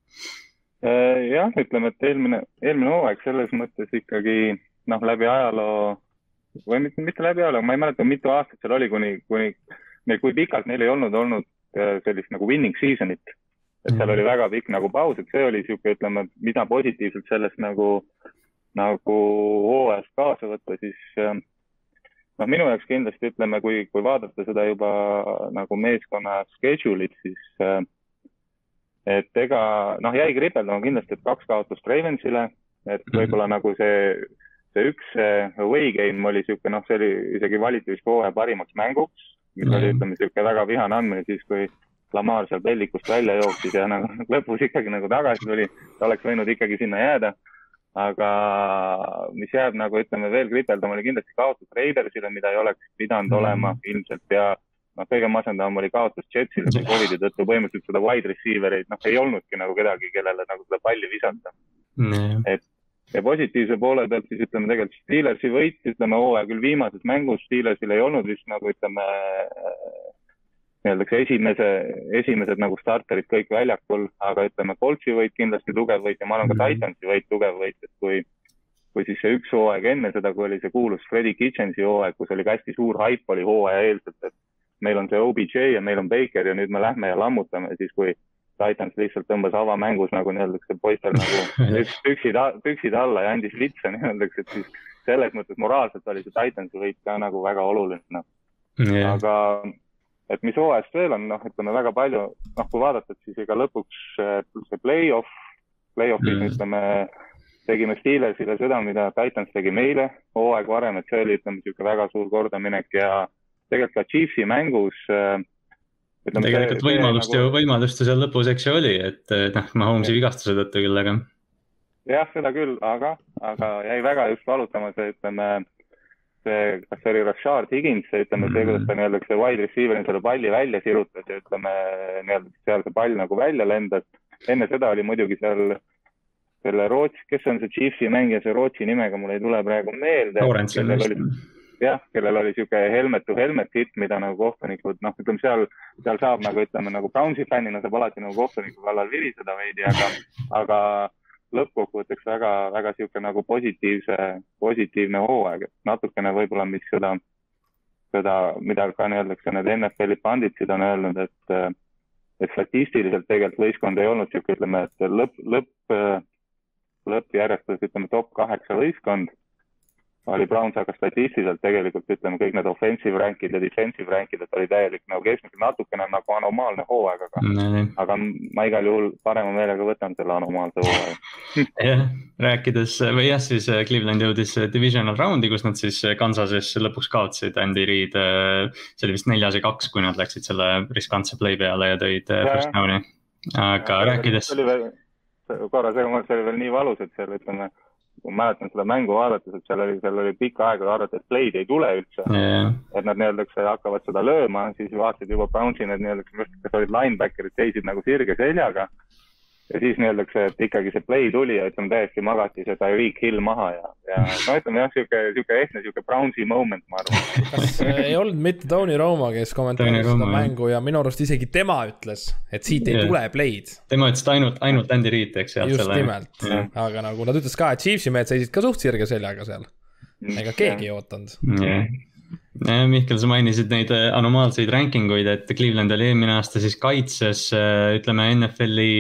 Äh, jah, ütleme, et eelmine, eelmine hooaeg selles mõttes ikkagi noh, läbi ajaloo või mitte, mitte läbi ajaloo, ma ei mäleta, mitu aastat seal oli, kuni, kuni, kui pikalt neil ei olnud olnud äh, sellist nagu winning season'it et seal mhm. oli väga pikk nagu paus, et see oli niisugune, ütleme, mida positiivselt sellest nagu, nagu hooajast kaasa võtta, siis äh, noh, minu jaoks kindlasti ütleme, kui, kui vaadata seda juba nagu meeskonna schedule'it, siis äh, et ega noh, jäi kripeldama kindlasti, et kaks kaotust Ravensile, et mhm. võib-olla nagu see, see üks away game oli sihuke, noh, see oli isegi valiti vist hooaja parimaks mänguks, mm. oli, ütleme, sihuke väga vihane andmine siis, kui Lamar seal pellikust välja jooksis ja nagu lõpus ikkagi nagu tagasi tuli, ta oleks võinud ikkagi sinna jääda. aga mis jääb nagu ütleme veel kripeldama, oli kindlasti kaotus Raidersile, mida ei oleks pidanud mm. olema ilmselt ja noh, kõige masendavam oli kaotus Jetsile Covidi tõttu põhimõtteliselt seda wide receiver eid, noh, ei olnudki nagu kedagi, kellele nagu seda palli visata mm.. et ja positiivse poole pealt siis ütleme tegelikult Steelersi võit, ütleme hooaja küll viimases mängus Steelersil ei olnud vist nagu ütleme nii-öelda esimese, esimesed nagu starterid kõik väljakul, aga ütleme, Coltsi võit kindlasti tugev võit ja ma arvan ka mhm. Titansi võit tugev võit, et kui, kui siis see üks hooaeg enne seda, kui oli see kuulus Freddie Kitchensi hooaeg, kus oli ka hästi suur haip oli hooaja eelselt, et meil on see OBJ ja meil on Baker ja nüüd me lähme ja lammutame, siis kui Titans lihtsalt tõmbas avamängus nagu nii-öelda poistel nagu püksid, püksid alla ja andis litse nii-öelda, et siis selles mõttes moraalselt oli see Titansi võit ka nagu väga oluline no.. Yeah. aga et mis hooajast veel on, noh, ütleme väga palju, noh, kui vaadata, et siis ega lõpuks see play-off, play-off'is mm. ütleme, tegime Steelersile seda, mida Titans tegi meile hooaeg varem, et see oli, ütleme, niisugune väga suur kordaminek ja tegelikult ka Chiefsi mängus äh, ütleme, tegelikult see, võimalust see, ju nagu..., võimalust ju seal lõpus, eks ju oli, et noh, Mahomes'i vigastuse tõttu küll, aga. jah, seda küll, aga, aga jäi väga just valutama see, ütleme see, kas see oli Rashard Higins, ütleme see, kuidas ta nii-öelda see wide receiver'i selle palli välja sirutas ja ütleme nii-öelda seal see pall nagu välja lendas. enne seda oli muidugi seal selle Rootsi, kes on see Chiefsi mängija, see Rootsi nimega mul ei tule praegu meelde. Jah, kellel oli sihuke helmet to helmet hit, mida nagu kohtunikud, noh, ütleme seal, seal saab nagu ütleme nagu Brownsi fännina saab alati nagu kohtuniku kallal viriseda veidi, aga, aga lõppkokkuvõtteks väga, väga niisugune nagu positiivse, positiivne hooaeg, et natukene võib-olla, mis seda, seda, mida ka nii-öeldakse, need NFL-i panditsid on öelnud, et, et statistiliselt tegelikult võistkond ei olnud niisugune, ütleme, et lõpp, lõpp, lõppjärjestus, ütleme top kaheksa võistkond oli Browns, aga statistiliselt tegelikult ütleme, kõik need offensive rank'id ja defensive rank'id, et oli täielik nagu keskmine, natukene nagu anomaalne hooaeg, aga mm, -hmm. aga ma igal juhul parema meelega võtan selle anomaalse hooaja jah, rääkides või jah, siis äh, Cleveland jõudis äh, divisional round'i, kus nad siis äh, Kansases lõpuks kaotasid Andy Reid. see oli vist neljas ja kaks, kui nad läksid selle riskantse play peale ja tõid ja, first down'i, aga ja, rääkides. korra, see oli veel nii valus, et seal ütleme ma mäletan seda mängu vaadates, et seal oli, seal oli pikka aega arvata, et play'd ei tule üldse. Yeah.. et nad nii-öelda hakkavad seda lööma, siis vaatasid juba Brownsi need nii-öelda, kes olid linebacker'id, seisid nagu sirge seljaga ja siis nii-öeldakse, et ikkagi see play tuli ja ütleme täiesti magati see Tyreek Hill maha ja, ja no ütleme jah, sihuke, sihuke ehtne sihuke Brownsi moment, ma arvan. kas äh, ei olnud mitte Tony Roma, kes kommenteeris seda mängu ja minu arust isegi tema ütles, et siit ei yeah. tule play'd. tema ütles, et ainult, ainult Andy Reid teeks jah. just selle. nimelt yeah., aga nagu nad ütles ka, et Chiefsi mehed seisid ka suht sirge seljaga seal. ega keegi yeah. ei ootanud yeah Mihkel, sa mainisid neid äh, anomaalseid ranking uid, et Cleveland oli eelmine aasta siis kaitses, äh, ütleme NFL-i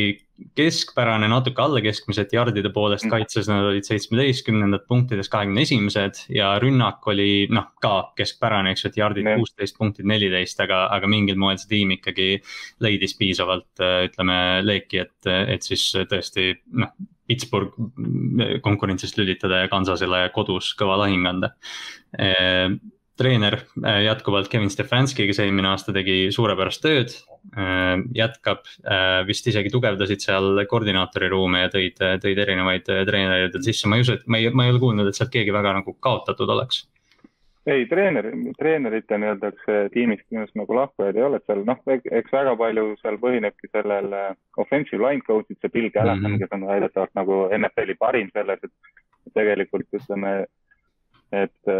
keskpärane, natuke alla keskmiselt jardide poolest mm. kaitses, nad olid seitsmeteistkümnendad punktides kahekümne esimesed ja rünnak oli noh, ka keskpärane, eks ju, et jardid kuusteist, punktid neliteist, aga, aga mingil moel see tiim ikkagi leidis piisavalt ütleme leeki, et, et siis tõesti noh. Pittsburgh konkurentsist lülitada ja Kansasele kodus kõva lahing anda treener äh, jätkuvalt Kevin Stefanski, kes eelmine aasta tegi suurepärast tööd. Äh, jätkab, äh, vist isegi tugevdasid seal koordinaatori ruume ja tõid, tõid erinevaid treenereid sisse, ma ei usu, et ma ei, ma ei ole kuulnud, et sealt keegi väga nagu kaotatud oleks ei, treener, treenerite nii-öelda tiimist minu arust nagu lahkujaid ei ole, et seal noh, eks väga palju seal põhinebki sellel offensive line coach'id, see Bill Callahan mm, -hmm. kes on väidetavalt nagu NFL-i parim selles, et tegelikult ütleme, et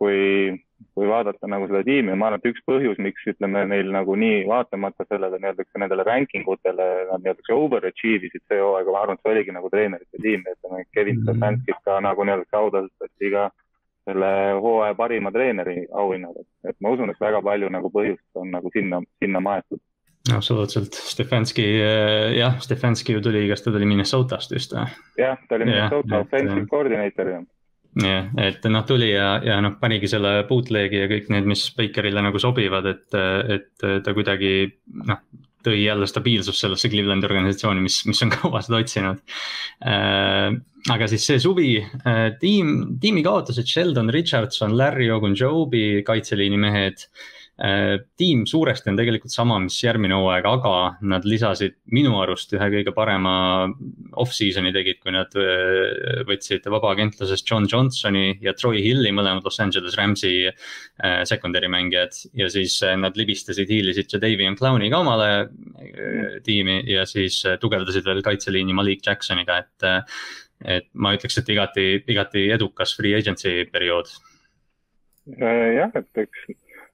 kui kui vaadata nagu seda tiimi, ma arvan, et üks põhjus, miks ütleme neil nagu nii vaatamata sellele nii-öelda nendele ranking utele nad nii-öelda overachieve isid see hooaeg, ma arvan, et see oligi nagu treenerite tiim, ütleme Kevin mhm. Stefanskit ka nagu nii-öelda autastati ka selle hooaja parima treeneri auhinnale, et ma usun, et väga palju nagu põhjust on nagu sinna, sinna maetud absoluutselt, Stefanski, eh, jah, Stefanski ju tuli, kas ta tuli Minnesotast just või? jah, ta oli Minnesota offensive coordinator ju jah, et noh, tuli ja, ja noh, panigi selle bootleg'i ja kõik need, mis Bakerile nagu sobivad, et, et ta kuidagi noh tõi jälle stabiilsust sellesse Clevelandi organisatsiooni, mis, mis on kaua seda otsinud. Äh, aga siis see suvi äh, tiim, tiimi kaotasid Sheldon Richardson, Larry Ogunjobi, kaitseliini mehed Äh, tiim suuresti on tegelikult sama, mis järgmine hooaeg, aga nad lisasid minu arust ühe kõige parema off-season'i tegid, kui nad äh, võtsid vabaagentlusest John Johnsoni ja Troy Hilli, mõlemad Los Angeles Rams'i äh, secondary mängijad. ja siis nad libistasid, hiilisid Jadavion Clowni ka omale tiimi ja siis tugevdasid veel kaitseliini Malik Jacksoniga, et. et ma ütleks, et igati, igati edukas free agency periood. jah, et eks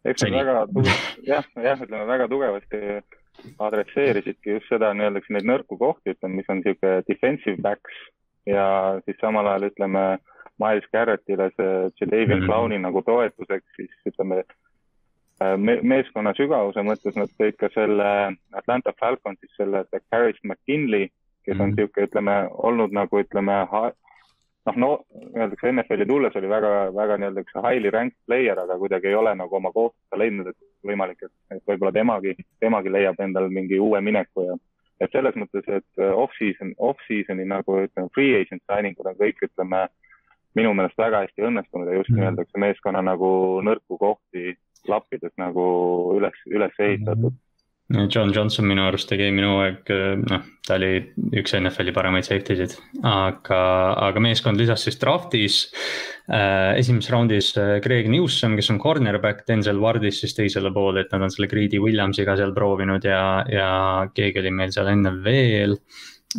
eks nad väga tugevasti, jah, jah, ütleme väga tugevasti adresseerisidki just seda nii-öelda neid nõrku kohti, ütleme, mis on niisugune defensive backs ja siis samal ajal ütleme Miles Garrettile see Jadavion mm -hmm. Clowni nagu toetuseks, siis ütleme äh, me meeskonna sügavuse mõttes nad tõid ka selle Atlanta Falconsis selle Harris McKinley, kes on niisugune mm -hmm., ütleme, olnud nagu ütleme noh, no öeldakse NFL-i tulles oli väga, väga nii-öelda üks highly ranked player, aga kuidagi ei ole nagu oma kohta leidnud, et võimalik, et, et võib-olla temagi, temagi leiab endal mingi uue mineku ja et selles mõttes, et off-season, off-season'i nagu ütleme, free agent signing ud on kõik, ütleme, minu meelest väga hästi õnnestunud ja just -hmm. nii-öelda meeskonna nagu nõrku kohti lappides nagu üles, üles ehitatud mm. -hmm John Johnson minu arust tegi eelmine hooaeg, noh, ta oli üks NFL-i paremaid safety sid, aga, aga meeskond lisas siis draft'is äh,. esimeses raundis äh, Greg Newsom, kes on cornerback, Denzel Wardis siis teisele poole, et nad on selle Greedy Williamsiga seal proovinud ja, ja keegi oli meil seal enne veel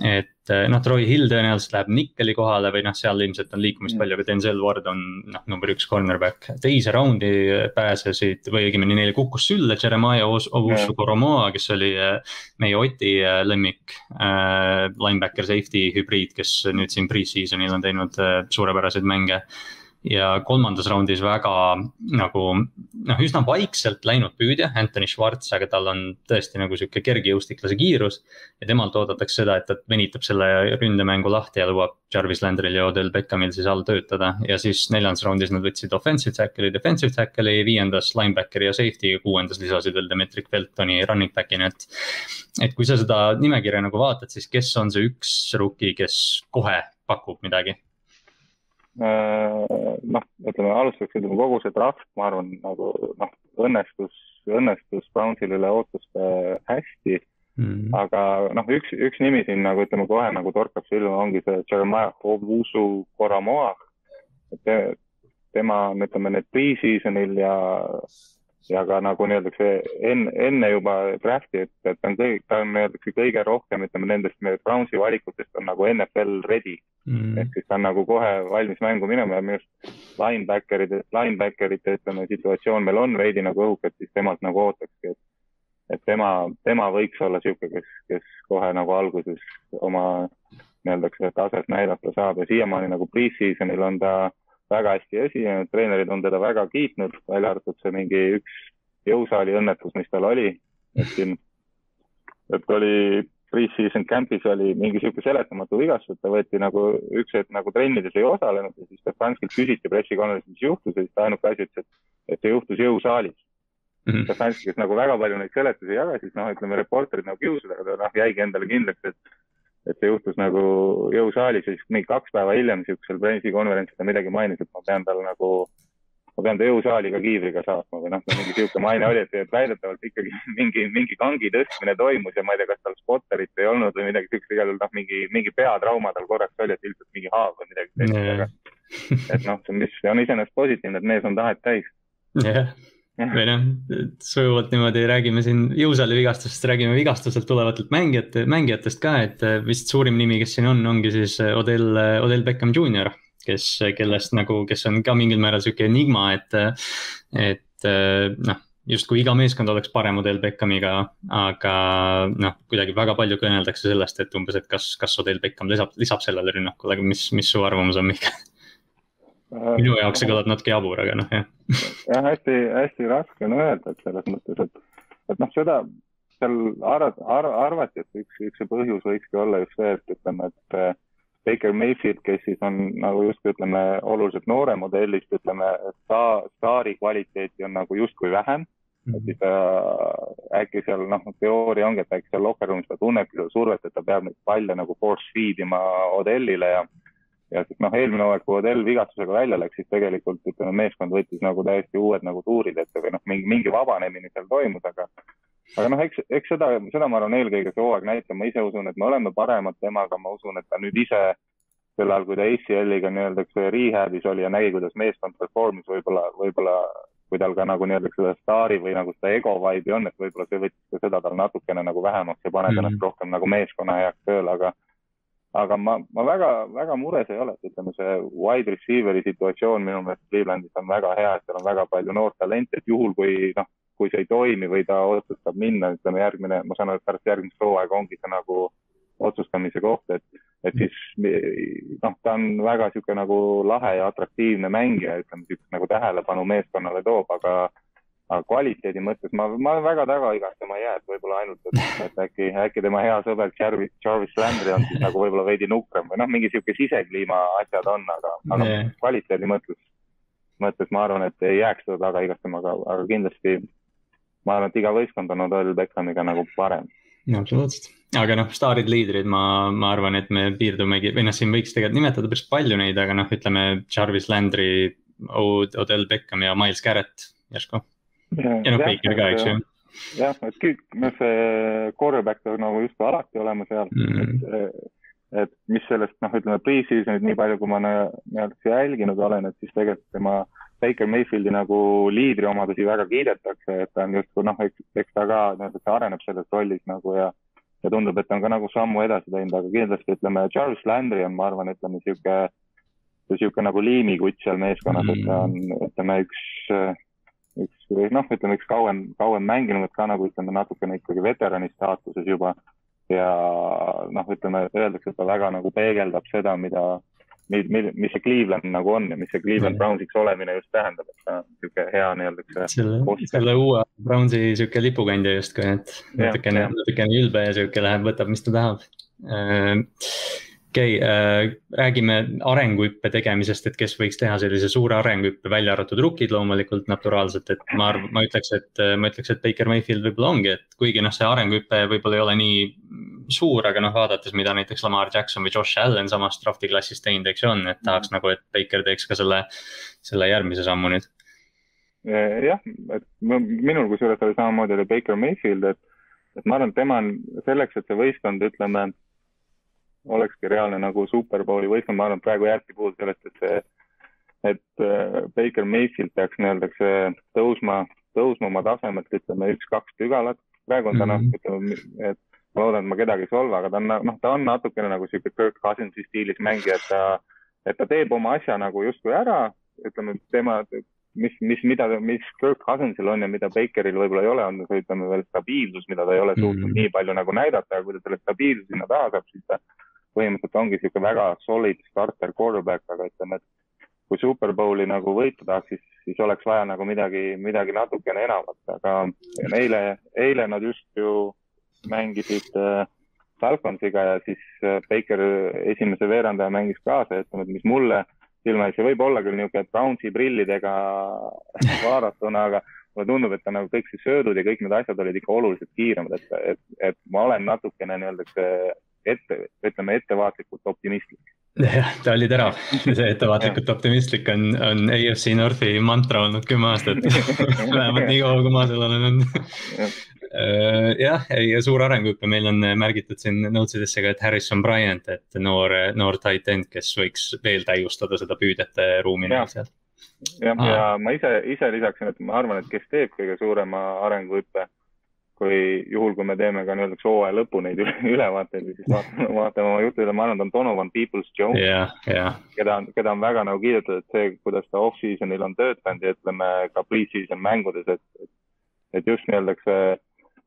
et eh, noh, Troy Hill tõenäoliselt läheb Nikkeli kohale või noh, seal ilmselt on liikumist mm. palju, aga Denzel Ward on noh, number üks cornerback. teise raundi pääsesid või õigemini neile kukkus sülle Jeremiah Owusu-Koromoa, kes oli eh, meie Oti eh, lemmik äh,. Linebacker safety hübriid, kes nüüd siin pre-season'il on teinud äh, suurepäraseid mänge ja kolmandas raundis väga nagu noh, üsna vaikselt läinud püüdja, Anthony Schwartz, aga tal on tõesti nagu sihuke kergejõustiklase kiirus. ja temalt oodatakse seda, et ta venitab selle ründemängu lahti ja lubab Jarvis Landril ja Odell Beckhamil siis all töötada. ja siis neljandas raundis nad võtsid offensive tackle'i, defensive tackle'i, viiendas linebackeri ja safety ja kuuendas lisasid veel Demetrik Feltoni running back'ina, et. et kui sa seda nimekirja nagu vaatad, siis kes on see üks rookie, kes kohe pakub midagi noh, ütleme alustuseks ütleme kogu see draft, ma arvan, nagu noh, õnnestus, õnnestus Brownsil üle ootuste hästi mm. -hmm. aga noh, üks, üks nimi siin nagu ütleme kohe nagu torkab silma, ongi see Jeremiah Ovusu Koramoa. tema ütleme need pre-season'il ja ja ka nagu nii-öelda enne, enne juba draft'i, et, et ta on kõige, ta on nii-öelda kõige rohkem, ütleme nendest Brownsi valikutest on nagu NFL ready. Mm.. ehk siis ta on nagu kohe valmis mängu minema ja minu arust linebacker'ide, linebacker'ite ütleme situatsioon meil on veidi nagu õhuke, et siis temalt nagu ootakski, et et tema, tema võiks olla niisugune, kes, kes kohe nagu alguses oma nii-öelda seda taset näidata saab. Ja siiamaani nagu pre-season'il on ta väga hästi esinenud, treenerid on teda väga kiitnud, välja arvatud see mingi üks jõusaali õnnetus, mis tal oli. et siin, et oli pre-season camp'is oli mingi sihuke seletamatu vigastus, et ta võeti nagu üks hetk nagu trennides ei osalenud ja siis Stefanskilt küsiti pressikonverentsil, mis juhtus ja siis ta ainuke asi ütles, et, et see juhtus jõusaalis mm -hmm.. Stefanski, kes nagu väga palju neid seletusi jagas, siis noh, ütleme reporterid nagu kiusasid, aga ta noh, jäigi endale kindlaks, et et see juhtus nagu jõusaalis ja siis mingi kaks päeva hiljem siuksel pressikonverentsil ta midagi mainis, et ma pean tal nagu, ma pean ta jõusaali ka kiivriga saatma või noh, mingi sihuke maine oli, et väidetavalt ikkagi mingi, mingi kangi tõstmine toimus ja ma ei tea, kas tal spotterit ei olnud või midagi siukest, igal juhul noh, mingi, mingi peatrauma tal korraks oli, et ilmselt mingi haav või midagi sellist, aga et noh, mis on iseenesest positiivne, et mees on tahet täis. jah yeah või noh, sujuvalt niimoodi räägime siin jõusaali vigastustest, räägime vigastuselt tulevatelt mängijate, mängijatest ka, et äh, vist suurim nimi, kes siin on, ongi siis äh, Odell, äh, Odell Beckham Jr. kes, kellest nagu, kes on ka mingil määral sihuke enigma, et, et noh justkui iga meeskond oleks parem Odell Beckhamiga, aga noh, kuidagi väga palju kõneldakse sellest, et umbes, et kas, kas Odell Beckham lisab, lisab sellele rünnakule, mis, mis su arvamus on, Mihkel? Minu jaoks see kõlab natuke jabur, aga noh, jah. jah, hästi, hästi raske on öelda, et selles mõttes, et, et noh, seda seal arv, arv, arvati, et üks, üks põhjus võikski olla just see, et ütleme, et äh, Baker Mayfield, kes siis on nagu justkui ütleme, oluliselt noorem modellist, ütleme, sta-, staari kvaliteeti on nagu justkui vähem mm. -hmm. et siis ta äkki seal noh, teooria ongi, et äkki seal locker room'is ta tunnebki seda survet, et ta peab neid palle nagu force feed ima Odellile ja ja noh, eelmine hooaeg, kui Odell vigastusega välja läks, siis tegelikult ütleme, meeskond võttis nagu täiesti uued nagu tuurid ette või noh, mingi, mingi vabanemine seal toimus, aga aga noh, eks, eks seda, seda ma arvan, eelkõige see hooaeg näitab, ma ise usun, et me oleme paremad temaga, ma usun, et ta nüüd ise sel ajal, kui ta ACL-iga nii-öelda rehab'is oli ja nägi, kuidas meeskond perform'is võib-olla, võib-olla kui tal ka nagu nii-öelda seda staari või nagu seda ego vibe'i on, et võib-olla see võttis ka seda tal natukene nagu vähemaks ja paneb mm -hmm. ennast rohkem nagu meeskonna heaks tööle, aga aga ma, ma väga, väga mures ei ole, et ütleme, see wide receiver'i situatsioon minu meelest Clevelandis on väga hea, et seal on väga palju noort talenti, et juhul, kui noh, kui see ei toimi või ta otsustab minna, ütleme järgmine, ma saan aru, et pärast järgmist hooaega ongi see nagu otsustamise koht, et, et siis noh, ta on väga niisugune nagu lahe ja atraktiivne mängija, ütleme niisugust nagu tähelepanu meeskonnale toob, aga aga kvaliteedi mõttes ma, ma väga taga igatsema ei jää, et võib-olla ainult, et, äkki, äkki tema hea sõber Jarvis, Jarvis Landry on siis nagu võib-olla veidi nukram või noh, mingi niisugune sisekliima asjad on, aga, aga nee. kvaliteedi mõttes, mõttes ma arvan, et ei jääks seda taga igatsema, aga, aga kindlasti ma arvan, et iga võistkond on Odell Beckhamiga nagu parem. absoluutselt, aga noh, staarid, liidrid, ma, ma arvan, et me piirdumegi või noh, siin võiks tegelikult nimetada päris palju neid, aga noh, ütleme Jarvis Landry, Odell Beckham ja Miles Garrett järsku. Ja noh, Baker ka, eks ju jah, et kõik, noh, see quarterback peab nagu justkui alati olema seal mm., et, et mis sellest, noh, ütleme pre-season'it nii palju, kui ma nii-öelda jälginud olen, et siis tegelikult tema Baker Mayfieldi nagu liidri omadusi väga kiidetakse, et ta on justkui noh, eks, eks ta ka nii-öelda areneb selles rollis nagu ja, ja tundub, et ta on ka nagu sammu edasi teinud, aga kindlasti ütleme, Charles Landry on, ma arvan, ütleme sihuke, sihuke nagu liimikutt seal meeskonnas mm., et ta on, ütleme üks, üks noh, ütleme üks kauem, kauem mänginud, ka nagu ütleme natukene ikkagi veterani staatuses juba. Ja noh, ütleme, öeldakse, et ta väga nagu peegeldab seda, mida mis see Cleveland nagu on ja mis see Cleveland Brownsiks olemine just tähendab, et ta on niisugune hea nii-öelda. selle, selle uue Brownsi sihuke lipukandja justkui, et natukene, natukene ülbe ja sihuke läheb, võtab, mis ta tahab. Äh, okei okay, äh,, räägime arenguhüppe tegemisest, et kes võiks teha sellise suure arenguhüppe, välja arvatud rookid loomulikult naturaalselt, et ma arvan, ma ütleks, et ma ütleks, et Baker Mayfield võib-olla ongi, et kuigi noh, see arenguhüpe võib-olla ei ole nii suur, aga noh, vaadates, mida näiteks Lamar Jackson või Josh Allan samast drafti klassist teinud, eks ju on, et tahaks mm. nagu, et Baker teeks ka selle, selle järgmise sammu nüüd. jah, et minul kusjuures oli samamoodi oli Baker Mayfield, et, et ma arvan, et tema on selleks, et see võistkond, ütleme olekski reaalne nagu Superbowli võistkond, ma arvan, praegu jääbki puudu sellest, et see, et äh, Baker Mayfield peaks nii-öelda tõusma, tõusma oma tasemelt, ütleme üks-kaks pügalat. praegu on ta noh, mhm. ütleme, et ma loodan, et ma kedagi ei solva, aga ta on noh, ta on natukene nagu sihuke Kirk Cousinsi stiilis mängija, et ta, et ta teeb oma asja nagu justkui ära, ütleme tema, mis, mis, mida, mis Kirk Cousinsil on ja mida Bakeril võib-olla ei ole, on see, ütleme veel stabiilsus, mida ta ei ole suutnud mm -hmm. nii palju nagu näidata, aga kui ta selle stabiilsuse sinna taha saab, siis ta põhimõtteliselt ongi niisugune väga solid starter quarterback, aga ütleme, et kui Superbowli nagu võita tahaks, siis, siis oleks vaja nagu midagi, midagi natukene enamat, aga eile, eile nad just ju mängisid äh, Falconsiga ja siis äh, Baker esimese veerandaja mängis kaasa ja ütleme, et mis mulle silma jäi, see võib olla küll niisugune Brownsi prillidega vaadatuna, aga mulle tundub, et ta nagu kõik see söödud ja kõik need asjad olid ikka oluliselt kiiremad, et, et, et ma olen natukene nii-öelda ette, ütleme ettevaatlikult optimistlik. jah, ta oli terav, see ettevaatlikult optimistlik on, on AFC Northi mantra olnud kümme aastat. Vähemalt nii kaua, kui ma seal olen olnud. Äh, jah, ja suur arenguhüpe, meil on märgitud siin notes idesse ka, et Harrison Bryant, et noor, noor tight end, kes võiks veel täiustada seda püüdjate ruumi neil seal. jah, ja ma ise, ise lisaksin, et ma arvan, et kes teeb kõige suurema arenguhüppe kui juhul, kui me teeme ka nii-öelda hooaja lõpu neid ülevaateid, siis vaatame, vaatame oma jutu üle, ma arvan, ta on Donovan Peoples-Jones yeah,, yeah. keda on, keda on väga nagu kiidetud, et see, kuidas ta off-season'il on töötanud ja ütleme ka pre-season mängudes, et, et just nii-öelda see,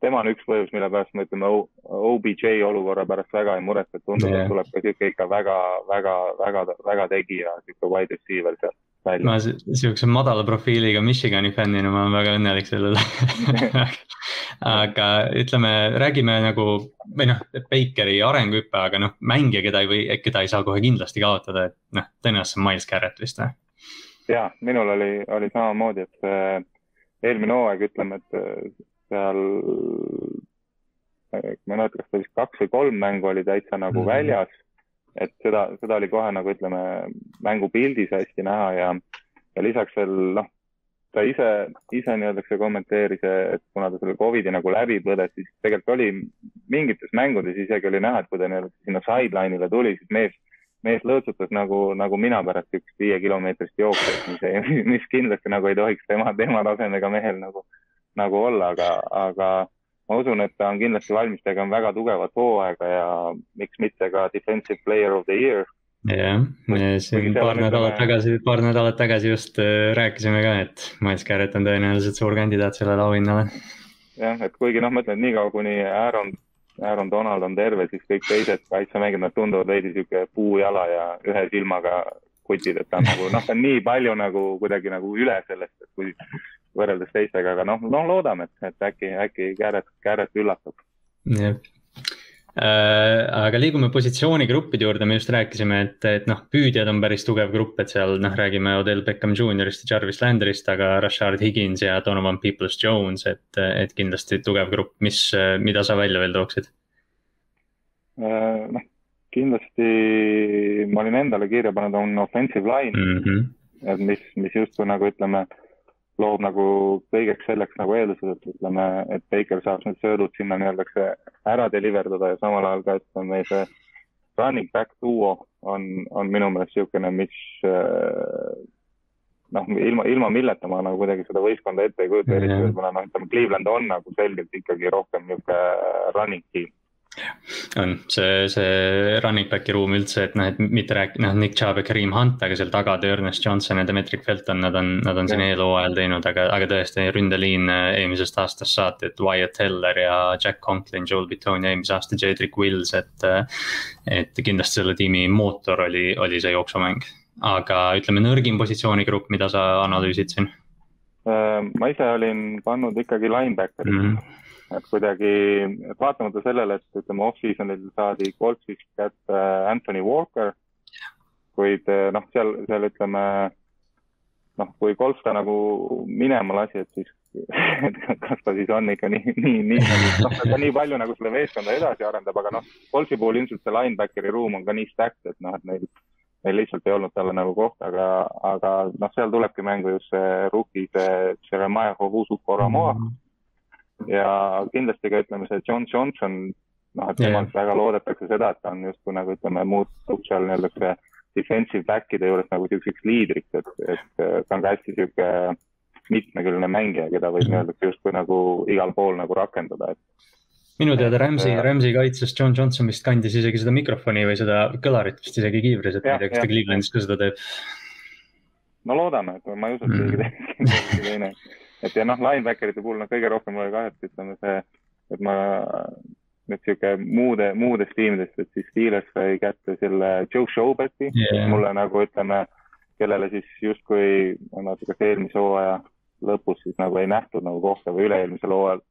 tema on üks põhjus, mille pärast me ütleme OBJ olukorra pärast väga ei muretse, et tundub yeah., et tuleb ka sihuke ikka väga, väga, väga, väga tegija, sihuke wide receiver sealt välja. ma siukse madala profiiliga Michigani fännina ma olen väga õnnelik selle üle aga ütleme, räägime nagu või noh, Bakeri arenguhüpe, aga noh, mängija, keda ei või, keda ei saa kohe kindlasti kaotada, et noh, tõenäoliselt Miles Garrett vist või? ja, minul oli, oli samamoodi, et äh, eelmine hooaeg ütleme, et äh, seal ma ei mäleta, kas ta vist kaks või kolm mängu oli täitsa nagu mm -hmm. väljas et seda, seda oli kohe nagu ütleme mängupildis hästi näha ja, ja lisaks veel noh, ta ise, ise nii-öelda kommenteeris, et kuna ta selle Covidi nagu läbi põdes, siis tegelikult oli mingites mängudes isegi oli näha, et kui ta nii-öelda sinna sideline'ile tuli, siis mees, mees lõõtsutas nagu, nagu mina pärast üks viiekilomeetrist jooksjat, mis, mis kindlasti nagu ei tohiks tema, tema tasemega mehel nagu, nagu olla, aga, aga ma usun, et ta on kindlasti valmis tegema väga tugevat hooaega ja miks mitte ka defensive player of the year. jah, me siin paar nädalat tagasi, paar nädalat tagasi just äh, rääkisime ka, et Miles Garrett on tõenäoliselt suur kandidaat sellele auhinnale. jah, et kuigi noh, ma ütlen, et niikaua kuni Aaron, Aaron Donald on terve, siis kõik teised kaitsemängijad, nad tunduvad veidi sihuke puujala ja ühe silmaga kutid, et ta on nagu noh, ta on nii palju nagu kuidagi nagu üle sellest, et kui võrreldes teistega, aga noh, no loodame, et, et äkki, äkki Kääret, Kääret üllatab. jah äh,, aga liigume positsioonigruppide juurde, me just rääkisime, et, et noh, püüdjad on päris tugev grupp, et seal noh, räägime Odell Beckham Juniorist ja Jarvis Landry'st, aga Rashard Higins ja Donovan Peoples-Jones, et, et kindlasti tugev grupp, mis, mida sa välja veel tooksid äh,? noh, kindlasti ma olin endale kirja pannud, on offensive line mm, -hmm. et mis, mis justkui nagu ütleme loob nagu kõigeks selleks nagu eeldused, et ütleme, et Baker saab need söödud sinna nii-öelda ära deliver dada ja samal ajal ka, ütleme, meie see running back duo on, on minu meelest niisugune, mis äh, noh, ilma, ilma milleta ma nagu kuidagi seda võistkonda ette ei kujuta, eriti võib-olla noh, ütleme Cleveland on nagu selgelt ikkagi rohkem niisugune running team on see, see running back'i ruum üldse, et noh, et mitte rääkida, noh, Nick Chubb ja Kareem Hunt, aga seal taga Ernest Johnson ja Demetric Felton, nad on, nad on siin eelhooajal teinud, aga, aga tõesti ründeliin äh, eelmisest aastast saati, et Wyatt Teller ja Jack Conklin, Joel Bitone ja eelmise aasta Jedrick Wills, et. Äh, et kindlasti selle tiimi mootor oli, oli see jooksumäng, aga ütleme nõrgim positsioonigrupp, mida sa analüüsid siin? Äh, ma ise olin pannud ikkagi linebacker'i mm. -hmm et kuidagi, et vaatamata sellele, et ütleme off-season'il saadi Coltsist kätte Anthony Walker, kuid eh, noh, seal, seal ütleme noh, kui Colts ta nagu minema lasi, et siis et kas ta siis on ikka nii, nii, nii nagu, noh, ta nii palju nagu selle meeskonda edasi arendab, aga noh, Coltsi puhul ilmselt see linebackeri ruum on ka nii stacked, et noh, et neil, neil lihtsalt ei olnud talle nagu kohta, aga, aga noh, seal tulebki mängu just see rookie, see Jeremiah Hovusu-Koromoa mm, -hmm ja kindlasti ka ütleme see John Johnson, noh, et temalt yeah. väga loodetakse seda, et ta on justkui nagu ütleme, muutub seal nii-öelda see defensive back'ide juures nagu siukseks liidriks, et, et ta on ka hästi sihuke mitmekülgne mängija, keda võib nii-öelda justkui nagu igal pool nagu rakendada, et minu teada Rams'i, Rams'i kaitses John Johnson vist kandis isegi seda mikrofoni või seda kõlarit vist isegi kiivris, et ma ei tea, kas ta Clevelandis ka seda teeb. no loodame, et ma ei usu, et keegi mm. teine et ja noh, linebackerite puhul noh, kõige rohkem mulle kahju, et ütleme see, et ma nüüd sihuke muude, muudest tiimidest, et siis Steelers sai kätte selle Joe Schobeti yeah., mulle nagu ütleme, kellele siis justkui natuke kas eelmise hooaja lõpus siis nagu ei nähtud nagu kohta või üle-eelmisel hooajal,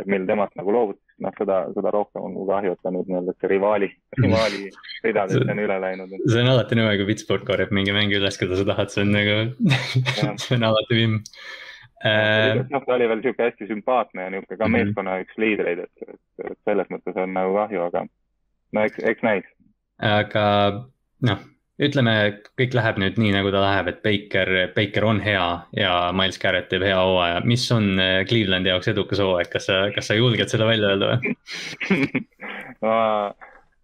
et mil temast nagu loobuti, noh, seda, seda rohkem on kahju, et ta nüüd nii-öelda see rivaali, rivaali ridadest on üle läinud. see on alati nõme, kui Pittsburgh korjab mingi mängu üles, keda sa tahad, see on nagu see on alati vimm noh, ta oli veel sihuke hästi sümpaatne ja niisugune ka mm -hmm. meeskonna üks liidreid, et, et, selles mõttes on nagu kahju, aga no eks, eks näis. aga noh, ütleme, kõik läheb nüüd nii, nagu ta läheb, et Baker, Baker on hea ja Miles Garrett teeb hea hooaja. mis on äh, Clevelandi jaoks edukas hooaeg, kas sa, kas sa julged seda välja öelda või ma,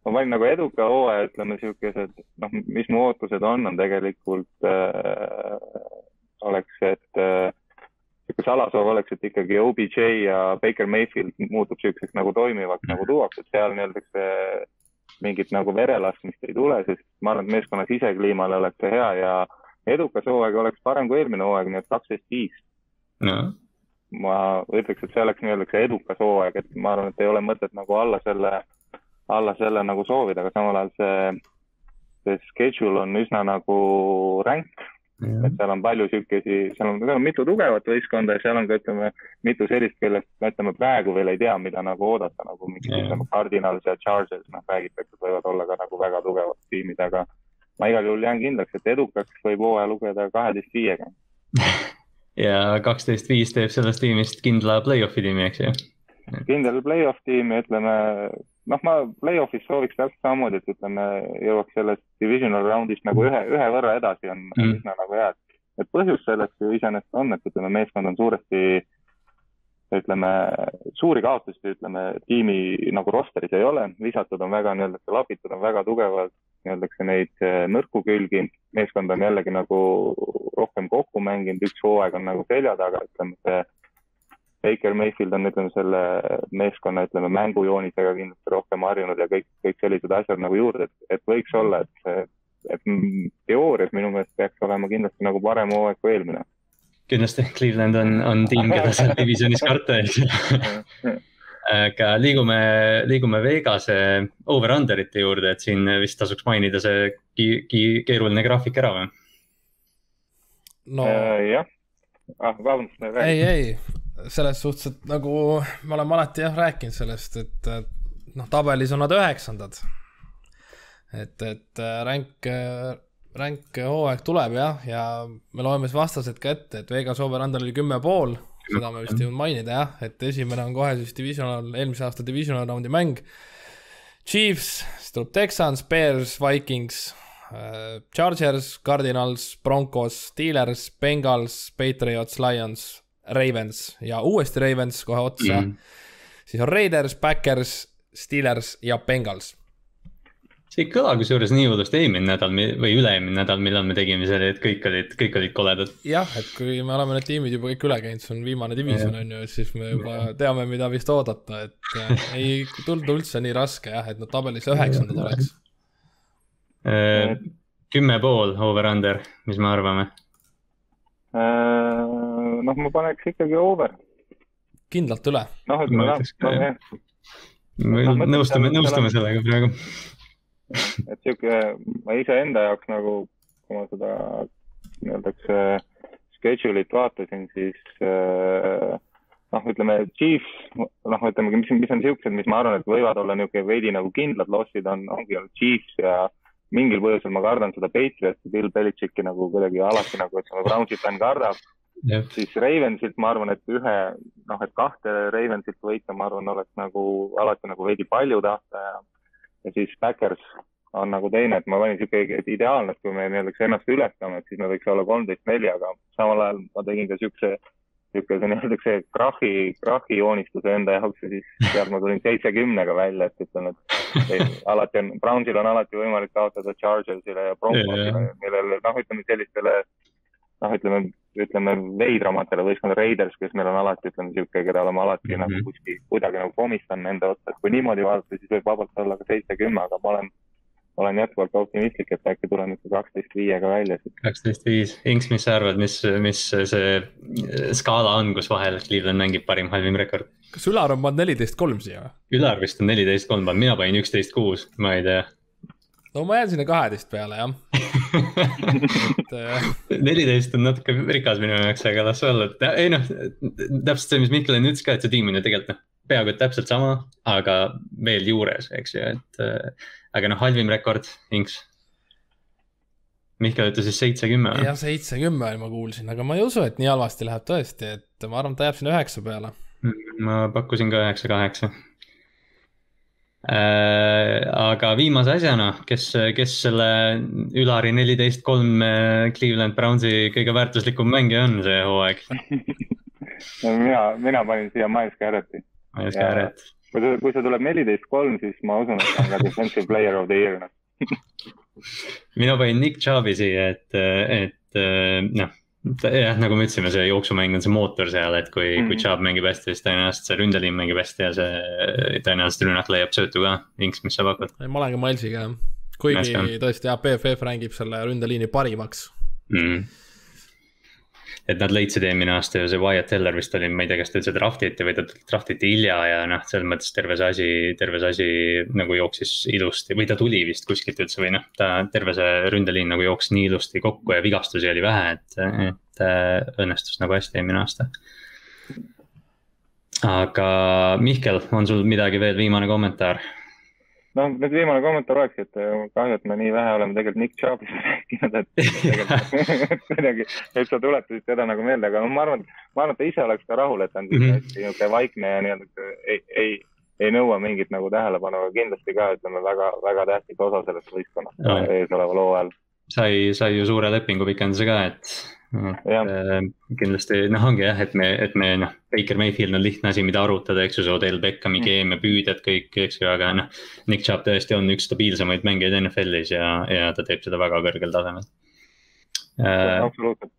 ma panin nagu eduka hooaja, ütleme siukesed, noh, mis mu ootused on, on tegelikult äh, oleks, et äh, niisugune salasoov oleks, et ikkagi OBJ ja Baker Mayfield muutub niisuguseks nagu toimivaks nagu tuuakse, et seal nii-öelda see mingit nagu verelaskmist ei tule, sest ma arvan, et meeskonna sisekliimale oleks see hea ja edukas hooaeg oleks parem kui eelmine hooaeg, nii et kaksteist viis. Ma ütleks, et see oleks nii-öelda see edukas hooaeg, et ma arvan, et ei ole mõtet nagu alla selle, alla selle nagu soovida, aga samal ajal see, see schedule on üsna nagu ränk et seal on palju siukesi, seal on, on mitu tugevat võistkonda ja seal on ka, ütleme, mitu sellist, kellest me ütleme praegu veel ei tea, mida nagu oodata, nagu mingid, ütleme, Cardinals ja Chargers, noh, räägitakse, et võivad olla ka nagu väga tugevad tiimid, aga ma igal juhul jään kindlaks, et edukaks võib hooaja lugeda kaheteist viiega. Ja kaksteist viis teeb sellest tiimist kindla play-off'i tiimi, eks ju? kindel play-off tiim ja ütleme, noh, ma play-off'is sooviks täpselt samamoodi, et ütleme, jõuaks sellest divisional round'ist nagu ühe, ühe võrra edasi on mm. üsna nagu hea, et põhjus selleks ju iseenesest on, et ütleme, meeskond on suuresti ütleme, suuri kaotusi, ütleme, tiimi nagu rosteris ei ole, visatud on väga nii-öelda, labitud on väga tugevalt nii-öelda neid eh, nõrku külgi. meeskond on jällegi nagu rohkem kokku mänginud, üks hooaeg on nagu selja taga, ütleme see Baker Mayfield on, ütleme, selle meeskonna, ütleme, mängujoonisega kindlasti rohkem harjunud ja kõik, kõik sellised asjad nagu juurde, et, et võiks olla, et see et teoorias minu meelest peaks olema kindlasti nagu parem hooaeg kui eelmine. kindlasti, Cleveland on, on tiim, keda seal divisionis karta ei saa aga liigume, liigume Vegase over-under'ite juurde, et siin vist tasuks mainida see ki, ki, keeruline graafik ära või? no äh, jah, ah vabandust. ei, ei, selles suhtes, et nagu me oleme alati jah rääkinud sellest, et noh, tabelis on nad üheksandad et, et äh, ränk, äh, ränk hooaeg tuleb jah, ja me loeme siis vastased ka ette, et Vegas over-under oli kümme pool, seda me vist ei jõudnud mainida jah, et esimene on kohe siis divisional, eelmise aasta divisional raundi mäng. Chiefs, siis tuleb Texans, Bears, Vikings, äh, Chargers, Cardinals, Broncos, Steelers, Bengals, Patriots, Lions, Ravens ja uuesti Ravens kohe otsa mm. -hmm. siis on Raiders, Backers, Steelers ja Bengals see ei kõla kusjuures nii hullusti eelmine nädal või üle-eelmine nädal, millal me tegime selle, et kõik olid, kõik olid koledad. jah, et kui me oleme need tiimid juba kõik üle käinud, see on viimane division on ju, siis me juba teame, mida vist oodata, et äh, ei tulnud üldse nii raske jah, et nad tabelis üheksandad oleks. Äh, kümme pool over-under, mis me arvame? Äh, noh, ma paneks ikkagi over. kindlalt üle? noh, ütleme jah, noh jah. nõustume, nõustume sellega praegu et sihuke, ma iseenda jaoks nagu, kui ma seda nii-öelda schedule'it vaatasin, siis äh, noh, ütleme Chiefs, noh, ütleme, mis, mis on siuksed, mis ma arvan, et võivad olla niisugune veidi nagu kindlad lossid on, ongi olnud Chiefs ja mingil põhjusel ma kardan seda Patriotsi, Bill Belichicki nagu kuidagi alati nagu, ütleme, Brownsi fänn kardab. Siis Ravensilt ma arvan, et ühe, noh, et kahte Ravensilt võita, ma arvan, oleks nagu alati nagu veidi palju tahta ja ja siis Backers on nagu teine, et ma panin sihuke ideaalne, et kui me nii-öelda ennast ületame, et siis me võiks olla kolmteist neli, aga samal ajal ma tegin ka siukse, sihuke nii-öelda see krahhi, krahhi joonistuse enda jaoks ja siis sealt ma tulin seitsekümnega välja, et ütlen, et alati on, Brownsil on alati võimalik kaotada Chargersile ja Broncosile, millele noh, ütleme sellistele noh, ütleme, ütleme veidramatele võistkondade Raiders, kes meil on alati, ütleme sihuke, keda oleme alati mm -hmm. nagu kuskil kuidagi nagu komistanud nende otsa, et kui niimoodi vaadata, siis võib vabalt olla ka seitse-kümme, aga ma olen, olen jätkuvalt optimistlik, et äkki tuleme ikka kaksteist viiega välja. kaksteist viis, Inks, mis sa arvad, mis, mis see skaala on, kus vahel Cleveland mängib parim, halvim rekord? kas Ülar on pannud neliteist kolm siia või? Ülar vist on neliteist kolm pannud, mina panin üksteist kuus, ma ei tea no ma jään sinna kaheteist peale jah äh, neliteist on natuke rikas minu jaoks, aga las olla, et ei noh, täpselt see, mis Mihkel enne ütles ka, et see tiim on ju tegelikult noh, peaaegu et täpselt sama, aga veel juures, eks ju, et äh, aga noh, halvim rekord, Inks. Mihkel ütles siis seitse-kümme. jah, seitse-kümme ma kuulsin, aga ma ei usu, et nii halvasti läheb tõesti, et ma arvan, ta jääb sinna üheksa peale. ma pakkusin ka üheksa-kaheksa Äh, aga viimase asjana, kes, kes selle Ülari neliteist kolm äh, Cleveland Brownsi kõige väärtuslikum mängija on see hooaeg mina, mina panin siia Miles Garretti. Miles Garrett. kui ta, kui see tuleb neliteist kolm, siis ma usun, et ta on ka defensive player of the year mina panin Nick Chubb'i siia, et, et noh jah, nagu me ütlesime, see jooksumäng on see mootor seal, et kui mm, -hmm. kui. Chubb mängib hästi, siis tõenäoliselt see ründeliin mängib hästi ja see tõenäoliselt rünnak leiab söötu ka. Inks, mis sa pakud? ma olen ka Milesiga jah, kuigi tõesti jah, BFF mängib selle ründeliini parimaks mm. -hmm et nad leidsid eelmine aasta ju see Wyatt Teller vist oli, ma ei tea, kas ta üldse draftiti või ta draftiti hilja ja noh, selles mõttes terve see asi, terve see asi nagu jooksis ilusti või ta tuli vist kuskilt üldse või noh, ta terve see ründeliin nagu jooksis nii ilusti kokku ja vigastusi oli vähe, et, et äh, õnnestus nagu hästi eelmine aasta. aga Mihkel, on sul midagi veel, viimane kommentaar? noh, nüüd viimane kommentaar oleks, et äh, kahju, et me nii vähe oleme tegelikult Nick Chubbist rääkinud, et kuidagi, et sa tuletasid teda nagu meelde, aga ma arvan, ma arvan, et ta ise oleks ka rahul, et ta on mm -hmm. niisugune vaikne ja nii-öelda ei, ei, ei nõua mingit nagu tähelepanu, aga kindlasti ka ütleme väga, väga tähtis osa sellest võistkonnast no. eesoleval hooajal. sai, sai ju suure lepingupikenduse ka, et, kindlasti noh, ongi jah, et me, et me noh, Baker Mayfield on lihtne asi, mida arutada, eks ju, see Odell Beckhami mm. keemia, püüded kõik, eks ju, aga noh. Nick Chubb tõesti on üks stabiilsemaid mängijaid NFL-is ja, ja ta teeb seda väga kõrgel tasemel äh,. absoluutselt.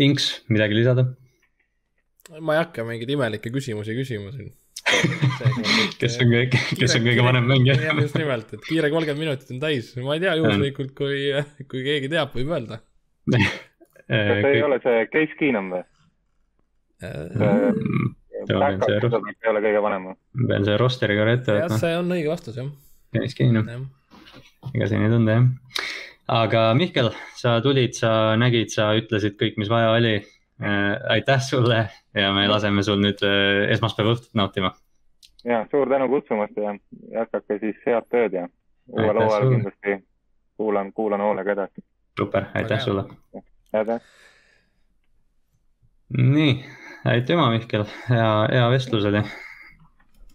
Inks, midagi lisada? ma ei hakka mingeid imelikke küsimusi küsima siin kes on kõige, kes on kõige vanem mängija. just nimelt, et kiire kolmkümmend minutit on täis, ma ei tea, juhuslikult, kui, kui keegi teab, võib öelda kas ei ole see Case Keenum või? ei ole kõige vanem või? pean selle roster'i korra ette võtma. see on õige vastus, jah. Case Keenum. ega siin ei tunde, jah. aga Mihkel, sa tulid, sa nägid, sa ütlesid kõik, mis vaja oli Äh, aitäh sulle ja me laseme sul nüüd äh, esmaspäeva õhtut nautima. ja suur tänu kutsumast ja jätkake siis head tööd ja uuel hooajal kindlasti kuulan, kuulan hoolega edasi. super, aitäh Väga sulle. aitäh. nii, aitüma, Mihkel, hea, hea vestlus oli.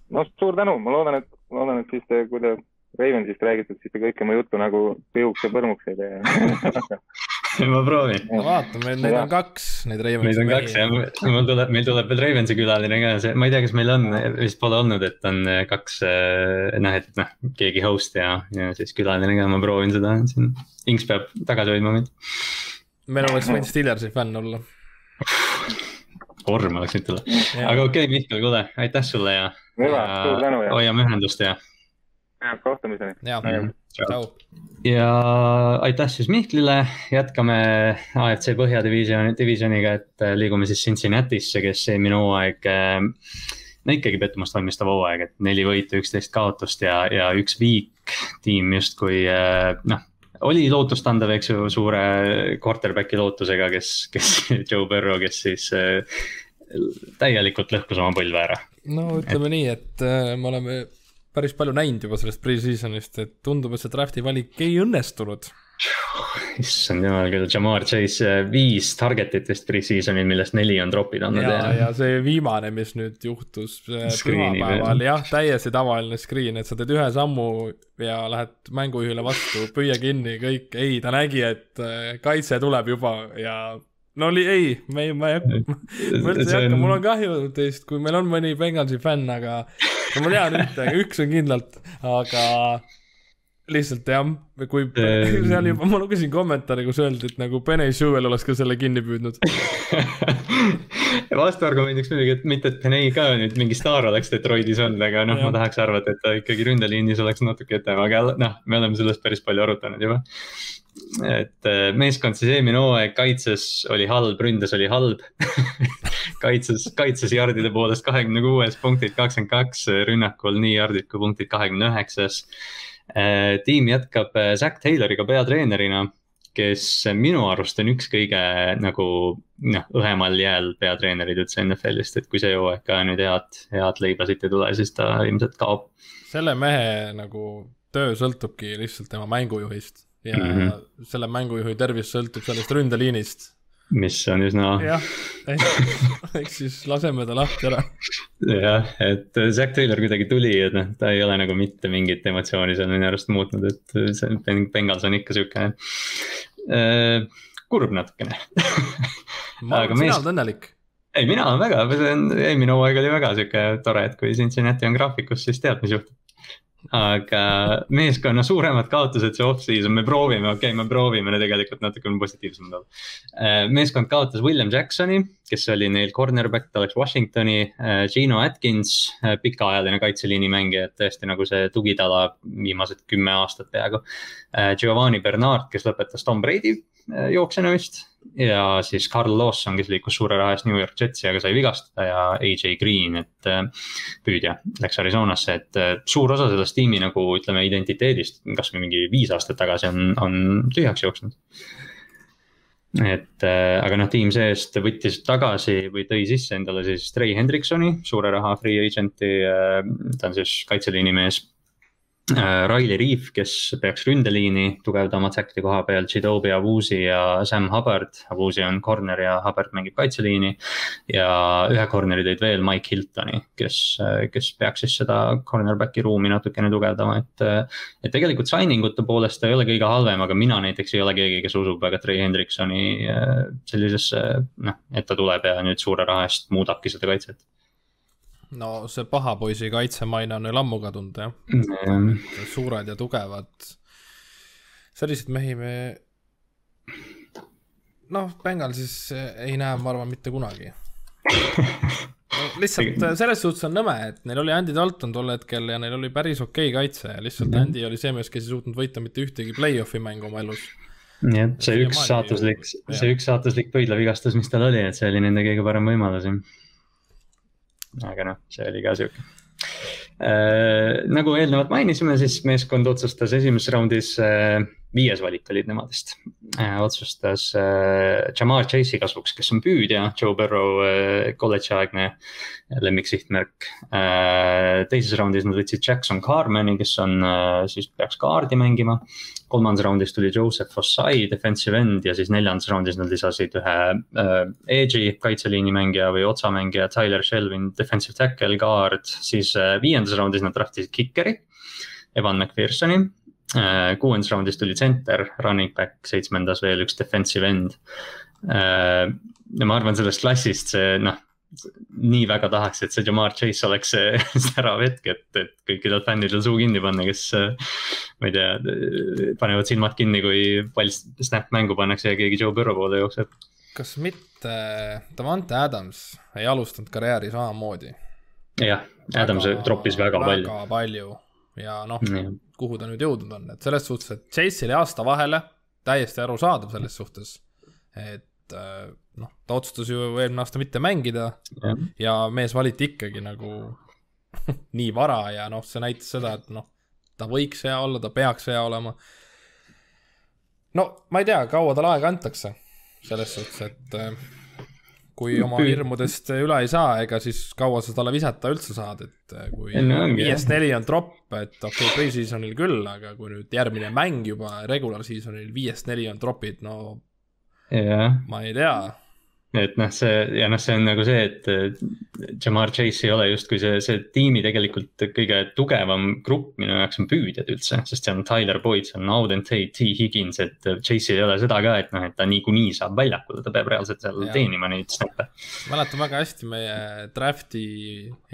no suur tänu, ma loodan, et, loodan, et siis te, kui te Ravensist räägite, siis te kõike mu juttu nagu piuks ja põrmuks ei tee ma proovin. no vaatame, neid on kaks, neid Ravensi. Neid on kaks jah, mul tuleb, meil tuleb veel Ravensi külaline ka, see, ma ei tea, kas meil on, vist pole olnud, et on eh, kaks eh, noh, et noh, keegi host ja, ja siis külaline ka, ma proovin seda siin. Inks peab tagasi hoidma mind. Meil oleks võinud Steelersi fänn olla. orm oleks võinud tulla, aga okei okay,, Mihkel, kuule, aitäh sulle ja. hüva, suur tänu ja. hoiame ühendust ja. ja, kohtumiseni. ja, tšau ja aitäh siis Mihklile, jätkame AFC Põhjadivisjoni, divisioniga, et äh, liigume siis Cincinnati'sse, kes eelmine hooaeg. Äh, no ikkagi pettumust valmistav hooaeg, et neli võitu, üksteist kaotust ja, ja üks viik tiim justkui äh, noh oli lootustandev, eks ju, suure quarterback'i lootusega, kes, kes Joe Burrow, kes siis äh, täielikult lõhkus oma põlve ära. no ütleme et... nii, et äh, me oleme päris palju näinud juba sellest pre-season'ist, et tundub, et see draft'i valik ei õnnestunud. Issand jumal küll, Jamar Chase äh, viis target'it vist pre-season'il, millest neli on drop'id andnud. ja, ja see viimane, mis nüüd juhtus äh, pühapäeval, jah, täiesti tavaline screen, et sa teed ühe sammu ja lähed mängujuhile vastu, püüa kinni, kõik, ei, ta nägi, et äh, kaitse tuleb juba ja no oli, ei, me ei, ma ei hakka, ma üldse ei hakka, mul on kahju teist, kui meil on mõni Bengalsi fänn, aga no ma tean ühte, üks on kindlalt, aga lihtsalt jah, kui seal juba, ma lugesin kommentaare, kus öeldi, et nagu Benny Sewell oleks ka selle kinni püüdnud vastuargumendiks muidugi, et mitte, et Benny ka nüüd mingi staar oleks Detroitis olnud, aga noh, ma tahaks arvata, et ta ikkagi ründeliinis oleks natuke ette, aga noh, me oleme sellest päris palju arutanud juba. et äh, meeskond siis eelmine hooaeg kaitses oli halb, ründes oli halb kaitses, kaitses jardide poolest kahekümne kuues, punktid kakskümmend kaks, rünnakul nii jardid kui punktid kahekümne üheksas. Äh, tiim jätkab äh, Zack Tayloriga peatreenerina, kes minu arust on üks kõige nagu noh, õhemal jääl peatreenerid üldse NFL-ist, et kui see hooaeg ka nüüd head, head leiba siit ei tule, siis ta ilmselt kaob. selle mehe nagu töö sõltubki lihtsalt tema mängujuhist ja mm -hmm. selle mängujuhi tervis sõltub sellest ründeliinist mis on üsna. jah, ehk siis laseme ta lahti ära. jah, et Zack Taylor kuidagi tuli, et noh, ta ei ole nagu mitte mingit emotsiooni seal minu arust muutnud, et see Bengals on ikka sihuke äh, kurb natukene ma arvan, sina oled õnnelik ei, mina olen väga, eelmine hooaeg oli väga sihuke tore, et kui Cincinnati on graafikus, siis tead, mis juhtub aga meeskonna suuremad kaotused see off-season, me proovime, okei okay,, me proovime tegelikult natuke positiivsemad olla. Äh, meeskond kaotas William Jacksoni, kes oli neil cornerback, ta läks Washingtoni. Äh, Gino Atkins, äh, pikaajaline kaitseliini mängija, et tõesti nagu see tugitala viimased kümme aastat peaaegu. Giovanni Bernard, kes lõpetas Tom Brady jooksjana vist ja siis Carl Lawson, kes liikus suure raha eest New York Jetsi, aga sai vigastada ja AJ Green, et äh, püüdja läks Arizonasse, et äh, suur osa sellest tiimi nagu ütleme identiteedist, kasvõi mingi viis aastat tagasi on, on tühjaks jooksnud. et äh, aga noh, tiim seest võttis tagasi või tõi sisse endale siis Trey Hendriksoni, suure raha free agent'i, ta on siis kaitseliini mees Äh, Riley Reef, kes peaks ründeliini tugevdama Jack'i koha peal, Chidobe Avusi ja Sam Hubbard. Avusi on corner ja Hubbard mängib kaitseliini. ja ühe corner'i tõid veel Mike Hiltoni, kes, kes peaks siis seda cornerback'i ruumi natukene tugevdama, et. et tegelikult signing ute poolest ta ei ole kõige halvem, aga mina näiteks ei ole keegi, kes usub väga Trey Hendriksoni äh, sellisesse, noh, et ta tuleb ja nüüd suure raha eest muudabki seda kaitset no see paha poisi kaitsemaine on neil ammu kadunud jah? Mm.. suured ja tugevad, selliseid mehi me noh, Bengalsis ei näe, ma arvan, mitte kunagi. Lihtsalt selles suhtes on nõme, et neil oli Andy Dalton tol hetkel ja neil oli päris okei okay kaitse ja lihtsalt mm -hmm. Andy oli see mees, kes ei suutnud võita mitte ühtegi play-off'i mängu oma elus. jah, see üks saatuslik, see üks saatuslik pöidlavigastus, mis tal oli, et see oli nende kõige parem võimalus aga noh, see oli ka sihuke äh,. nagu eelnevalt mainisime, siis meeskond otsustas esimeses raundis äh, viies valik olid nemadest äh,. otsustas äh, Jamar Chase'i kasuks, kes on püüdja, Joe Burrow äh, kolledži aegne lemmiksihtmärk äh,. teises raundis nad võtsid Jackson Carmeni, kes on äh,, siis peaks kaardi mängima kolmandas raundis tuli Joseph Ossai, defensive end ja siis neljandas raundis nad lisasid ühe äh, edge'i kaitseliini mängija või otsamängija, Tyler Shelvin, defensive tackle, guard. siis äh, viiendas raundis nad draftisid kikeri, Evan McPhersoni. Kuuendas raundis tuli center, running back, seitsmendas veel üks defensive end äh,. ja ma arvan, sellest klassist see noh nii väga tahaks, et see Jamar Chase oleks see särav hetk, et, et kõikidel fännidel suu kinni panna, kes. ma ei tea, panevad silmad kinni, kui pall snap mängu pannakse ja keegi Joe Burrow poole jookseb. kas mitte Davante Adams ei alustanud karjääri samamoodi? jah, Adams troppis väga, väga palju. väga palju ja noh mm., kuhu ta nüüd jõudnud on, et selles suhtes, et Chase'il jäi aasta vahele, täiesti arusaadav selles suhtes, et äh, noh, ta otsustas ju eelmine aasta mitte mängida ja, ja mees valiti ikkagi nagu nii vara ja noh, see näitas seda, et noh, ta võiks hea olla, ta peaks hea olema. no ma ei tea, kaua tal aega antakse, selles suhtes, et äh, kui oma hirmudest üle ei saa, ega siis kaua sa talle visata üldse saad, et äh, kui viiest neli on tropp, et okei okay,, pre-seasonil küll, aga kui nüüd järgmine mäng juba regular seasonil viiest neli on tropid, no yeah. ma ei tea et noh, see ja noh, see on nagu see, et Jamar Chase ei ole justkui see, see tiimi tegelikult kõige tugevam grupp minu jaoks on püüdjad üldse. sest seal on Tyler Boyd, seal on Auden Tate, T Higgins, et Chase'il ei ole seda ka, et noh, et ta niikuinii saab väljakule, ta peab reaalselt seal ja. teenima neid snappe. mäletan väga hästi meie draft'i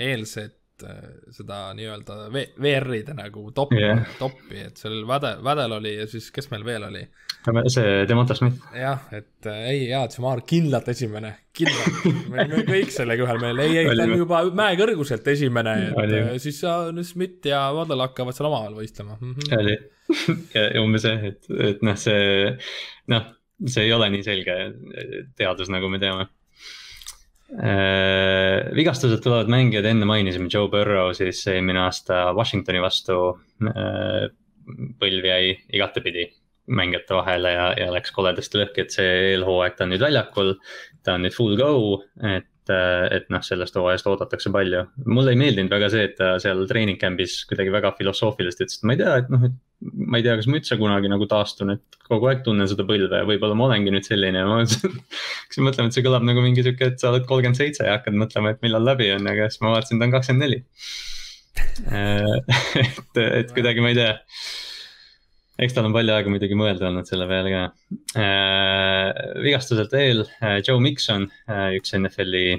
eelset äh, seda nii-öelda VR-ide nagu topi yeah., topi, et seal Väde, Vädel oli ja siis, kes meil veel oli see Demonta Smith. jah, et äh, ei, jaa, Jamar kindlalt esimene, kindlalt. me olime kõik sellega ühel meelel, ei, ei, ta on juba mäekõrguselt esimene, et. Äh, siis Smith ja Waddle hakkavad seal omavahel võistlema mm. -hmm. oli, ja umbes jah, et, et noh, see, noh, see ei ole nii selge teadus, nagu me teame. Vigastused tulevad mängijad, enne mainisime Joe Burrow siis eelmine aasta Washingtoni vastu äh, põlv jäi igatepidi mängijate vahele ja, ja läks koledasti lõhki, et see eelhooaeg ta on nüüd väljakul. ta on nüüd full go, et, et noh, sellest hooajast oodatakse palju. mulle ei meeldinud väga see, et ta seal treening camp'is kuidagi väga filosoofiliselt ütles, et ma ei tea, et noh, et. Ma ei tea, kas ma üldse kunagi nagu taastun, et kogu aeg tunnen seda põlve ja võib-olla ma olengi nüüd selline ja ma hakkasin mõtlema, et see kõlab nagu mingi sihuke, et sa oled kolmkümmend seitse ja hakkad mõtlema, et millal läbi on, aga siis ma vaatasin, ta on kakskümmend neli. et, et kuidagi ma ei tea eks tal on palju aega muidugi mõelda olnud selle peale ka äh,. vigastuselt veel äh, Joe Mikson äh,, üks NFL-i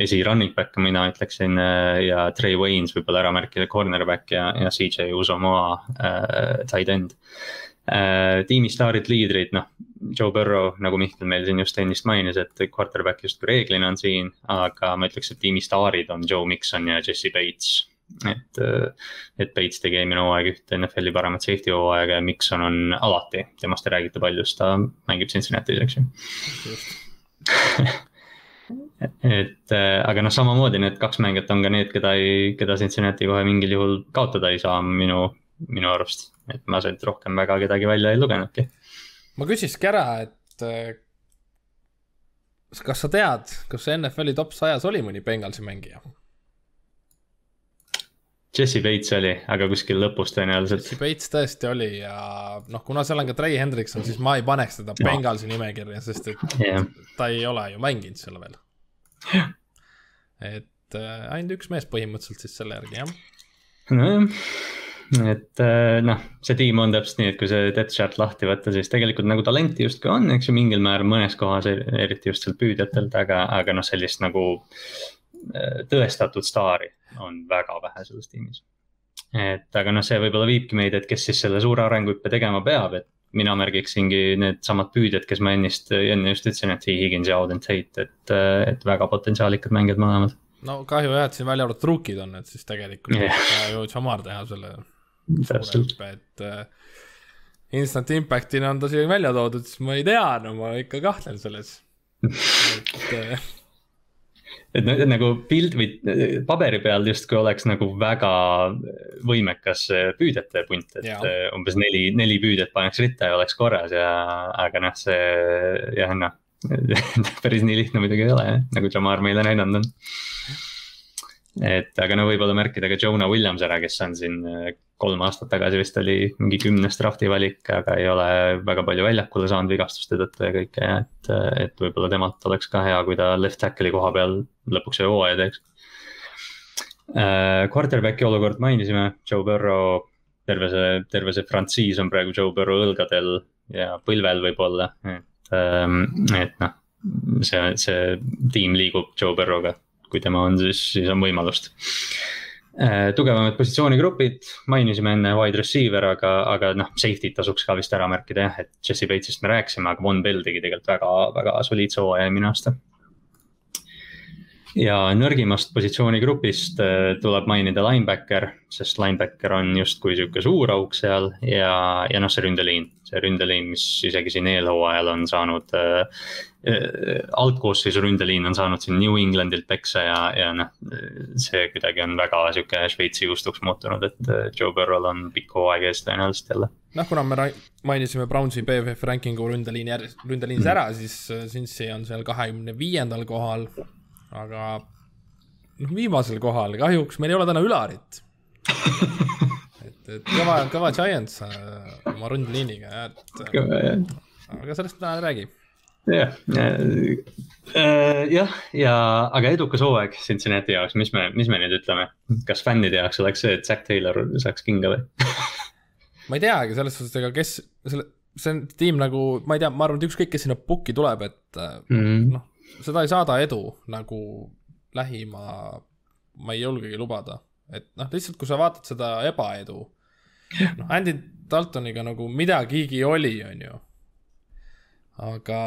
esi running back mina ütleksin äh, ja Trey Waynes võib-olla ära märkida, cornerback ja, ja CJ Usomoa äh, tight end äh,. tiimi staarid, liidrid, noh. Joe Burrow, nagu Mihkel meil siin just ennist mainis, et quarterback justkui reeglina on siin, aga ma ütleks, et tiimi staarid on Joe Mikson ja Jesse Bates et, et Bates tegi eelmine hooaeg ühte NFL-i paremat safety hooaega ja Mikson on alati, temast ei räägita palju, sest ta mängib Cincinnati's, eks ju et aga noh, samamoodi need kaks mängijat on ka need, keda ei, keda Cincinnati kohe mingil juhul kaotada ei saa minu, minu arust. et ma sealt rohkem väga kedagi välja ei lugenudki. ma küsiski ära, et kas sa tead, kas NFL-i top sajas oli mõni Bengalsi mängija? Jesse Bates oli, aga kuskil lõpus tõenäoliselt. Jesse Bates tõesti oli ja noh, kuna seal on ka Trey Hendrikson, siis ma ei paneks teda no. Bengalsi nimekirja, sest et yeah. ta ei ole ju mänginud seal veel. et äh, ainult üks mees põhimõtteliselt siis selle järgi, jah. nojah, et äh, noh, see tiim on täpselt nii, et kui see death chart lahti võtta, siis tegelikult nagu talenti justkui on, eks ju, mingil määral mõnes kohas, eriti just seal püüdjatelt, aga, aga noh, sellist nagu tõestatud staari on väga vähe selles tiimis. et aga noh, see võib-olla viibki meid, et kes siis selle suure arenguhüppe tegema peab, et mina märgiksingi needsamad püüdjad, kes ma ennist, enne just ütlesin, et T Higgins ja Auden Tate, et, et väga potentsiaalikad mängijad mõlemad. no kahju jah, et siin välja arvatud rookid on, et siis tegelikult yeah. ju Jamar teha selle suure hüppe, et uh, instant impact'ina on ta siin välja toodud, siis ma ei tea, no ma ikka kahtlen selles et uh, et nagu pild või paberi peal justkui oleks nagu väga võimekas püüdjate punt, et ja. umbes neli, neli püüdjat paneks ritta ja oleks korras ja, aga noh, see jah, noh päris nii lihtne muidugi ei ole, nagu Jamar meile näidanud on et aga no võib-olla märkida ka Jonah Williams ära, kes on siin äh, kolm aastat tagasi vist oli mingi kümnes drafti valik, aga ei ole väga palju väljakule saanud vigastuste tõttu ja kõike, et, et võib-olla temalt oleks ka hea, kui ta left tackle'i koha peal lõpuks ühe hooaja teeks. Äh, quarterback'i olukord mainisime, Joe Burrow, terve see, terve see frantsiis on praegu Joe Burrow õlgadel ja põlvel võib-olla, et, ähm, et noh, see, see tiim liigub Joe Burrow'ga kui tema on, siis, siis on võimalust. Äh, tugevamad positsioonigrupid, mainisime enne wide receiver, aga, aga noh, safety't tasuks ka vist ära märkida jah, et Jesse Bates'ist me rääkisime, aga Von Bell tegi tegelikult väga, väga soliidse hooaja eelmine aasta. Ja nõrgimast positsioonigrupist äh, tuleb mainida linebacker, sest linebacker on justkui sihuke suur auk seal ja, ja noh, see ründeliin, see ründeliin, mis isegi siin eelhooajal on saanud äh,. Äh, algkoosseisu ründeliin on saanud siin New Englandilt peksa ja, ja noh, see kuidagi on väga sihuke Šveitsi juustuks muutunud, et äh, Joe Burrow'l on pikk hooaeg ees tõenäoliselt jälle. noh, kuna me mainisime Brownsi BFF ranking'u ründeliini järjest, ründeliinis mm. ära, siis Cincy on seal kahekümne viiendal kohal aga noh, viimasel kohal, kahjuks meil ei ole täna Ülarit et, et kõva, kõva Giants oma rundliiniga, et aga sellest täna ei räägi. Jah, äh, jah, ja aga edukas hooaeg Cincinnati jaoks, mis me, mis me nüüd ütleme, kas fännide jaoks oleks see, et Zack Taylor saaks kinga või? Ma ei teagi, selles suhtes, ega kes selle, see on tiim nagu, ma ei tea, ma arvan, et ükskõik, kes sinna pukki tuleb, et mm -hmm. noh, seda ei saada edu nagu lähima, ma ei julgegi lubada, et noh, lihtsalt kui sa vaatad seda ebaedu, noh, Andy Daltoniga nagu midagigi oli, on ju. aga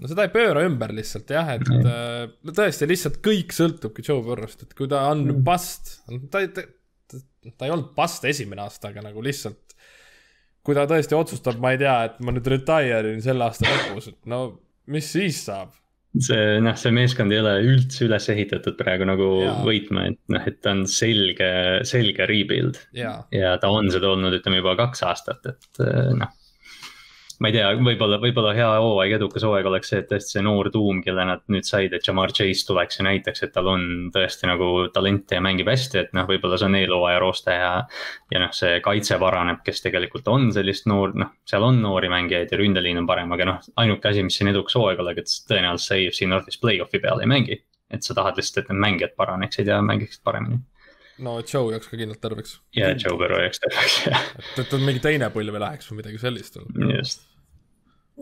no seda ei pööra ümber lihtsalt jah, et äh, no tõesti lihtsalt kõik sõltubki Joe Burrow'st, et kui ta on mm. bust, ta ei, ta, ei olnud bust esimene aasta, aga nagu lihtsalt kui ta tõesti otsustab, ma ei tea, et ma nüüd retire in selle aasta lõpus, et no mis siis saab? See noh, see meeskond ei ole üldse üles ehitatud praegu nagu ja. võitma, et noh, et ta on selge, selge rebuild. ja ta on seda olnud, ütleme juba kaks aastat, et noh ma ei tea, võib-olla, võib-olla hea hooaeg, edukas hooaeg oleks see, et tõesti see noor tuum, kelle nad nüüd said, et Jamar Chase tuleks ja näitaks, et tal on tõesti nagu talenti ja mängib hästi, et noh, võib-olla see on eelhooaja rooste ja. ja noh, see kaitse paraneb, kes tegelikult on sellist noor, noh, seal on noori mängijaid ja ründeliin on parem, aga noh, ainuke asi, mis siin edukas hooaeg oleks, et tõenäoliselt sa EFC Northis play-off'i peale ei mängi. et sa tahad lihtsalt, et need mängijad paraneksid ja mängiksid paremini no Joe jääks ka kindlalt terveks. ja Joe Burrow jääks terveks, jah. et, et mingi teine põlv läheks või midagi sellist. just,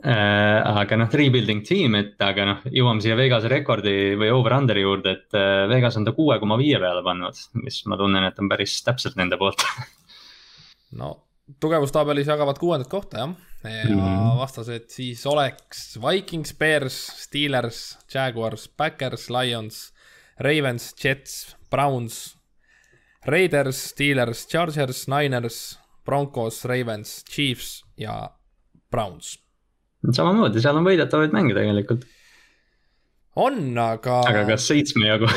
aga noh, rebuilding tiim, et aga noh, jõuame siia Vegase rekordi või over-under'i juurde, et äh, Vegas on ta kuue koma viie peale pannud, mis ma tunnen, et on päris täpselt nende poolt. No tugevustabelis jagavad kuuendat kohta jah, ja mm -hmm. vastased siis oleks Vikings, Bears, Steelers, Jaguars, Backers, Lions, Ravens, Jets, Browns, Raiders, Steelers, Chargers, Niners, Broncos, Ravens, Chiefs ja Browns samamoodi, seal on võidetavaid mänge tegelikult. on, aga. aga kas seitsme jagu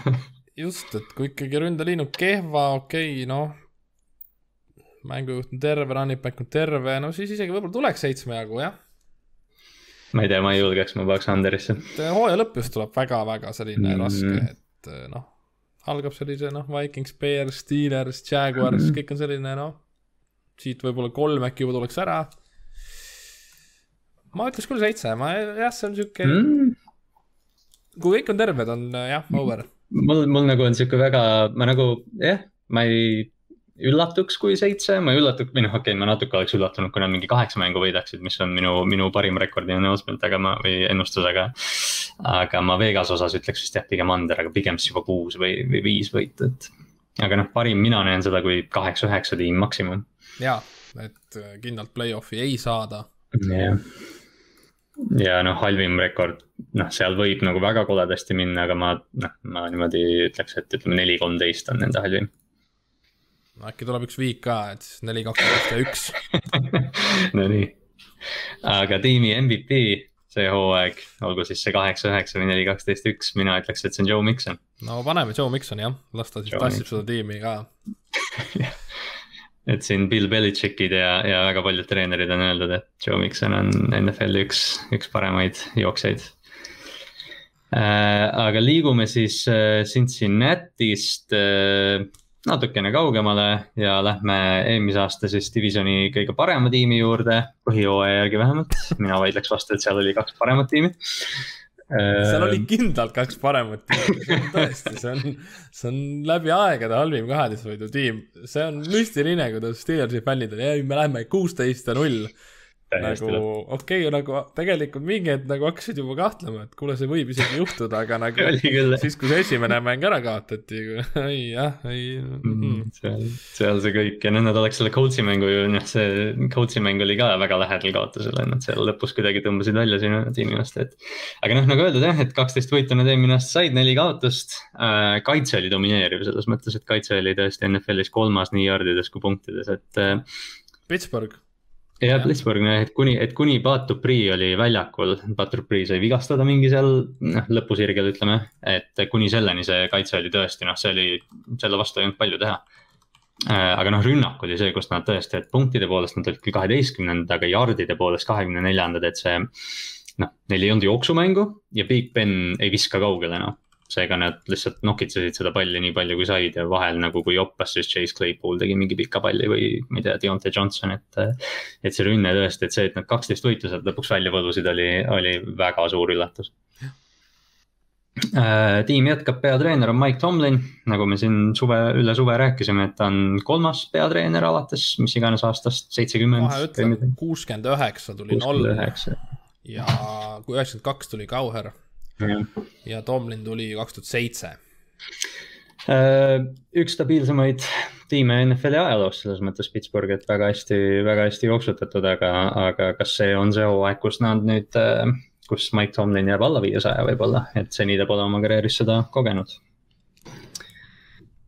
just, et kui ikkagi ründeliin on kehva, okei okay,, noh. mängujuht on terve, running back on terve, no siis isegi võib-olla tuleks seitsme jagu, jah. ma ei tea, ma ei julgeks, ma paneks Anderisse. hooaja lõpp just tuleb väga-väga selline mm raske, et noh algab sellise noh, Vikings, Bears, Steelers, Jaguars mm, kõik on selline noh, siit võib-olla kolm äkki juba tuleks ära. Ma ütleks küll seitse, ma jah, see on sihuke mm. kui kõik on terved, on jah, over. mul, mul nagu on sihuke väga, ma nagu jah, ma ei üllatuks, kui seitse, ma ei üllatuks, või noh, okei okay,, ma natuke oleks üllatunud, kui nad mingi kaheksa mängu võidaksid, mis on minu, minu parim rekord announcement, aga ma, või ennustusega. aga ma Vegas osas ütleks vist jah, pigem under, aga pigem siis juba kuus või, või viis võitu, et. aga noh, parim, mina näen seda kui kaheksa-üheksa tiim maksimum. ja, et kindlalt play-off'i ei saada. jah ja noh, halvim rekord, noh, seal võib nagu väga koledasti minna, aga ma, noh, ma niimoodi ütleks, et ütleme neli, kolmteist on nende halvim. Äkki tuleb üks viik ka, et siis neli, kaksteist ja üks. Nonii, aga tiimi MVP see hooaeg, olgu siis see kaheksa, üheksa või neli, kaksteist, üks, mina ütleks, et see on Joe Mikson. no paneme Joe Miksoni jah, las ta siis Joe tassib Mikson. seda tiimi ka et siin Bill Belichickid ja, ja väga paljud treenerid on öeldud, et Joe Mikson on NFL-i üks, üks paremaid jooksjaid äh,. aga liigume siis äh, Cincinnati'st äh, natukene kaugemale ja lähme eelmise aasta siis divisioni kõige parema tiimi juurde, põhijooaja järgi vähemalt. mina vaidleks vastu, et seal oli kaks paremat tiimi. Seal oli kindlalt kaks paremat tiimi, tõesti, see on, see on läbi aegade halvim kaheteistvõidu tiim. see on müstiline, kuidas Steelersi fännid on, ei, me lähme kuusteist ja null nagu okei okay,, nagu tegelikult mingi hetk nagu hakkasid juba kahtlema, et kuule, see võib isegi juhtuda, aga nagu siis, kui see esimene mäng ära kaotati, ei jah, ei mm. -hmm. seal, seal see kõik ja noh, nad oleks selle Coltsi mängu ju noh, see Coltsi mäng oli ka väga lähedal kaotusele, nad seal lõpus kuidagi tõmbasid välja sinu tiimi vastu, et. aga noh, nagu öeldud jah, et kaksteist võitu nad eelmine aasta said, neli kaotust äh,. kaitse oli domineeriv selles mõttes, et kaitse oli tõesti NFL-is kolmas nii jardides kui punktides, et äh,. Pittsburgh ja Blitzburg, et kuni, et kuni Pat Dupri oli väljakul, Pat Dupri sai vigastada mingi seal noh, lõpusirgel ütleme. et kuni selleni see kaitse oli tõesti noh, see oli, selle vastu ei olnud palju teha. Äh, aga noh, rünnak oli see, kus nad tõesti, et punktide poolest nad olid küll kaheteistkümnendad, aga yard'ide poolest kahekümne neljandad, et see. noh, neil ei olnud jooksumängu ja Big Ben ei viska kaugele enam no seega nad lihtsalt nokitsesid seda palli nii palju, kui said ja vahel nagu kui joppas, siis Chase Claypool tegi mingi pika palli või ma ei tea, Deontay Johnson, et. et see rünne tõesti, et see, et nad kaksteist võitu sealt lõpuks välja põlusid, oli, oli väga suur üllatus. Uh, tiim jätkab, peatreener on Mike Tomlin, nagu me siin suve, üle suve rääkisime, et ta on kolmas peatreener alates mis iganes aastast, seitsekümmend. kuuskümmend üheksa tuli Noll ja kui üheksakümmend kaks tuli Kauher ja Tomlin tuli kaks tuhat seitse. Äh, üks stabiilsemaid tiime NFL-i ajaloos selles mõttes Pittsburgh, et väga hästi, väga hästi jooksutatud, aga, aga kas see on see hooaeg, kus nad nüüd, äh, kus Mike Tomlin jääb alla viiesaja võib-olla, et seni ta pole oma karjääris seda kogenud.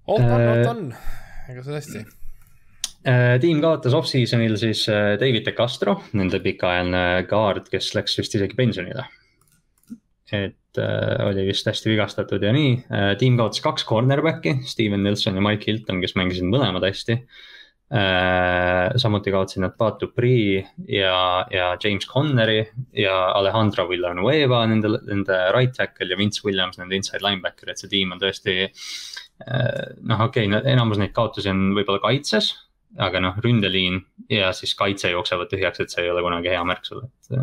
oot on, oot on, ega see hästi tiim kaotas off-season'il siis David De Castro, nende pikaajaline kaard, kes läks vist isegi pensionile. et äh, oli vist hästi vigastatud ja nii äh,. tiim kaotas kaks cornerback'i, Steven Nelson ja Mike Hilton, kes mängisid mõlemad hästi äh,. samuti kaotasid nad Pat Dupri ja, ja James Connery ja Alejandro Villanueva, nende, nende right tackle ja Vince Williams, nende inside linebacker, et see tiim on tõesti äh,. noh, okei okay,, enamus neid kaotusi on võib-olla kaitses aga noh, ründeliin ja siis kaitse jooksevad tühjaks, et see ei ole kunagi hea märk sulle, et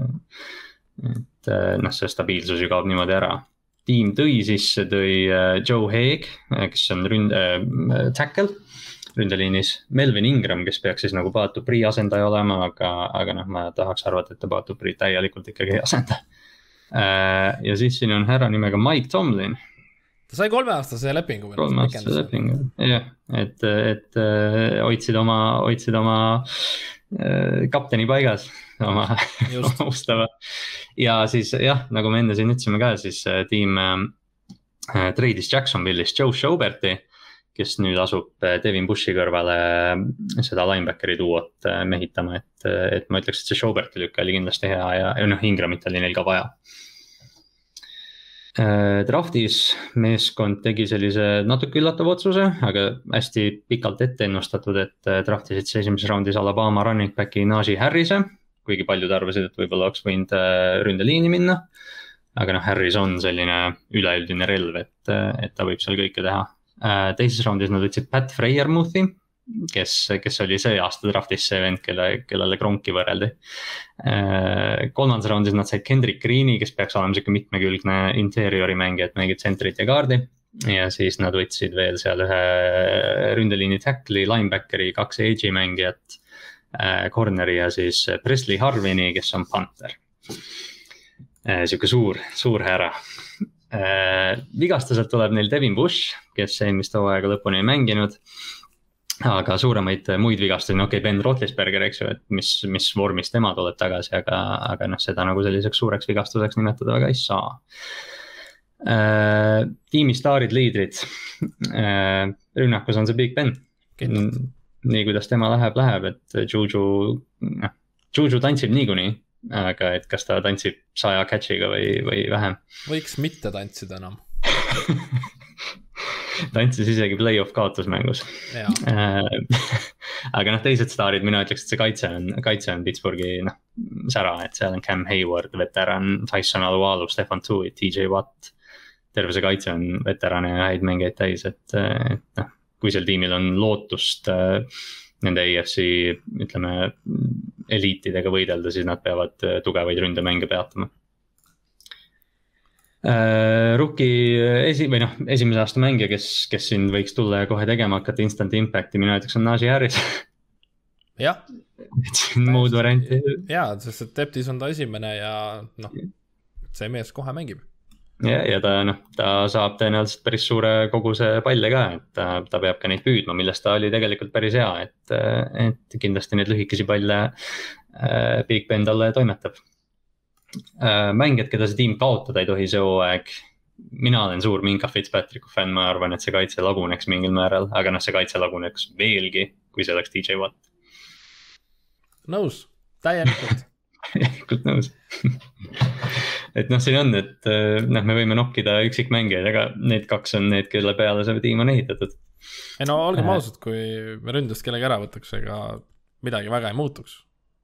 et äh, noh, see stabiilsus ju kaob niimoodi ära. tiim tõi sisse, tõi äh, Joe Haig, äh, kes on ründ- äh,, tackle ründeliinis. Melvin Ingram, kes peaks siis nagu Paatu Prii asendaja olema, aga, aga noh, ma tahaks arvata, et ta Paatu Priit täielikult ikkagi ei asenda ja siis siin on härra nimega Mike Tomlin ta sai kolmeaastase lepingu. kolmeaastase lepingu, jah, et, et hoidsid oma, hoidsid oma kapteni paigas oma ustava. ja siis jah, nagu me enne siin ütlesime ka, siis äh, tiim äh, treidis Jacksonville'ist Joe Schauberti kes nüüd asub äh, Devin Bushi kõrvale äh, seda linebackeri duot mehitama, et, et ma ütleks, et see Schauberti lükk oli kindlasti hea ja, ja noh, Ingramit oli neil ka vaja. Draftis meeskond tegi sellise natuke üllatava otsuse, aga hästi pikalt ette ennustatud, et draftisid siis esimeses raundis Alabama running back'i Najee Harrise kuigi paljud arvasid, et võib-olla oleks võinud äh, ründeliini minna. aga noh, Harris on selline üleüldine relv, et, äh, et ta võib seal kõike teha. teises raundis nad võtsid Pat Freiermuthi kes, kes oli see aasta draft'is see vend, kelle, kellele Kronki võrreldi. Äh, kolmandas raundis nad said Kendrick Green'i, kes peaks olema sihuke mitmekülgne interiori mängija, et mängib tsentrit ja kaardi. ja siis nad võtsid veel seal ühe ründeliini tackle'i, linebackeri, kaks edge'i mängijat. Äh, corner'i ja siis Presley Harvini, kes on punter. Äh, sihuke suur, suur härra vigastuselt tuleb neil Devin Bush, kes eelmist hooaega lõpuni ei mänginud aga suuremaid muid vigastusi, no okei okay,, Ben Roethlisberger, eks ju, et mis, mis vormis tema tuleb tagasi, aga, aga noh, seda nagu selliseks suureks vigastuseks nimetada väga ei saa äh,. tiimi staarid, liidrid äh,, rünnakus on see Big Ben. Nii kuidas tema läheb, läheb, et Juju, noh, Juju tantsib niikuinii aga et kas ta tantsib saja catch'iga või, või vähem. võiks mitte tantsida enam tantsis isegi play-off kaotusmängus äh, aga noh, teised staarid, mina ütleks, et see kaitse on, kaitse on Pittsburghi noh, sära, et seal on Cam Hayward, veteran, Tyson Alualu, Stefan Tuitt, TJ Watt. terve see kaitse on veterane ja häid mängijaid täis, et, et noh, kui sel tiimil on lootust äh, nende EFC, ütleme, eliitidega võidelda, siis nad peavad äh, tugevaid ründemänge peatama äh,. Rookie esi- või noh, esimese aasta mängija, kes, kes siin võiks tulla ja kohe tegema hakata instant impact'i, mina ütleks, on Najee Harris. jah. et siin muud varianti. ja, sest et Deptis on ta esimene ja noh, see mees kohe mängib ja, ja ta noh, ta saab tõenäoliselt päris suure koguse palle ka, et ta, ta peab ka neid püüdma, milles ta oli tegelikult päris hea, et, et kindlasti neid lühikesi palle äh, Big Ben talle toimetab Äh, mängijad, keda see tiim kaotada ei tohi see hooaeg. mina olen suur Minka Fitzpatricku fänn, ma arvan, et see kaitse laguneks mingil määral, aga noh, see kaitse laguneks veelgi, kui see oleks DJ Watt. nõus, täielikult täielikult nõus et noh, siin on, et äh, noh, me võime nokkida üksikmängijaid, aga need kaks on need, kelle peale see tiim on ehitatud. ei no olgem äh. ausad, kui me ründest kellegi ära võtaks, ega midagi väga ei muutuks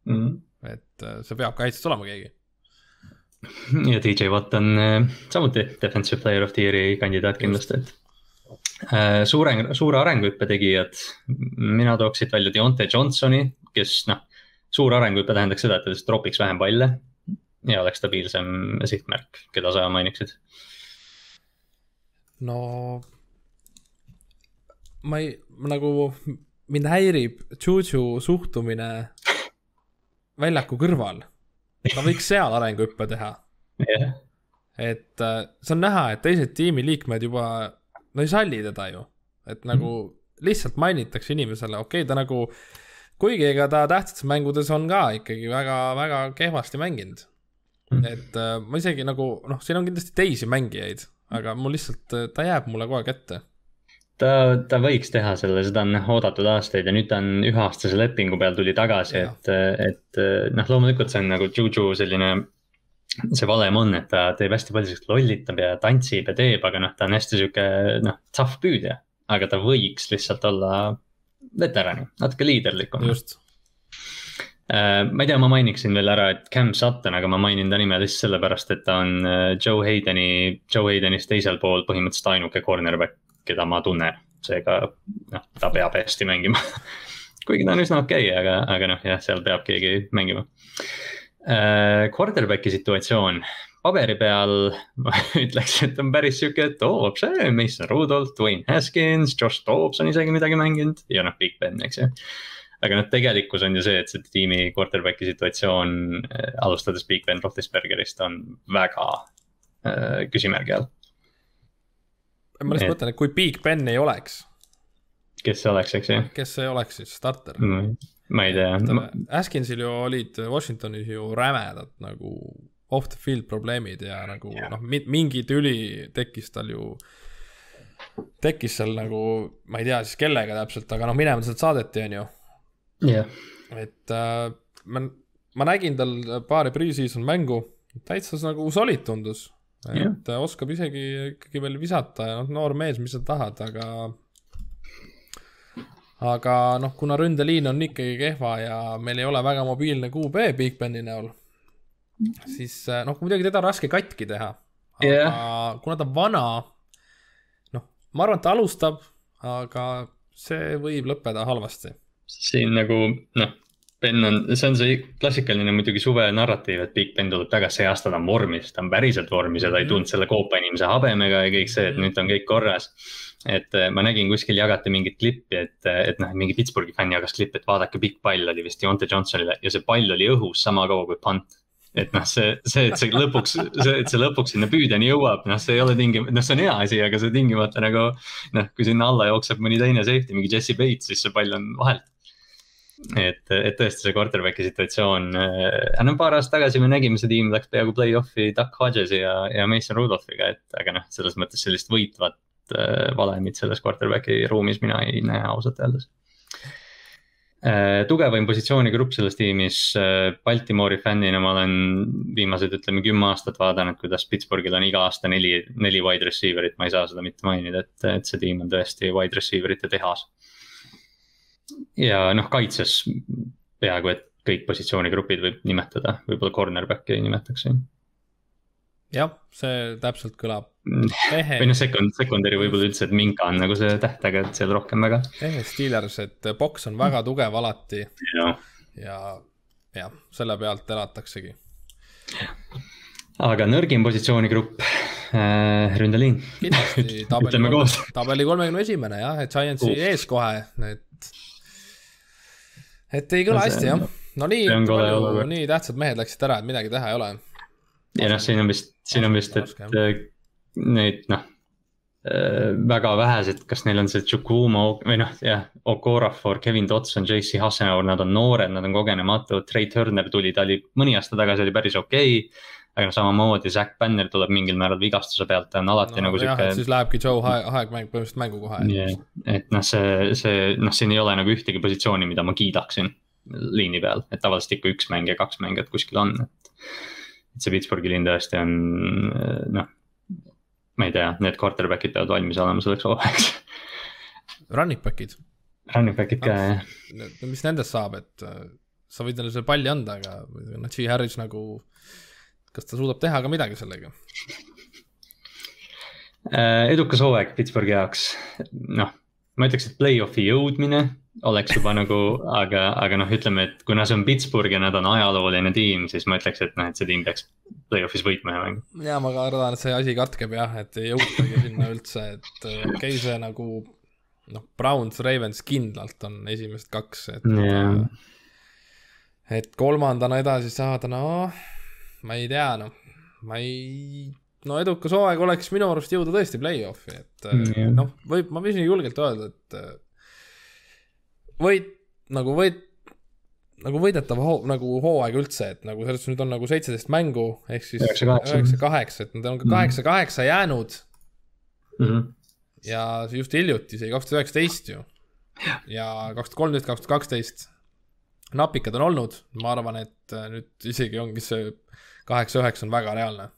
mm. -hmm. et see peab kaitses olema keegi ja DJ Watt on äh, samuti defensive player of the year'i kandidaat kindlasti, et suure, suure arenguhüppe tegijad, mina tooks siit välja Deontay Johnsoni, kes noh, suur arenguhüpe tähendaks seda, et ta lihtsalt tropiks vähem palle ja oleks stabiilsem sihtmärk, keda sa mainiksid? no ma ei, nagu mind häirib Juju suhtumine väljaku kõrval ta võiks seal arenguhüppe teha yeah.. et äh, see on näha, et teised tiimiliikmed juba, no ei salli teda ju, et nagu mm -hmm. lihtsalt mainitakse inimesele, okei okay,, ta nagu, kuigi ega ta tähtsates mängudes on ka ikkagi väga-väga kehvasti mänginud. Et äh, ma isegi nagu, noh, siin on kindlasti teisi mängijaid, aga mul lihtsalt, äh, ta jääb mulle kogu aeg ette ta, ta võiks teha selle, seda on oodatud aastaid ja nüüd ta on üheaastase lepingu peal tuli tagasi, et, et noh, loomulikult see on nagu Juju selline. see valem on, et ta teeb hästi palju sellist lollitab ja tantsib ja teeb, aga noh, ta on hästi sihuke noh, tough püüdja. aga ta võiks lihtsalt olla veterani, natuke liiderlikum. just äh, ma ei tea, ma mainiksin veel ära, et Cam Sutton, aga ma mainin ta nime lihtsalt sellepärast, et ta on äh, Joe Haydeni, Joe Haydenist teisel pool põhimõtteliselt ainuke cornerback keda ma tunnen, seega noh, ta peab hästi mängima. Kuigi ta on üsna okei okay,, aga, aga noh, jah, seal peab keegi mängima. Uh,. Quarterback'i situatsioon, paberi peal ma ütleks, et on päris sihuke, et oo, see Mason Rudolph, Dwayne Haskins, Josh Dobbs on isegi midagi mänginud. Ja noh, Big Ben, eks ju aga noh, tegelikkus on ju see, et see tiimi quarterback'i situatsioon, äh, alustades Big Ben Roethlisbergerist on väga äh, küsimärgi all ma lihtsalt mõtlen, et kui Big Ben ei oleks. kes see oleks, eks ju? kes see oleks siis, starter mm,? ma ei tea. Askinsil ju olid Washingtonis ju rämedad nagu off the field probleemid ja nagu yeah. noh, mingi tüli tekkis tal ju. tekkis seal nagu, ma ei tea siis kellega täpselt, aga noh, minema sealt saadeti, on ju. Jah yeah.. et äh, ma, ma nägin tal paari pre-season mängu, täitsa nagu solid tundus et ja. oskab isegi ikkagi veel visata ja noh, noor mees, mis sa tahad, aga. aga noh, kuna ründeliin on ikkagi kehva ja meil ei ole väga mobiilne QB Big Beni näol, siis noh, muidugi teda on raske katki teha. aga yeah. kuna ta on vana, noh, ma arvan, et ta alustab, aga see võib lõppeda halvasti. Siin nagu noh, Ben on, see on see klassikaline muidugi suve narratiiv, et Big Ben tuleb tagasi, see aasta ta on vormis, ta on päriselt vormis ja ta ei mhm. tulnud selle koopa inimese habemega ja kõik see, et nüüd on kõik korras. et eh, ma nägin kuskil jagati mingit klippi, et, eh, et noh, mingi Pittsburghi fänn jagas klippi, et vaadake, pikk pall oli vist Deontay Johnsonile ja see pall oli õhus sama kaua kui punt et noh, see, see, et see lõpuks, see, et see lõpuks sinna püüdjani jõuab, noh, see ei ole tingimata, noh, see on hea asi, aga see tingimata nagu. noh, kui sinna alla jookseb mõni teine safety, mingi Jesse Bates, siis see pall on vahelt et, et tõesti see quarterback'i situatsioon äh,, no paar aastat tagasi me nägime, see tiim läks peaaegu play-off'i Duck Hodges'i ja, ja Mason Rudolphiga, et aga noh, selles mõttes sellist võitvat äh, valemit selles quarterback'i ruumis mina ei näe ausalt öeldes äh,. tugevaim positsioonigrupp selles tiimis äh,, Baltimore'i fännina ma olen viimased, ütleme kümme aastat vaadanud, kuidas Pittsburghil on iga aasta neli, neli wide receiver'it, ma ei saa seda mitte mainida, et, et see tiim on tõesti wide receiver ite tehas ja noh, kaitses peaaegu, et kõik positsioonigrupid võib nimetada, võib-olla cornerback'i nimetaks siin. jah, see täpselt kõlab. või noh, second, secondary võib-olla üldse, et Minka on nagu see tähtega, et seal rohkem väga. ehe Steelers, et boks on väga tugev alati. ja, ja selle pealt elataksegi. aga nõrgim positsioonigrupp äh,, ründeliin. kindlasti tabeli, tabeli kolmekümne esimene jah, et Giantsi ees kohe, et et ei kõla no hästi jah, no nii palju, nii tähtsad mehed läksid ära, et midagi teha ei ole. ja noh, siin on vist, siin on vist, et äh, neid noh äh, väga vähesed, kas neil on see Chukwuma või noh, jah, Okorafor, Kevin Dotson, JC Hassenauer, nad on noored, nad on kogenematud, Trey Turner tuli, ta oli mõni aasta tagasi oli päris okei. okay, aga noh, samamoodi Zack Banner tuleb mingil määral vigastuse pealt, ta on alati no, nagu sihuke. siis lähebki Joe Aegmäng põhimõtteliselt mängu kohe yeah.. et noh, see, see noh, siin ei ole nagu ühtegi positsiooni, mida ma kiidaksin liini peal, et tavaliselt ikka üks mängija, kaks mängijat kuskil on, et. et see Pittsburghi liin tõesti on noh, ma ei tea, need quarterback'id peavad valmis olema selleks hooajaks Running back'id. Running back'id ka jah. mis nendest saab, et äh, sa võid neile selle palli anda, aga Najee Harris nagu kas ta suudab teha ka midagi sellega? Äh, edukas hooaeg Pittsburghi jaoks, noh, ma ütleks, et play-off'i jõudmine oleks juba nagu, aga, aga noh, ütleme, et kuna see on Pittsburgh ja nad on ajalooline tiim, siis ma ütleks, et noh, et see tiim peaks play-off'is võitma ühe mängu. ja ma kardan, et see asi katkeb jah, et ei jõutagi sinna üldse, et äh, okei okay,, see nagu noh, Browns, Ravens kindlalt on esimesed kaks, et yeah.. et kolmandana edasi saada, noh ma ei tea, noh, ma ei, no edukas hooaeg oleks minu arust jõuda tõesti play-off'i, et mm, noh, võib, ma võin julgelt öelda, et äh, võit, nagu võit, nagu võidetav hoo, nagu hooaeg üldse, et nagu selles suhtes nüüd on nagu seitseteist mängu, ehk siis üheksa, kaheksa, et nad on ka kaheksa, kaheksa jäänud mm. -hmm. ja just hiljuti, see kaks tuhat üheksateist ju. ja kaks tuhat kolmteist, kaks tuhat kaksteist napikad on olnud, ma arvan, et äh, nüüd isegi ongi see kaheksa-üheksa on väga reaalne.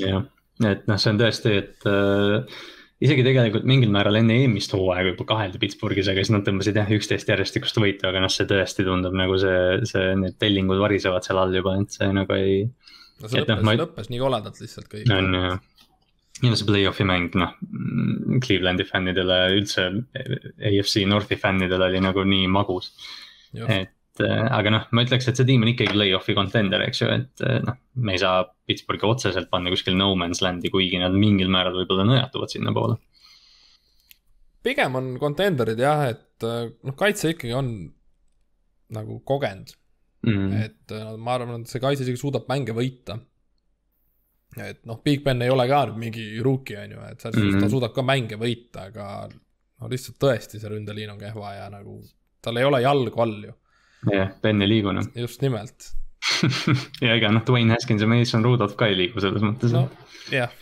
jah, et noh, see on tõesti, et äh, isegi tegelikult mingil määral enne eelmist hooaega juba kaheldi Pittsburghis, aga siis nad tõmbasid jah, üksteist järjestikust võitu, aga noh, see tõesti tundub nagu see, see, need tellingud varisevad seal all juba, et see nagu ei. no see lõppes no,, ma... lõppes nii koledalt lihtsalt kõik. on jah ja see play-off'i mäng, noh, Clevelandi fännidele, üldse AFC Northi fännidele oli nagu nii magus. et et äh, aga noh, ma ütleks, et see tiim on ikkagi play-off'i contender, eks ju, et äh, noh, me ei saa Pittsburghi otseselt panna kuskil no man's land'i, kuigi nad mingil määral võib-olla nõjatuvad sinnapoole. pigem on contender'id jah, et äh, noh, kaitse ikkagi on nagu kogenud mm.. et ma arvan, et see kaitse isegi suudab mänge võita. et noh, Big Ben ei ole ka nüüd mingi rookie on ju, et selles suhtes mm. ta suudab ka mänge võita, aga no lihtsalt tõesti, see ründeliin on kehva ja nagu tal ei ole jalgu all ju jah, Ben ei liigu noh. just nimelt ja ega noh, Dwayne Haskins ja Mason Rudolph ka ei liigu selles mõttes. no jah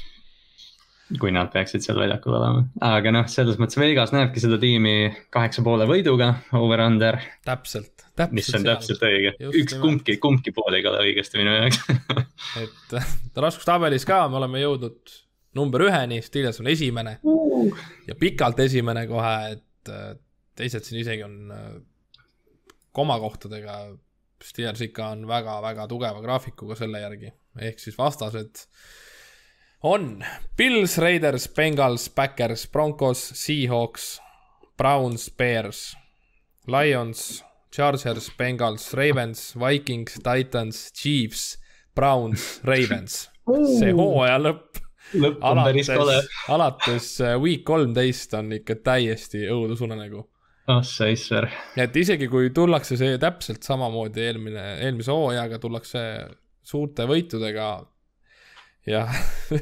kui nad peaksid seal väljakul olema, aga noh, selles mõttes Vegas näebki seda tiimi kaheksa poole võiduga, over-under. täpselt, täpselt. mis on seal. täpselt õige, üks kumbki, kumbki pool ei kõla õigesti minu jaoks et raskustabelis ka me oleme jõudnud number üheni, Steelers on esimene uh. ja pikalt esimene kohe, et teised siin isegi on komakohtadega Steelers ikka on väga-väga tugeva graafikuga selle järgi, ehk siis vastased on Pils, Raiders, Bengals, Backers, Broncos, Seahawks, Browns, Bears, Lions, Chargers, Bengals, Ravens, Vikings, Titans, Chiefs, Browns, Ravens. see hooaja lõpp. lõpp on päris kole. alates äh, week kolmteist on ikka täiesti õudusunenägu. Ah sa isser. et isegi kui tullakse see täpselt samamoodi eelmine, eelmise hooajaga tullakse suurte võitudega ja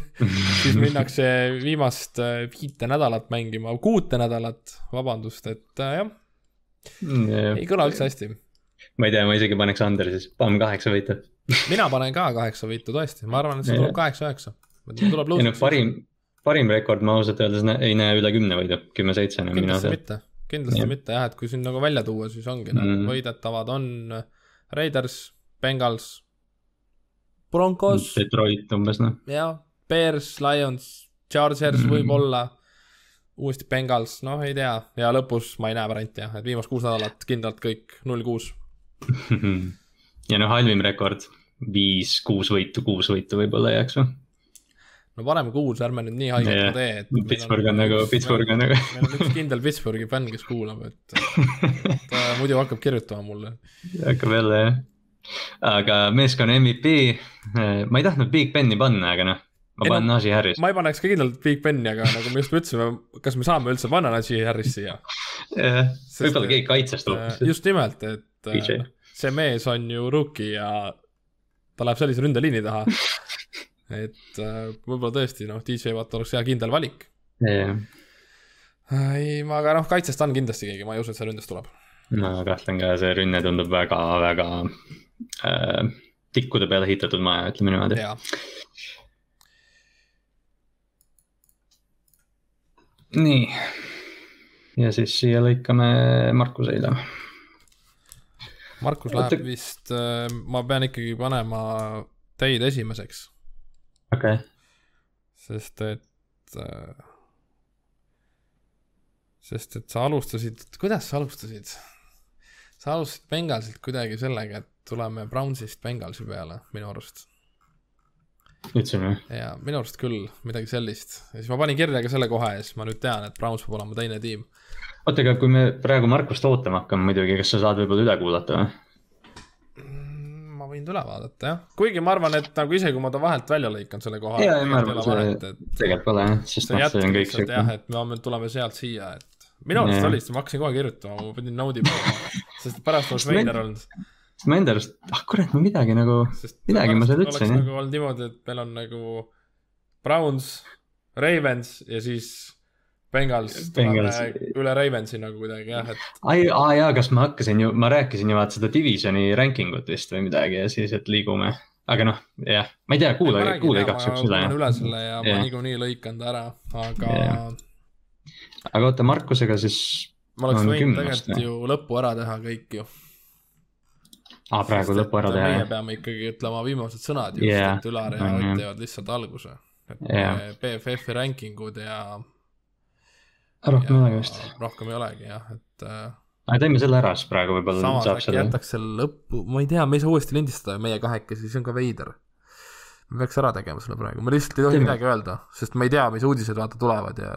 siis minnakse viimast äh, viite nädalat mängima, kuute nädalat, vabandust, et äh, jah mm,. ei kõla üldse hästi. ma ei tea, ma isegi paneks under siis, paneme kaheksa võitu mina panen ka kaheksa võitu tõesti, ma arvan, et see tuleb kaheksa-üheksa. tuleb. No, parim, parim rekord ma ausalt öeldes ei näe üle kümne võidu, kümme-seitse arust. mitte, kindlasti ja. mitte jah, et kui siin nagu välja tuua, siis ongi nagu mm. võidetavad on Raiders, Bengals Broncos. Detroit umbes noh. jah, Bears, Lions, Chargers mm. võib-olla, uuesti Bengals, noh, ei tea, ja lõpus ma ei näe varianti jah, et viimased kuus nädalat kindlalt kõik null kuus ja noh, halvim rekord, viis, kuus võitu, kuus võitu võib-olla jääks või? No paneme kuus, ärme nüüd nii haiget yeah. tee, et. Pittsburgh on nagu, Pittsburgh on nagu. meil on üks kindel Pittsburghi fänn, kes kuulab, et ta muidu hakkab kirjutama mulle. hakkab jälle jah aga meeskonna MVP, eh, ma ei tahtnud Big Beni panna, aga noh, ma panen Najee Harris. ma ei paneks ka kindlalt Big Beni, aga nagu me just ütlesime, kas me saame üldse panna Najee Harris siia? võib-olla keegi kaitsest tuleb. Eh, just nimelt, et DJ. See mees on ju rookie ja ta läheb sellise ründeliini taha. et võib-olla tõesti noh, DJ Watt oleks hea kindel valik yeah.. ei, aga noh, kaitsest on kindlasti keegi, ma ei usu, et see ründest tuleb. ma kahtlen ka, see rünne tundub väga, väga äh, tikkude peale ehitatud maja, ütleme niimoodi. nii, ja siis siia lõikame Markuseile. Markus läheb vist, äh, ma pean ikkagi panema teid esimeseks. Okay.. sest et äh, sest et sa alustasid, kuidas sa alustasid? sa alustasid Bengalsilt kuidagi sellega, et tuleme Brownsist Bengalsi peale, minu arust. ütlesin või? jaa, minu arust küll, midagi sellist. ja siis ma panin kirja ka selle koha ja siis ma nüüd tean, et Browns peab olema teine tiim. oota, aga kui me praegu Markust ootama hakkame muidugi, kas sa saad võib-olla üle kuulata või? Võin üle vaadata jah, kuigi ma arvan, et nagu isegi kui ma ta vahelt välja lõikan selle koha. tegelikult pole jah, sest noh, see on kõik siuke. jah, et me tuleme sealt siia, et minu arust oli, ma hakkasin kohe kirjutama, ma pidin node'i panema, sest pärast oleks veider olnud sest ma enda arust, ah kurat, ma midagi nagu, midagi ma seal ütlesin. oleks nagu olnud niimoodi, et meil on nagu Browns, Ravens ja siis Bengals, Bengals. üle Ravensi nagu kuidagi jah, et. ai, aa jaa, kas ma hakkasin ju, ma rääkisin ju vaata seda divisioni ranking ut vist või midagi ja siis, et liigume. aga noh, jah, ma ei tea, kuula, kuula igaks juhuks üle. üle selle ja ma niikuinii lõikan ta ära, aga. aga oota, Markusega siis. ma oleks võinud tegelikult ju lõppu ära teha kõik ju aa ah,, praegu lõpu ära teha. meie peame ikkagi ütlema viimased sõnad just yeah., et Ülar ja Ott teevad lihtsalt alguse. et yeah. BFF-i ranking ud ja. Rohkem ei olegi vist. rohkem ei olegi jah, et äh, aga teeme selle ära siis praegu võib-olla. samas äkki selle... jätaks selle lõppu, ma ei tea, me ei saa uuesti lindistada meie kahekesi, see on ka veider. me peaks ära tegema selle praegu, me lihtsalt ei tohi teeme. midagi öelda, sest me ei tea, mis uudised vaata tulevad ja.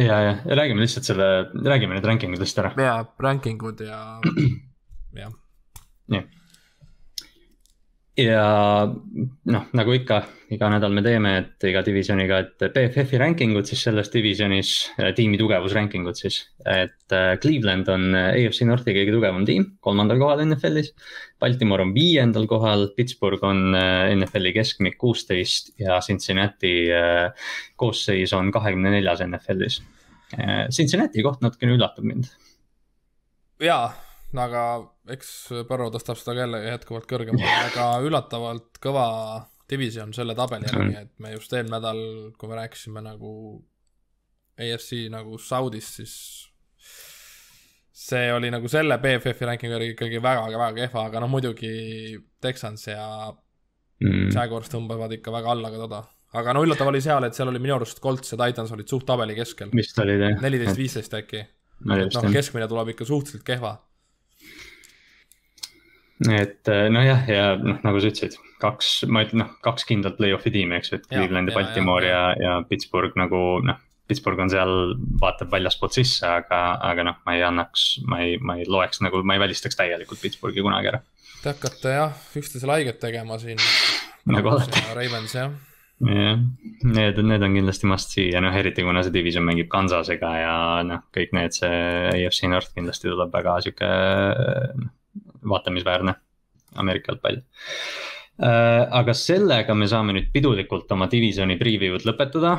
ja, ja, ja räägime lihtsalt selle, räägime need ranking udest ära. ja, ranking ud ja, jah. nii ja noh, nagu ikka, iga nädal me teeme, et iga divisjoniga, et BFF-i ranking ud siis selles divisjonis, äh, tiimi tugevusranking ud siis. et äh, Cleveland on äh, AFC Northi kõige tugevam tiim, kolmandal kohal NFL-is. Baltimore on viiendal kohal, Pittsburgh on NFL-i keskmik kuusteist ja Cincinnati koosseis on kahekümne neljas NFL-is. Cincinnati koht natukene üllatab mind. jaa aga eks Põrro tõstab seda ka jälle jätkuvalt kõrgemale, aga üllatavalt kõva division selle tabeli järgi, et me just eelmine nädal, kui me rääkisime nagu AFC nagu Saudist, siis see oli nagu selle BFF-i rankingu järgi ikkagi väga-väga kehva, aga noh, muidugi Texans ja mm. Jaguars tõmbavad ikka väga alla ka teda. aga no üllatav oli seal, et seal oli minu arust Colts ja Titans olid suht tabeli keskel. neliteist, viisteist äkki. noh, keskmine tuleb ikka suhteliselt kehva et äh, nojah, ja noh, nagu sa ütlesid, kaks, ma ütlen noh, kaks kindlat play-off'i tiimi, eks ju, et Cleveland ja, Baltimore ja, ja, ja Pittsburgh nagu noh. Pittsburgh on seal, vaatab väljaspoolt sisse, aga, aga noh, ma ei annaks, ma ei, ma ei loeks nagu, ma ei välistaks täielikult Pittsburghi kunagi ära. Te hakkate jah, üksteisele haiget tegema siin. nagu alati. Ravens jah jah, need, need on kindlasti must see ja noh, eriti kuna see division mängib Kansasega ja noh, kõik need, see AFC North kindlasti tuleb väga sihuke vaatamisväärne Ameerika jalgpall äh,. aga sellega me saame nüüd pidulikult oma divisioni preview'd lõpetada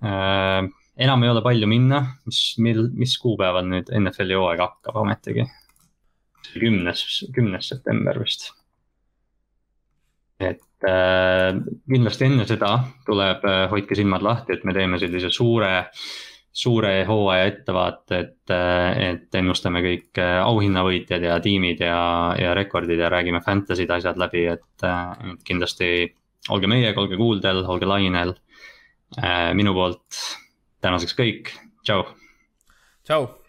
äh,. enam ei ole palju minna, mis, mil, mis kuupäeval nüüd NFL-i hooaeg hakkab ometigi? kümnes, kümnes september vist. et äh, kindlasti enne seda tuleb äh,, hoidke silmad lahti, et me teeme sellise suure äh, suure hooaja ettevaate, et, et ennustame kõik äh, auhinnavõitjad ja tiimid ja, ja rekordid ja räägime fantasy'd asjad läbi, et, et kindlasti olge meiega, olge kuuldel, olge lainel. Minu poolt tänaseks kõik, tšau. tšau